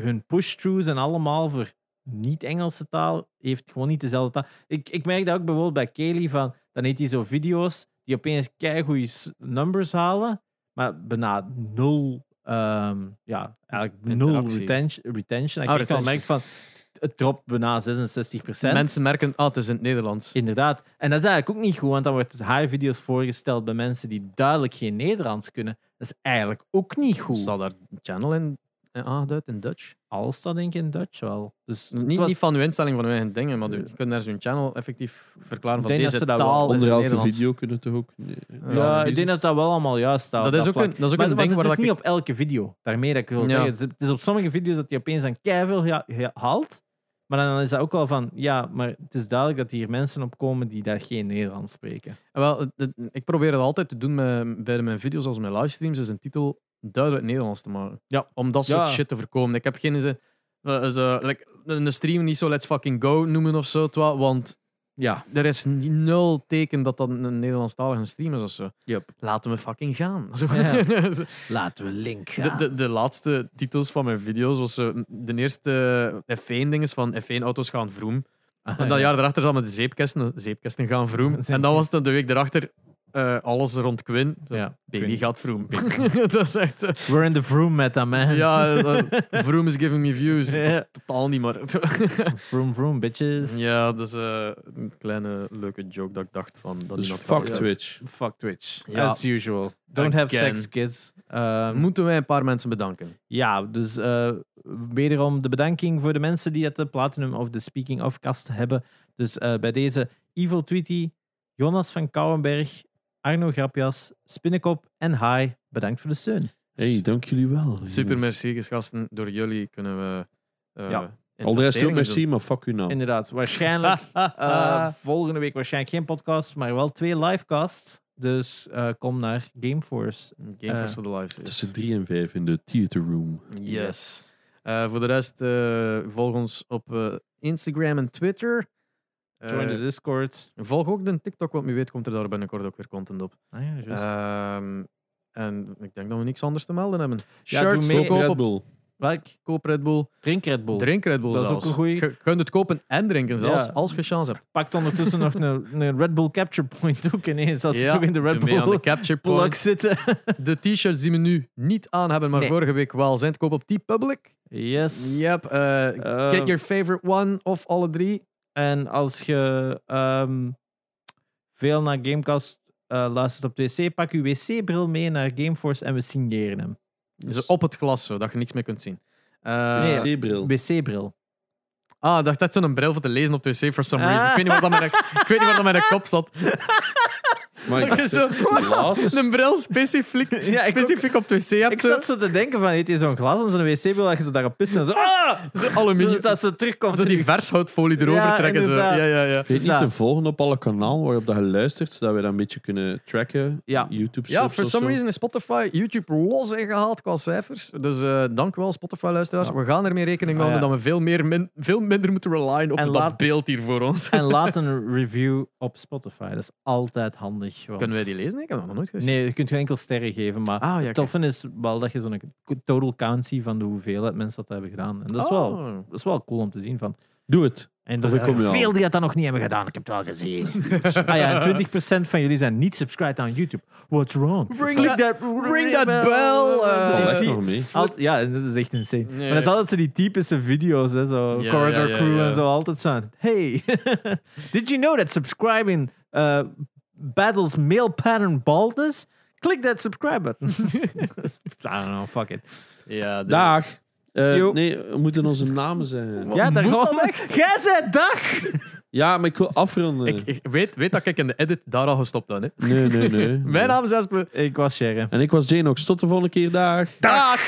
hun push-throughs en allemaal voor niet-Engelse taal heeft gewoon niet dezelfde taal. Ik, ik merk dat ook bijvoorbeeld bij Kelly van, dan heeft hij zo video's die opeens keigoede numbers halen, maar bijna nul, ehm, ja, eigenlijk nul retention. retention. Ik Ah, echt wel van, het dropt bijna 66%. mensen merken, ah, het is in het Nederlands. Inderdaad. En dat is eigenlijk ook niet goed, want dan wordt haar video's voorgesteld bij mensen die duidelijk geen Nederlands kunnen. Dat is eigenlijk ook niet goed. Staat daar een channel in eh, aangeduid in Dutch? Alles staat denk ik in Dutch wel. Dus Niet, was- niet van uw instelling van uw eigen dingen, maar je kunt naar zo'n channel effectief verklaren Ik van denk deze ze dat taal Onder elke Nederlands. video kunnen toch ook. nee, Ja, Ja, ik denk dat dat wel allemaal juist staat. Dat is ook een, dat is ook Maar, een ding waar het is dat niet ik... op elke video. Daarmee dat ik wil Ja. zeggen. Het is- op sommige video's dat hij opeens aan keiveel ja, ja, haalt. Maar dan is dat ook wel van, ja, maar het is duidelijk dat hier mensen op komen die daar geen Nederlands spreken. Wel, het- het- ik probeer het altijd te doen met, bij mijn video's als mijn livestreams, is een titel duidelijk Nederlands te maken. Ja. Om dat soort Ja. shit te voorkomen. Ik heb geen zin... eh, zo, like, een stream niet zo let's fucking go noemen of zo, twa, want Ja, er is nul teken dat dat een Nederlandstalige stream is of zo. Yup. Laten we fucking gaan. Ja. laten we link De, gaan. de, de laatste titels van mijn video's was zo, de eerste F1-ding is van F1-auto's gaan vroom. En dat jaar erachter zat met de zeepkasten, de zeepkasten gaan vroom. En dan was het de week erachter eh, alles rond Quinn. Ja, Baby Quinn. gaat vroom. dat is echt... eh, We're in the vroom meta, man. ja, vroom is giving me views. Totaal niet, maar... Vroom, vroom, bitches. ja, dat is eh, een kleine leuke joke dat ik dacht van... Dat Dus fuck. Twitch. Fuck Twitch. Ja. As usual. Don't have sex, kids. Um, Moeten wij een paar mensen bedanken. Ja, dus eh, wederom de bedanking voor de mensen die het de Platinum of de Speaking of kast hebben. Dus eh, bij deze Evil Tweety, Jonas van Kouwenberg, Arno Grapjas, Spinnekop en Hi. Bedankt voor de steun. Hey, dank jullie wel. Super merci, gasten. Door jullie kunnen we... eh, Ja. Al de rest ook merci, maar fuck u nou. Inderdaad, waarschijnlijk eh, volgende week waarschijnlijk geen podcast, maar wel twee livecasts. Dus eh, kom naar Gameforce. Gameforce voor de live. Tussen drie en vijf in de theater room. Yes. Eh, voor de rest, eh, volg ons op eh, Instagram en Twitter. Eh, Join the Discord. volg ook de TikTok, want wie weet komt er daar binnenkort ook weer content op. Ah, ja, juist. Ehm, en ik denk dat we niks anders te melden hebben. Ja, Shirts, doe mee. koop, Red Bull. Welk? koop Red Bull. Drink Red Bull. Drink Red Bull Dat is ook een goeie. Je kunt het kopen en drinken zelfs, Ja. als je chance hebt. Pakt ondertussen nog een, een Red Bull Capture Point ook ineens. Als Ja, toch in de Red aan Bull de capture plug point. zitten. De t-shirts die we nu niet aan hebben, maar Nee. vorige week wel zijn te koop op T-Public. Yes. Yep. eh, Eh, get your favorite one of alle drie. En als je ehm, veel naar Gamecast eh, luistert op de wc, pak je wc-bril mee naar Gameforce en we signeren hem. Dus op het glas, zo, dat je niks meer kunt zien. Eh, Nee, C-bril. Wc-bril. Ah, ik dacht dat zo'n bril voor te lezen op de wc for some reason. Ah. Ik weet niet wat dat met de, ik weet niet wat dat met de kop zat. Maar ik je zo glas. een bril specifiek, Ja, ik specifiek op de wc hebt. Ik zat zo te denken van, heeft hij zo'n glas en zo'n wc-bril dat je zo daarop pist en zo, ah! Zo aluminium. Dat ze terugkomt. Zo die vershoutfolie erover Ja, trekken. Zo. Ja, ja, ja. Weet niet te volgen op alle kanalen waarop dat je luistert, zodat we dat een beetje kunnen tracken. Ja. YouTube Ja, for some reason is Spotify YouTube los ingehaald qua cijfers. Dus eh dank wel, Spotify-luisteraars. Ja. We gaan ermee rekening Ah, houden ja. dat we veel, meer min- veel minder moeten relyen op En dat laat- beeld hier voor ons. En laat een review op Spotify. Dat is altijd handig. Want- Kunnen wij die lezen? Ik heb dat nog nooit gezien. Nee, je kunt geen enkel sterren geven, maar Ah, ja, het toffe is wel dat je zo'n total count ziet van de hoeveelheid mensen dat hebben gedaan. En dat is, wel, Oh. dat is wel cool om te zien. Van. Doe het. En er zijn veel die dat dan nog niet hebben gedaan. Ik heb het wel gezien. ah ja, en 20% van jullie zijn niet subscribed aan YouTube. What's wrong? Click that- ring that bell, Dat Die- nog mee. Alt- ja, en dat is echt insane. Nee. Maar het is altijd zo die typische video's, hè, zo Ja, Corridor ja, ja, Crew en zo, altijd zo. Hey, did you know that subscribing uh, battles male pattern baldness? Click that subscribe button. I don't know, fuck it. Ja, de- Dag. Eh, nee, we moeten onze namen zeggen. ja, daar gewoon. echt? Jij zei dag! Ja, maar ik wil afronden. Ik, ik weet, weet dat ik in de edit daar al gestopt ben. Hè. Nee, nee, nee. Mijn naam is Espe. Ik was Sharon. En ik was Janox. Tot de volgende keer. Dag. Dag!